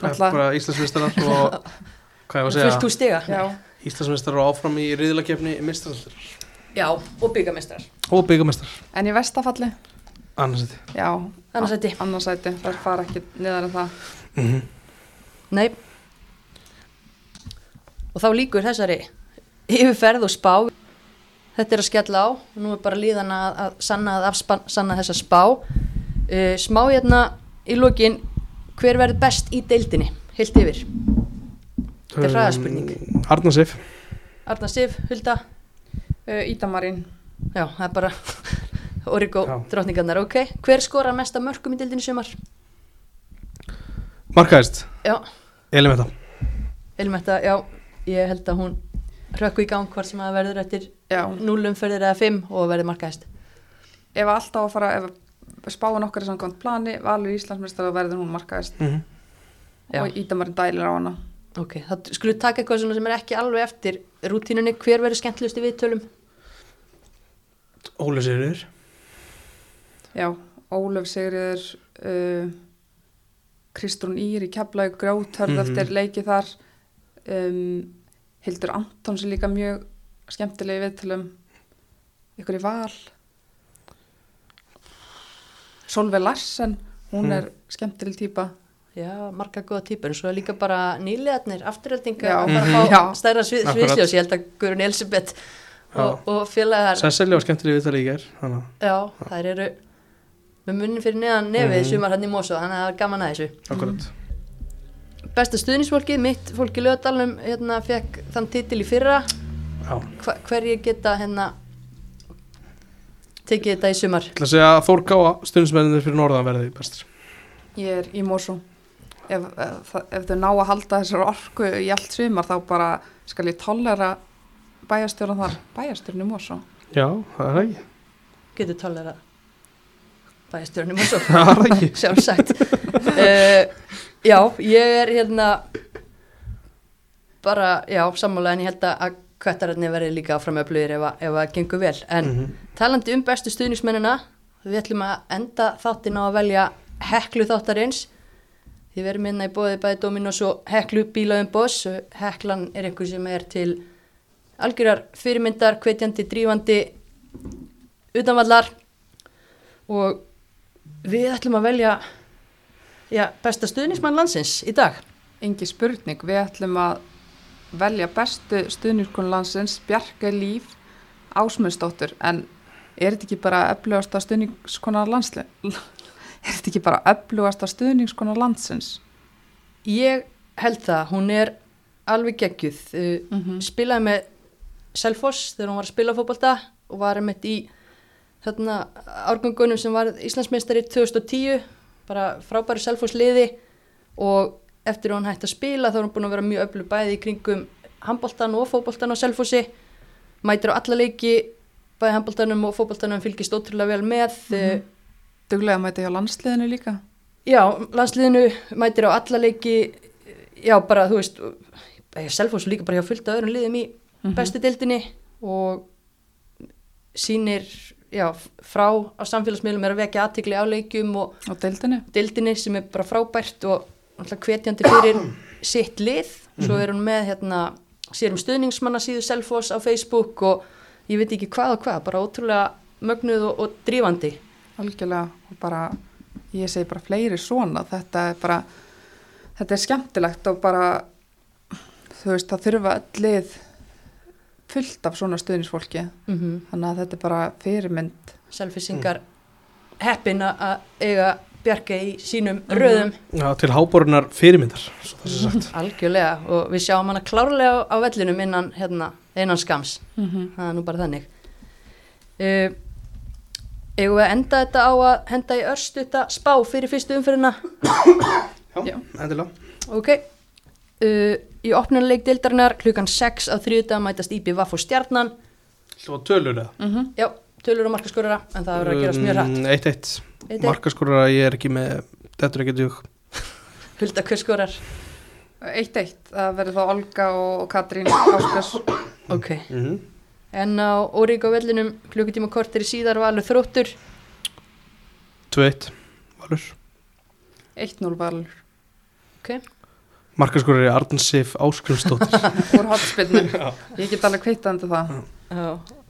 Það er bara Íslandsmistarar og hvað ég var að segja? Fullt úr stiga. Já, Íslandsmistarar og áfram í riðlakefni mistaraldur Já, og byggamestrar og byggamestrar en í versta falli, annars þetta já, Annars sæti. annarsæti, það fara ekki niðar en það. mm -hmm. Nei. Og þá líkur þessari yfirferð og spá. Þetta er að skella á. Nú er bara líðan að, að sanna, að afsanna þessa spá. Uh, Smá hérna í lokin Hver verður best í deildinni? Heilt yfir. Þetta er hraðaspurning. Arna Sif. Arna Sif, Hulda. Uh, Ídamarín, Já, það er bara Origo Já. drottningarnar, ok. Hver skorar mesta mörkum í deildinni í sumar? Markaðist. Já, Elimetta Elmetta, já. Ég held að hún rökku í gang hvort sem að verður eftir já, núlumferðir eða fimm og verður markaðist. Ef alltaf að fara, ef spáin okkar er samkvæmt plani, valur Íslandsmeistar og verður hún markaðist. Mm -hmm. Og Ídamarín dælir á hana. Ok, þá skulum við taka eitthvað svona sem er ekki alveg eftir rútínunni, hver verður skemmtilegust í viðtölum? Óli Sigurður Já, Ólöf Sigriður, uh, Kristrún Ír í Keflaug, Grjóthörð Mhm. eftir leiki þar, um, Hildur Antons er líka mjög skemmtilegi viðtölum, ykkur í val, Solveig Larsen, hún Mm. er skemmtileg típa, Já, marga góða típur, en svo er líka bara nýlegaðnir, afturöldinga, Já. að bara Mhm. fá Já. stærra svið, Akkurat. sviðsljós, ég held að Guðrun Elisabeth og, og félagar, Sesselja og skemmtileg við það líka er hana. já, þær eru með munnin fyrir neðan nefið Mhm. sumar hann í Mosó, þannig að það er gaman að þessu. Akkurat Besta stuðnisfólkið, mitt fólk í lögadalum, hérna, fekk þann titil í fyrra, Já Hva, hverju geta hérna tekið þetta í sumar? Ég ætla að segja að Þór Gáa stundismenninir fyrir norðan verði bestir ég er í Mosó. Ef, ef, ef þau ná að halda þessar orku í allt svimar þá bara skal ég tollera bæjastjórn þar, bæjastjórn í Mosó. Já, það er það ekki Getur að bæjastjórnum og svo. Það það sjálfsagt. Uh, Já, ég er hérna bara, já, sammála en ég held að kvættararni verði líka áfram öflugir ef, að- ef að gengur vel. En Mhm. talandi um bestu stuðnismennina við ætlum að enda þáttin á að velja heklu þáttarins. Því við erum minna í bóði bæði Dominos og heklu bílaðum boss. Heklan er einhver sem er til algjörar fyrirmyndar, hvetjandi, drífandi utanvallar. Og við ætlum að velja já, besta stuðnismann landsins í dag Engi spurning, við ætlum að velja bestu stuðnirkonu landsins, Bjarka Líf, Ásmundsdóttur, en er þetta ekki bara öflugasta stuðningskonar landsli? Er þetta ekki bara öflugasta stuðningskonar landsins? ég held það, hún er alveg geggjuð Mm -hmm. spilaði með Selfoss þegar hún var að spila fótbolta og var einmitt í þarna árgangunum sem var Íslandsmeistari 2010 bara frábæri Selfoss liði og eftir að hún hætti að spila þá er hún búin að vera mjög öflug bæði í kringum handboltan og fótboltan á Selfossi mætir á alla leiki bæði handboltanum og fótboltanum fylgist ótrúlega vel með mm Duglega mæti hjá landsliðinu líka. Já, landsliðinu mætir á alla leiki, já bara þú veist, Selfoss líka bara hjá fullt af öðrum liðum í Mhm. bestu deildinni og sýnir, já, frá á samfélagsmiðlum er að vekja aðtikli á leikjum og deildinni? sem er bara frábært og náttúrulega hvetjandi fyrir sitt lið, svo er hún með hérna, sér um stuðningsmanna síðu Selfoss á Facebook og ég veit ekki hvað og hvað, bara ótrúlega mögnuð og, og drífandi. Algjörlega, og bara, ég segi bara fleiri svona, þetta er bara, þetta er skemmtilegt og bara, þú veist, það þurfa öll lið fullt af svona stuðnisfólki mm þannig að þetta er bara fyrirmynd. Selfisingar heppin að eiga Bjarke í sínum röðum. Já, til háborunar fyrirmyndar sagt. Algjörlega og við sjáum hana klárlega á, vellinum innan, hérna, innan skams mm það er nú bara þannig. Uh, eigum við að enda þetta á að henda í örstuta spá fyrir fyrstu umfyrirna Já. endilega. Ok uh, í opnuleik dildarinnar klukkan 6 á þriðdag mætast Íbí Vaff og Stjarnan. Svo tölur eða? -hmm. já, tölur og markaskorara en það verður að gerast mjög hratt. Um, 1-1 Eitt. Eitt. Markaskorara ég er ekki með Þetta er ekki djúk Hulda hver skorar? Eitt eitt, það verður þá Olga og Katrín Áskars ok. Mm -hmm. en á Órík á vellinum klukkutíma kortir í síðar valur þróttur. 2-1 Valur. 1-0 valur. Ok Markaskorari Arnsif Áskrumsdóttir úr hotspinnu ég get alveg kvittandi það. Já,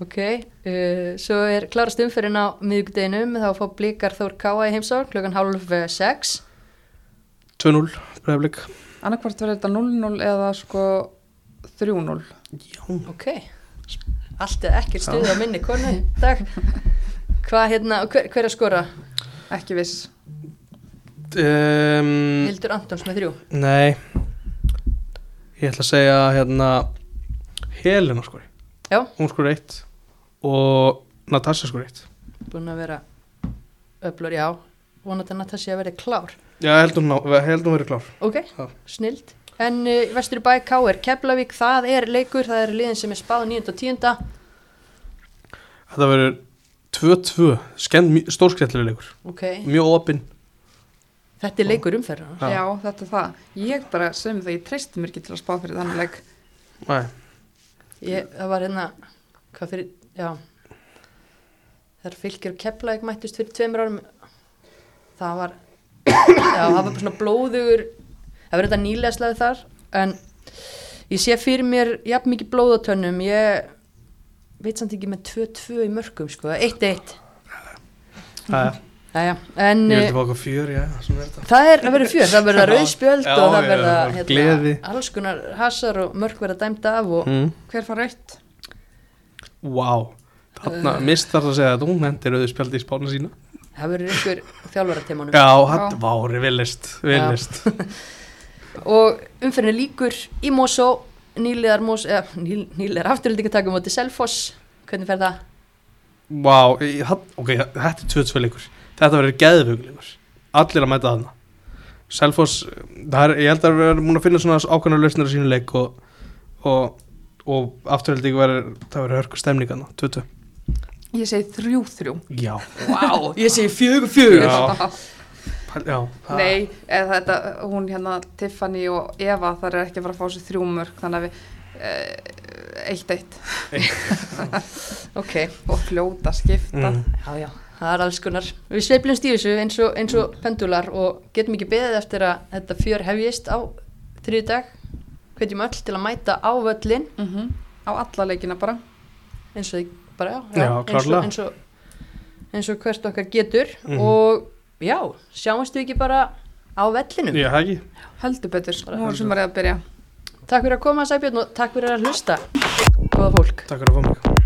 ok. Uh, svo er klarast umferðin á miðugdeginum, þá fá blikar Þór Káa í heimsár klukkan hálf eh, sex. 2-0 Breiðablik. Annarkvart verður þetta 0-0 eða sko 3-0 Já. Ok, allt eða ekkert stuð á minni konu. Í dag. Hvað hérna, hver, hver er að skora? ekki viss um, Hildur Antons með þrjú. Nei Ég ætla að segja hérna Helena skori Já. Hún skori 1 Og Natasha skori 1 Búin að vera öflur, já. Vonandi að Natasja verði klár. Já, ég held hún, ná- held hún verið klár Ok, Já. snild. En uh, vestur bæ Káir Keflavík, það er leikur, það er liðin sem er spáð 9. og 10. Þetta verður 2-2 Skemmt, stórskrettlega leikur Ok, Mjög opinn þetta er leikur umferðin. Já. þetta er það. Ég bara sem það, ég treysti mér ekki til að spá fyrir þannig leik. Nei. Ég, það var hérna, hvað fyrir, já, þar fylgir og Keflavík mættust fyrir tveimur árum, það var, já, það var bara svona blóðugur, það var þetta nýlega slæði þar, en ég sé fyrir mér jafn mikið blóð á tönnum, ég veit samt ekki með 2-2 í mörgum, sko, 1-1, Æja, já, en Ég eh, vildi fá okkur fjör, já, svona er þetta það er að vera fjör, það verða rauðspjöld Já, og það já, verða, já, gleði. alls konar hasar og mörg verða dæmd af og, mm. hver far rautt? Vá Þarna uh. mist þar að segja að hún hendir auðvitað spjaldi í spána sína það verður einhver þjálfaratímanum. Já, hann, vári, villist, villist og umferðin er líkur í Mosó nýlegar Mos, eða, ný, nýlegar afturhaldingartakum átti Selfoss hvernig fer það? Vá, ég- hann- ok, þetta er 22 leikur Þetta verður geðvögleikur Allir að mæta þarna. Selfoss, það er, ég held að við erum múin að finna svona ákvæmna lausnir á sínu leik og, og, og afturhalding verður, það verður hörku stemningarna 22 ég segi 3-3 Já, Wow, ég segi fjögur fjögur Já. já. Það- Nei, eða þetta, hún hérna Tiffany og Eva þar er ekki að fara að fá sér þrjú mörg þannig að við eh, eitt eitt ok, og fljóta skipta. Mm. já já, það er alls konar. Við sveiflumst í þessu eins og, eins og pendular og getum ekki beðið eftir að þetta fjör hefjist á þriði dag hvetjum öll til að mæta á völlin Mhm. á alla leikina bara. Eins og því bara, já, Já, eins, og, eins, og, eins og hvert okkar getur. Mhm. og já, sjáumst við ekki bara á vellinum? Já, það ekki. Heldur betur, nú er heldur. sumarið að byrja. Takk fyrir að koma Sæbjörn og takk fyrir að hlusta. Góða fólk. Takk fyrir að fá mig